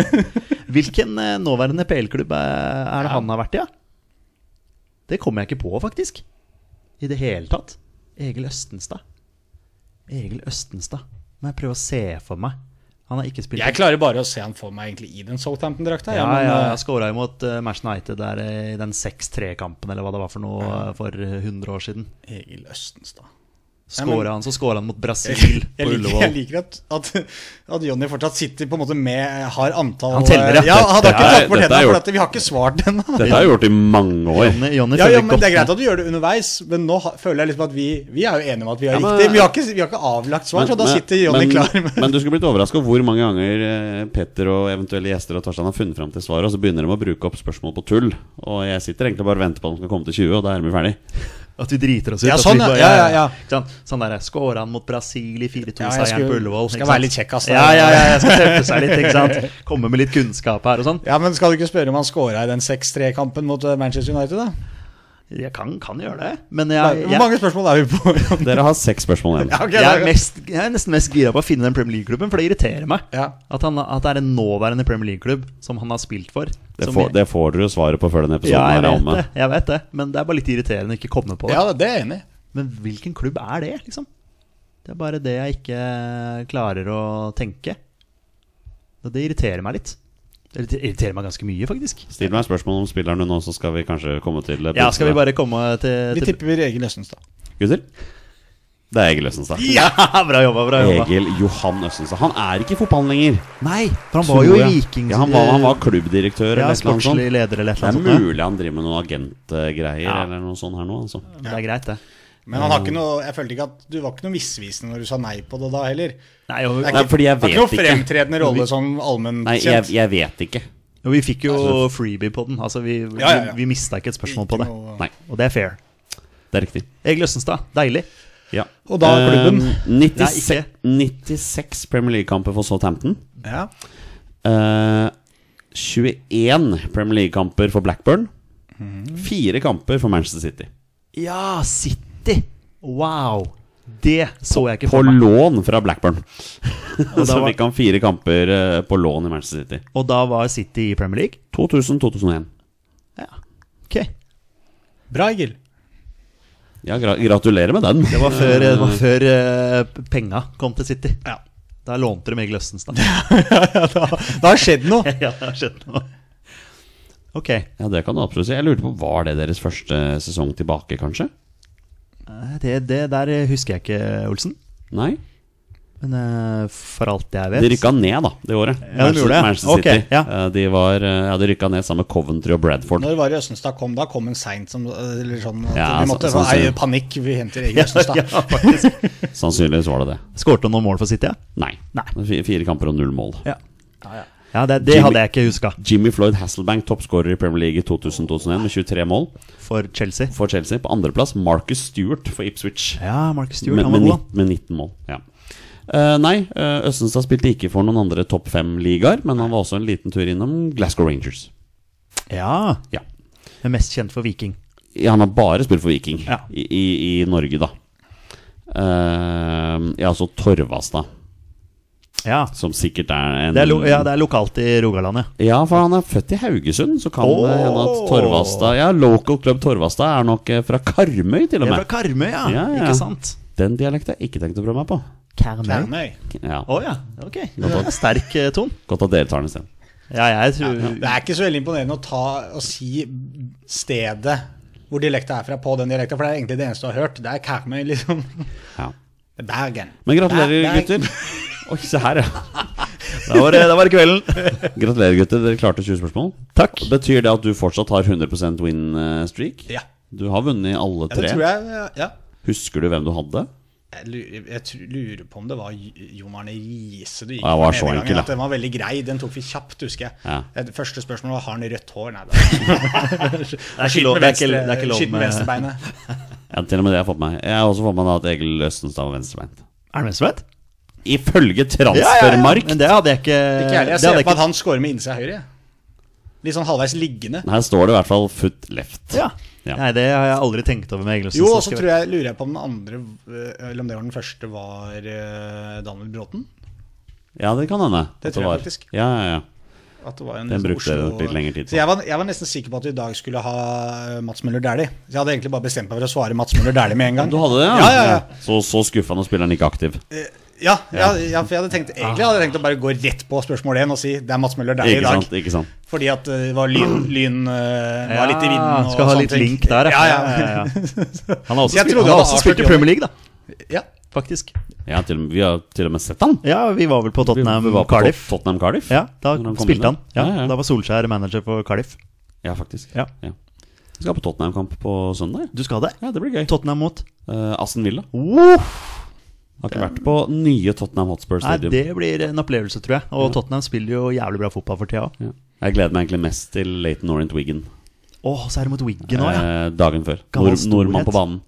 Hvilken eh, nåværende PL-klubb er, det det han har vært i? Ja? Det kommer jeg ikke på, faktisk. I det hele tatt. Egil Østenstad. Egil Østenstad. Må jeg prøve å se for meg. Han har ikke spilt Jeg klarer bare å se han for meg egentlig i den Southampton-drakta. Ja, men, ja, eh, jeg skåra mot uh, Match United der eh, i den 6-3-kampen, eller hva det var for noe, ja. for eh, 100 år siden. Egil Østenstad. Skåra han, så skåra han mot Brasil Jeg på liker, jeg liker at, at, at Jonny fortsatt sitter på en måte med Har antall Han teller, ja. Han har ikke er- tatt bort hendene, for vi har ikke svart ennå. Dette har jeg gjort i mange år. Johnny, Johnny Ja, ja, men Det er greit at du gjør det underveis, men nå føler jeg liksom at vi Vi er jo enige om at vi har Ja, men- riktig. Vi har, ikke, vi har ikke avlagt svar, så da sitter Jonny men, klar med men du skulle blitt overraska hvor mange ganger eh, Petter og eventuelle gjester og Tarzan har funnet fram til svaret, og så begynner de å bruke opp spørsmål på tull. Og jeg sitter egentlig bare og venter på at de skal komme til 20, og da er de ferdig. At vi driter oss ut. Ja, sånn, bare- Ja, ja, ja. Sånn derre Skåra han mot Brasil i 4-2-seieren Ja, på Ullevål. skal være litt kjekk, ass. Ja, ja, ja, jeg skal tøffe seg litt, ikke sant. Komme med litt kunnskap her og sånn. Ja, men Skal du ikke spørre om han skåra i den 6-3-kampen mot eh, Manchester United, da? Jeg kan, kan gjøre det, men jeg, Hvor mange spørsmål er vi på? Dere har seks spørsmål igjen. Ja, okay, jeg, er mest, jeg er nesten mest gira på å finne den Premier League-klubben, for det irriterer meg. Ja. At, han, at det er en nåværende Premier League-klubb som han har spilt for. Det som får, jeg- det får dere svaret på før denne episoden ja, jeg er vet omme. det, jeg vet det, men det er bare litt irriterende å ikke komme på det. ja, det er jeg enig. Men hvilken klubb er det, liksom? Det er bare det jeg ikke klarer å tenke. Og det irriterer meg litt. Det irriterer meg ganske mye, faktisk. Still meg spørsmål om spilleren nå, så skal vi kanskje komme til Ja, skal vi bare komme til, Vi til tipper Egil Østenstad. Gutter? Det er Egil Østenstad. Ja, bra jobba, bra jobba. Egil Johan Østenstad. Han er ikke i fotballen lenger. Nei, for han var jo. Viking. Ja, han, var, han var klubbdirektør ja, eller sportslig leder eller et Det eller er annet sånt. mulig han driver med noen agentgreier Ja. eller noe sånt her nå. Altså. Det er greit, det. Men han har ikke noe, jeg følte ikke at du var ikke noe misvisende når du sa nei på det da heller. Nei, og, Det er Nei, fordi jeg det er ikke noe vet ikke. fremtredende rolle sånn Nei, jeg, jeg vet ikke. og vi fikk jo freebie på den. Altså, vi, Ja, ja, ja. vi, vi mista ikke et spørsmål på det. Nei, Og det er fair. det er riktig. Egil Østenstad, deilig. Ja. Og da klubben? Eh, 96, nei, 96 Premier League-kamper for Southampton. Ja. Uh, 21 Premier League-kamper for Blackburn. Mhm. Fire kamper for Manchester City. Ja, City! Wow! Det så jeg ikke På for meg. lån fra Blackburn. Så var- fikk han fire kamper eh, på lån i Manchester City. Og da var City i Premier League? 2000-2001. Ja. Ok. Bra, Egil. Ja, gra gratulerer med den. Det var før, det var før uh, penga kom til City. Ja. Da lånte de Egil Østenstad. Da har skjedd noe. ja, det har skjedd noe. Ok. Ja, det kan du absolutt si. Jeg lurte på, Var det deres første sesong tilbake, kanskje? Eh, Det, det der husker jeg ikke, Olsen. Nei? Men eh, for alt jeg vet De rykka ned, da, det året. Ja, de gjorde det. Manchester City. ja. Eh, De, var, ja, de rykka ned sammen med Coventry og Bradford. Når var det Østenstad kom? Da kom en seint som Eller sånn Ja, Vi måtte få ei panikk. Vi henter egen Østenstad. ja, faktisk. Sannsynligvis var det det. Skårte han noen mål for City? Ja, Nei. Nei. Fire kamper og null mål. ja. Det, det Jimmy- hadde jeg ikke huska. Jimmy Floyd Hasselbank, toppskårer i Premier League i 2000-2001 med 23 mål For Chelsea. for Chelsea. På andreplass Marcus Stewart for Ipswich Ja, Marcus Stewart, med, han var med, god. med 19 mål. Ja. Uh, nei, uh, Østenstad spilte ikke for noen andre topp fem-ligaer, men han var også en liten tur innom Glasgow Rangers. Ja. Ja. Er mest kjent for Viking. Ja, han har bare spilt for Viking Ja. i, i, i Norge, da. Uh, ja, altså Torvastad, Ja. som sikkert er en Det er, lo ja, det er lokalt i Rogaland, ja. Ja, for han er født i Haugesund, så kan det hende at. Torvastad Ja, Local Club Torvastad er nok eh, fra Karmøy, til og med. Det er fra Karmøy, ja. Ja, ja. Ikke sant? Den dialekten har jeg ikke tenkt å prøve meg på. Karmøy. Å Karmøy. Ja, ja, ok. Det er sterk eh, ton. Godt at dere tar den isteden. Ja, jeg tror Det er ikke så veldig imponerende å ta og si stedet hvor dialekta er fra på den dialekta, for det er egentlig det eneste du har hørt. Det er Karmøy, liksom. Ja. Bergen. Men gratulerer, Bergen. gutter. Oi, se her, ja. Da var det, da var det kvelden. Gratulerer, gutter. Dere klarte 20 spørsmål. Takk. Betyr det at du fortsatt har 100% win eh, streak? Ja. Du har vunnet alle ja, det tre. tror jeg. ja, Ja. Husker du hvem du hadde? Jeg lurer, jeg tr- lurer på om det var J- Jon Arne Riise du gikk Ja, det var for så enkel, gangen, at Den var veldig grei. Den tok vi kjapt, husker jeg. Ja. Det første spørsmålet var har han rødt hår. Nei, det er ikke lov, det er ikke, det er ikke lov Skyt med med venstrebeinet. Ja, til og med det har jeg fått med meg. Jeg har også fått med meg at Egil Østenstad var venstrebeint. Er det venstrebeint? Ifølge Transfermarkt! Men det hadde jeg ikke Ikke ærlig, jeg ser på at han scorer med innsida høyre. Litt sånn halvveis liggende. Her står det i hvert fall foot left. Ja. Ja. Nei, det har jeg aldri tenkt over med Egilsen. Jo, og så tror jeg, lurer jeg på om den andre øh, Eller om det var den første, var øh, Daniel Bråten. Ja, det kan hende. Det tror jeg var. faktisk. Ja, ja, ja. At det var en Den sånn brukte Oslo- litt lengre tid på. Så jeg var, jeg var nesten sikker på at vi i dag skulle ha øh, Mats Møller Dæhlie. Jeg hadde egentlig bare bestemt meg for å svare Mats Møller Dæhlie med en gang. Du hadde det, ja? Ja, ja, ja. Så, så skuffende spiller han ikke aktiv. Ja, ja, ja, for jeg hadde tenkt Egentlig hadde jeg tenkt å bare gå rett på spørsmål 1 og si det er Mats Møller der i Ikke dag. sant? ikke sant Fordi at øh, det var lyn, lyn øh, var litt i vinden. Og skal ha sånne litt ting. link der, ja. ja, ja, ja. Han har også, Jeg spilt, trodde han har også spilt i Premier League, da. ja. Faktisk. Ja, til, og med- Vi har til og med sett han. Ja, vi var vel på Tottenham vi var på Cardiff. Tot- Tottenham Cardiff. Ja, da Når han kom spilte inn han. der. Ja, Ja, ja. Da var Solskjær manager for Cardiff. Ja, faktisk. Ja. Vi skal på Tottenham-kamp på søndag. Du skal det? Ja, det blir gøy. Tottenham mot Uh, Aston Villa. Uff. Har ikke vært på nye Tottenham Hotspur Stadium. Nei, det blir en opplevelse, tror jeg. Og Tottenham spiller jo jævlig bra fotball for tida òg. Ja. Jeg gleder meg egentlig mest til Leighton Orient Wiggen. Oh, så er det mot Wiggen òg, ja. eh, dagen før. Nord, nordmann på banen.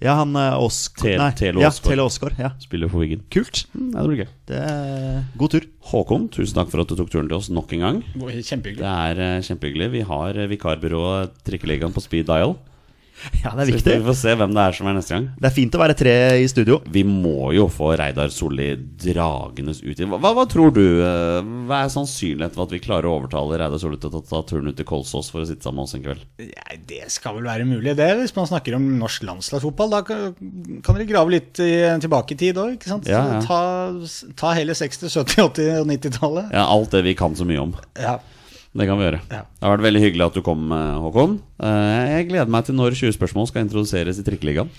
Ja, han Oskar Nei, Tele ja, Oscar. Oscar. Ja. Spiller for Wiggen. Kult. Mm, det blir gøy. Det er God tur. Håkon, tusen takk for at du tok turen til oss nok en gang. Kjempehyggelig. Det er eh, kjempehyggelig. Vi har eh, vikarbyrået Trikkeligaen på speed dial. Ja, det er viktig. Så vi får se hvem det er som er neste gang. Det er fint å være tre i studio. Vi må jo få Reidar Solli dragende ut i hva, hva, tror du? eh, Hva er sannsynligheten for at vi klarer å overtale Reidar Solli til å ta, turen ut til Kolsås for å sitte sammen med oss en kveld? Ja, det skal vel være mulig, det, hvis man snakker om norsk landslagsfotball. Da kan, kan dere grave litt i, tilbake i tid òg, ikke sant? Ja, ja. Ta, ta hele 60-, 70-, 80- og 90-tallet. Ja, alt det vi kan så mye om. Ja. Det kan vi gjøre. Ja. Det har vært veldig hyggelig at du kom, eh, Håkon. Eh, Jeg gleder meg til når 20 spørsmål skal introduseres i Trikkeligaen.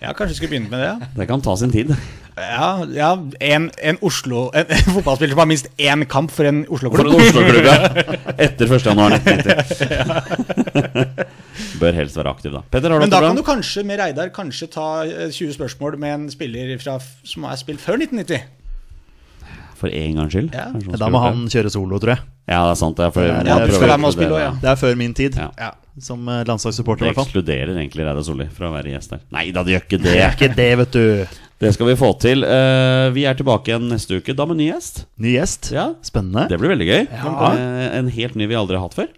Ja, kanskje vi skulle begynt med det. ja. Det kan ta sin tid. Ja, ja en, en Oslo En, en fotballspiller som har minst én kamp for en Oslo-klubb. For en Oslo-klubb, ja. Etter 1. januar 1990. Bør helst være aktiv, da. Petter, har du Men da kan du kanskje med Reidar kanskje ta eh, 20 spørsmål med en spiller fra, som er spilt før 1990. For en gangs skyld? Ja. Da må han kjøre solo, tror jeg. Ja, det er sant. Det er for, Ja, inkludere- også, Det er før min tid, Ja. Ja. som eh, landslagssupporter, i Det hvert fall. ekskluderer egentlig Reidar Solli fra å være gjest her. Nei da, det gjør ikke det. Det gjør ikke det, vet du. Det skal vi få til. Uh, vi er tilbake igjen neste uke, da med ny gjest. Ny gjest. Ja, Spennende. Det blir veldig gøy. Ja. Eh, en helt ny vi aldri har hatt før.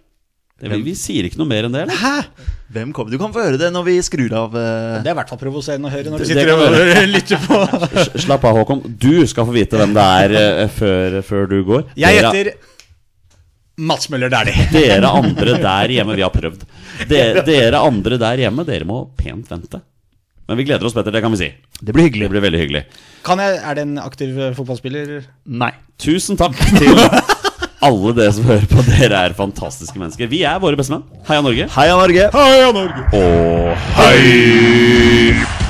Det, vi, vi sier ikke noe mer enn det, eller? Hæ? Hvem kommer? Du kan få høre det når vi skrur av uh... Det er i hvert fall provoserende å høre når du det sitter og lytter på. Slapp av, Håkon. Du skal få vite hvem det er uh, før, før du går. Jeg Dere- heter Mats Møller Dæhlie. Dere andre der hjemme, vi har prøvd. Dere, dere andre der hjemme, dere må pent vente. Men vi gleder oss, Petter. Det kan vi si. Det blir hyggelig. Det blir veldig hyggelig. Kan jeg, er det en aktiv eh, fotballspiller? Nei. Tusen takk til alle dere som hører på. Dere er fantastiske mennesker. Vi er våre bestemenn. Heia Norge. Heia Norge! Heia Norge. Og hei!